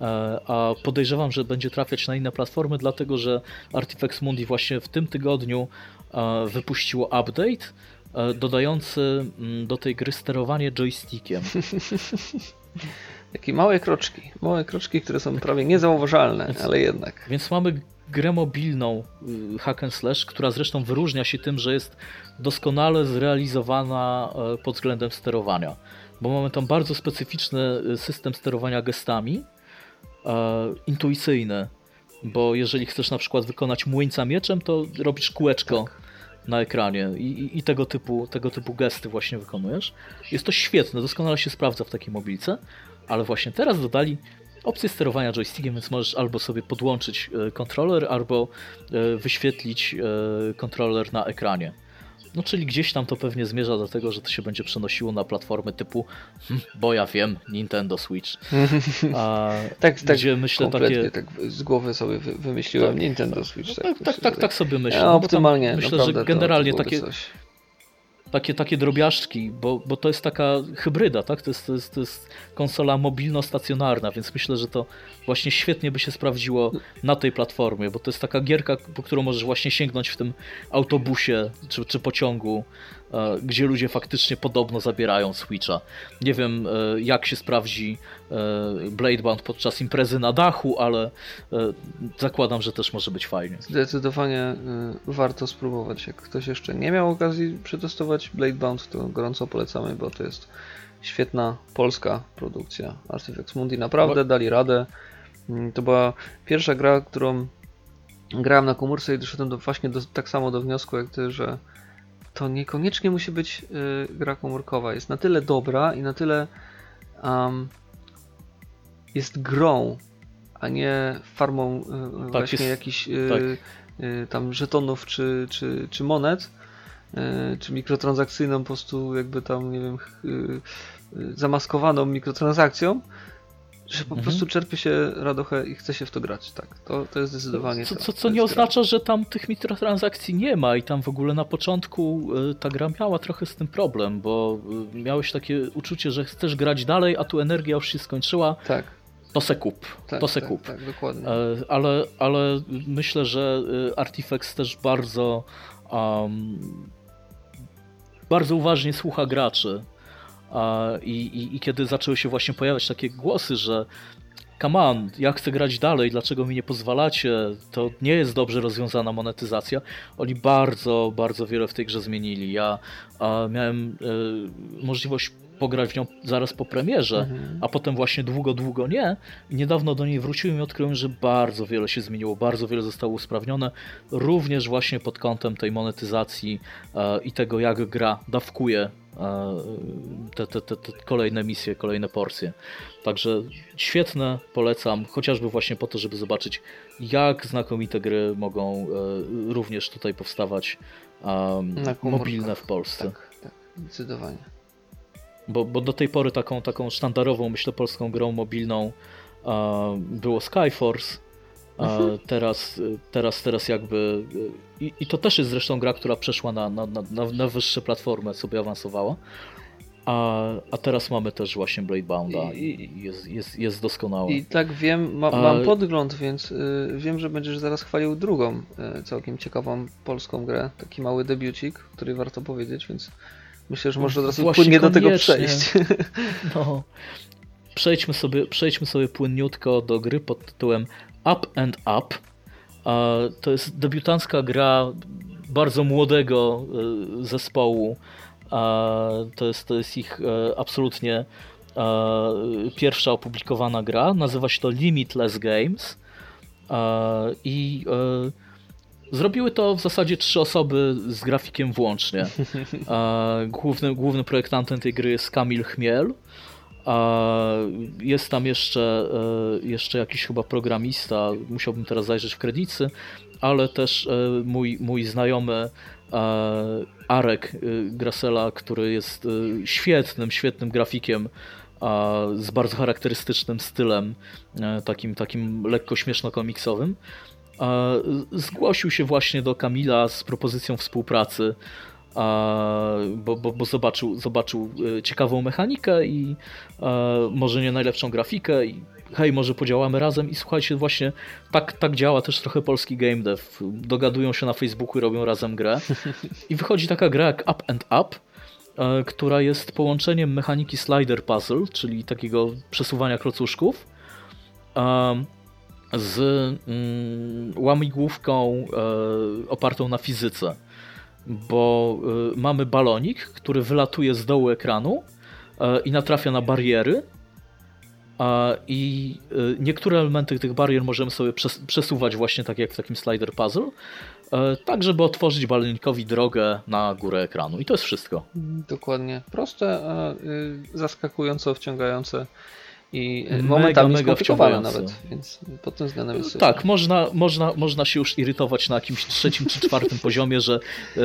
[SPEAKER 3] E, A podejrzewam, że będzie trafiać na inne platformy, dlatego że Artifex Mundi właśnie w tym tygodniu e, wypuściło update e, dodający mm, do tej gry sterowanie joystickiem.
[SPEAKER 4] Takie małe kroczki. Małe kroczki, które są prawie niezauważalne, ale jednak.
[SPEAKER 3] Więc mamy grę mobilną y, hack and slash, która zresztą wyróżnia się tym, że jest doskonale zrealizowana e, pod względem sterowania. Bo mamy tam bardzo specyficzny y, system sterowania gestami, e, intuicyjny. Bo jeżeli chcesz na przykład wykonać młyńca mieczem, to robisz kółeczko na ekranie i, i, i tego, typu, tego typu gesty właśnie wykonujesz. Jest to świetne, doskonale się sprawdza w takiej mobilce, ale właśnie teraz dodali opcję sterowania joystickiem, więc możesz albo sobie podłączyć e, kontroler, albo e, wyświetlić e, kontroler na ekranie. No czyli gdzieś tam to pewnie zmierza do tego, że to się będzie przenosiło na platformy typu, hm, bo ja wiem, Nintendo Switch. A,
[SPEAKER 4] Tak, tak,
[SPEAKER 3] gdzie myślę takie...
[SPEAKER 4] tak z głowy sobie wy- wymyśliłem Nintendo Switch.
[SPEAKER 3] No, tak, tak, tak, tak sobie myślę.
[SPEAKER 4] Ja,
[SPEAKER 3] no
[SPEAKER 4] optymalnie,
[SPEAKER 3] Myślę, że generalnie takie,
[SPEAKER 4] coś.
[SPEAKER 3] Takie, takie drobiażdżki, bo, bo to jest taka hybryda, tak? To jest, to jest, to jest konsola mobilno-stacjonarna, więc myślę, że to właśnie świetnie by się sprawdziło na tej platformie, bo to jest taka gierka, po którą możesz właśnie sięgnąć w tym autobusie czy, czy pociągu, gdzie ludzie faktycznie podobno zabierają Switcha. Nie wiem, e, jak się sprawdzi e, Bladebound podczas imprezy na dachu, ale e, zakładam, że też może być fajnie.
[SPEAKER 4] Zdecydowanie warto spróbować. Jak ktoś jeszcze nie miał okazji przetestować Bladebound, to gorąco polecamy, bo to jest świetna polska produkcja Artifex Mundi. Naprawdę dali radę. Mm, To była pierwsza gra, którą grałem na komórce i doszedłem do, właśnie do, tak samo do wniosku jak ty, że to niekoniecznie musi być y, gra komórkowa. Jest na tyle dobra i na tyle um, jest grą, a nie farmą y, właśnie
[SPEAKER 3] jest-
[SPEAKER 4] jakichś y,
[SPEAKER 3] tak.
[SPEAKER 4] tam żetonów czy, czy, czy monet, czy mikrotransakcyjną po prostu jakby tam, nie wiem, zamaskowaną mikrotransakcją, że po
[SPEAKER 3] Mhm.
[SPEAKER 4] prostu czerpie się radochę i chce się w to grać. Tak, to, to jest zdecydowanie
[SPEAKER 3] Co, co, co nie
[SPEAKER 4] jest gra.
[SPEAKER 3] oznacza, że tam tych mikrotransakcji nie ma i tam w ogóle na początku y, ta gra miała trochę z tym problem, bo y, miałeś takie uczucie, że chcesz grać dalej, a tu energia już się skończyła,
[SPEAKER 4] Tak,
[SPEAKER 3] to se kup,
[SPEAKER 4] tak,
[SPEAKER 3] to se
[SPEAKER 4] tak,
[SPEAKER 3] kup.
[SPEAKER 4] tak, dokładnie.
[SPEAKER 3] E, Ale, ale myślę, że y, Artifex też bardzo um, bardzo uważnie słucha graczy. I, i, I kiedy zaczęły się właśnie pojawiać takie głosy, że come on, ja chcę grać dalej, dlaczego mi nie pozwalacie, to nie jest dobrze rozwiązana monetyzacja. Oni bardzo, bardzo wiele w tej grze zmienili. Ja miałem e, możliwość pograć w nią zaraz po premierze,
[SPEAKER 4] Mhm.
[SPEAKER 3] a potem właśnie długo, długo nie. Niedawno do niej wróciłem i odkryłem, że bardzo wiele się zmieniło, bardzo wiele zostało usprawnione, również właśnie pod kątem tej monetyzacji e, i tego, jak gra dawkuje e, te, te, te, te kolejne misje, kolejne porcje. Także świetne, polecam, chociażby właśnie po to, żeby zobaczyć, jak znakomite gry mogą e, również tutaj powstawać um, mobilne w Polsce.
[SPEAKER 4] Tak, tak, zdecydowanie.
[SPEAKER 3] Bo, bo do tej pory taką, taką sztandarową, myślę, polską grą mobilną e, było Skyforce. A
[SPEAKER 4] Mhm.
[SPEAKER 3] teraz, teraz, teraz jakby. I, I to też jest zresztą gra, która przeszła na, na, na, na- wyższe platformy, sobie awansowała. A, a teraz mamy też właśnie Bladebounda i,
[SPEAKER 4] I-
[SPEAKER 3] i jest, jest, jest doskonałe.
[SPEAKER 4] I tak wiem, ma, mam podgląd, więc y, wiem, że będziesz zaraz chwalił drugą y, całkiem ciekawą polską grę. Taki mały debiucik, który warto powiedzieć, więc myślę, że może od razu
[SPEAKER 3] Właśnie
[SPEAKER 4] płynnie do tego
[SPEAKER 3] koniecznie.
[SPEAKER 4] przejść.
[SPEAKER 3] No. Przejdźmy sobie, przejdźmy sobie płynniutko do gry pod tytułem Up and Up. To jest debiutancka gra bardzo młodego e, zespołu. To jest, to jest ich e, absolutnie e, pierwsza opublikowana gra. Nazywa się to Limitless Games. I e, zrobiły to w zasadzie trzy osoby z grafikiem włącznie. Głównym, głównym projektantem tej gry jest Kamil Chmiel. Jest tam jeszcze, e, jeszcze jakiś chyba programista, musiałbym teraz zajrzeć w kredycy, ale też e, mój, mój znajomy e, Arek Grasela, który jest świetnym, świetnym grafikiem z bardzo charakterystycznym stylem, takim, takim lekko śmieszno-komiksowym. Zgłosił się właśnie do Kamila z propozycją współpracy bo, bo, bo zobaczył, zobaczył e, ciekawą mechanikę i e, może nie najlepszą grafikę i hej, może podziałamy razem i słuchajcie, właśnie tak, tak działa też trochę polski game dev. Dogadują się na Facebooku i robią razem grę i wychodzi taka gra jak Up and Up, e, która jest połączeniem mechaniki slider puzzle, czyli takiego przesuwania klocuszków z mm, łamigłówką e, opartą na fizyce bo y, mamy balonik, który wylatuje z dołu ekranu y, i natrafia na bariery. I niektóre elementy tych barier możemy sobie przes przesuwać właśnie tak jak w takim slider puzzle, tak żeby otworzyć balonikowi drogę na górę ekranu. I to jest wszystko.
[SPEAKER 4] Dokładnie. Proste, a y, zaskakująco wciągające. I
[SPEAKER 3] Mega,
[SPEAKER 4] momentami
[SPEAKER 3] mega
[SPEAKER 4] skomplikowane nawet, więc pod tym względem jest super.
[SPEAKER 3] Tak, można, można, można się już irytować na jakimś trzecim czy czwartym poziomie, że e,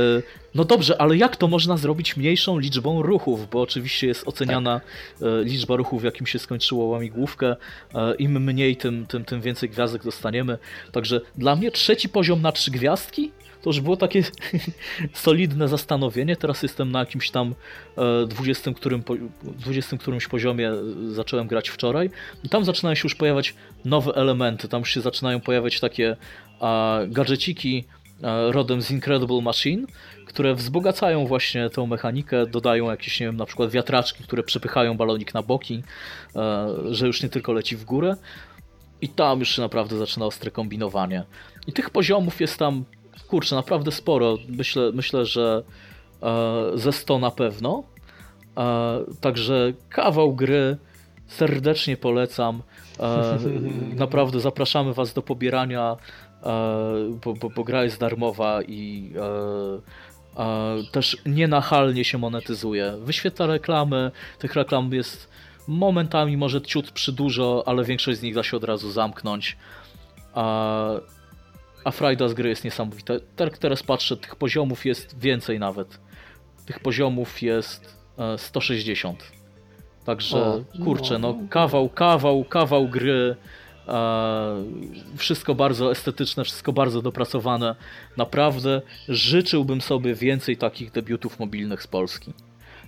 [SPEAKER 3] no dobrze, ale jak to można zrobić mniejszą liczbą ruchów? Bo oczywiście jest oceniana e, liczba ruchów, jakim się skończyło łamigłówkę. E, Im mniej, tym, tym, tym więcej gwiazdek dostaniemy. Także dla mnie trzeci poziom na trzy gwiazdki to już było takie solidne zastanowienie. Teraz jestem na jakimś tam e, 20, którym, po- 20 którymś poziomie e, zacząłem grać wczoraj. I tam zaczynają się już pojawiać nowe elementy. Tam już się zaczynają pojawiać takie a, gadżeciki e, rodem z Incredible Machine, które wzbogacają właśnie tą mechanikę, dodają jakieś, nie wiem, na przykład wiatraczki, które przepychają balonik na boki, e, że już nie tylko leci w górę. I tam już się naprawdę zaczyna ostre kombinowanie. I tych poziomów jest tam, kurczę, naprawdę sporo. Myślę, myślę że e, ze 100 na pewno. E, także kawał gry serdecznie polecam. E, naprawdę zapraszamy Was do pobierania, bo, bo, bo gra jest darmowa i też nienachalnie się monetyzuje. Wyświetla reklamy, tych reklam jest momentami może ciut przydużo, ale większość z nich da się od razu zamknąć. A, frajda z gry jest niesamowita. Tak teraz patrzę, tych poziomów jest więcej nawet. Tych poziomów jest e, 160. Także
[SPEAKER 4] O,
[SPEAKER 3] kurczę, no kawał, kawał, kawał gry. E, wszystko bardzo estetyczne, wszystko bardzo dopracowane. Naprawdę życzyłbym sobie więcej takich debiutów mobilnych z Polski.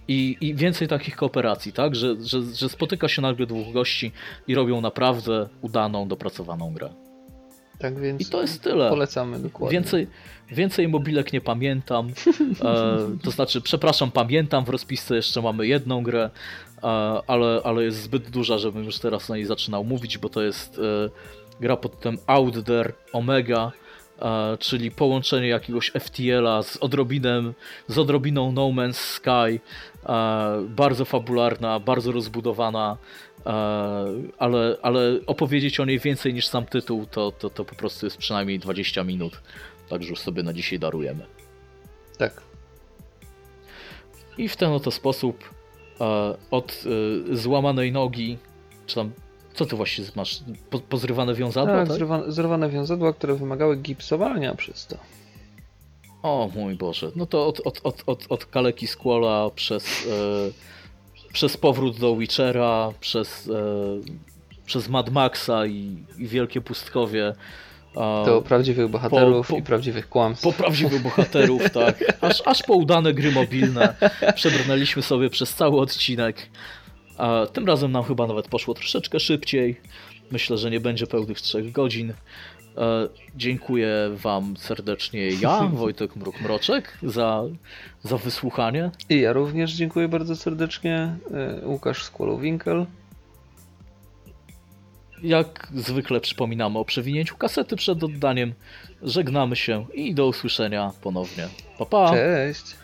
[SPEAKER 3] I, I więcej takich kooperacji, tak? Że, że, że spotyka się nagle dwóch gości i robią naprawdę udaną, dopracowaną grę.
[SPEAKER 4] Tak więc
[SPEAKER 3] I to jest tyle.
[SPEAKER 4] polecamy dokładnie.
[SPEAKER 3] Więcej, więcej mobilek nie pamiętam. E, to znaczy, przepraszam, pamiętam, w rozpisce jeszcze mamy jedną grę, e, ale, ale jest zbyt duża, żebym już teraz o niej zaczynał mówić, bo to jest e, gra pod tytułem Out There Omega, e, czyli połączenie jakiegoś FTL-a z odrobinem, z odrobiną No Man's Sky. E, bardzo fabularna, bardzo rozbudowana. E, ale, ale opowiedzieć o niej więcej niż sam tytuł, to, to, to po prostu jest przynajmniej 20 minut. Także już sobie na dzisiaj darujemy.
[SPEAKER 4] Tak.
[SPEAKER 3] I w ten oto sposób e, od e, złamanej nogi, czy tam, co ty właściwie masz? Po, pozrywane wiązadła,
[SPEAKER 4] Tak,
[SPEAKER 3] tak?
[SPEAKER 4] zrywane, zrywane wiązadła, które wymagały gipsowania przez to.
[SPEAKER 3] O mój Boże, no to od, od, od, od, od Kaleki Squalla przez, e, przez powrót do Witchera, przez, e, przez Mad Maxa i, i Wielkie Pustkowie.
[SPEAKER 4] Do prawdziwych bohaterów
[SPEAKER 3] po-
[SPEAKER 4] i prawdziwych kłamstw.
[SPEAKER 3] Po prawdziwych bohaterów, tak. Aż, aż po udane gry mobilne przebrnęliśmy sobie przez cały odcinek. Tym razem nam chyba nawet poszło troszeczkę szybciej. Myślę, że nie będzie pełnych 3 godzin. E, dziękuję Wam serdecznie ja, Wojtek Mruk-Mroczek, za, za wysłuchanie.
[SPEAKER 4] I ja również dziękuję bardzo serdecznie. e, Łukasz Skłolowinkel.
[SPEAKER 3] Jak zwykle przypominamy o przewinięciu kasety przed oddaniem. Żegnamy się i do usłyszenia ponownie. Pa, pa!
[SPEAKER 4] Cześć!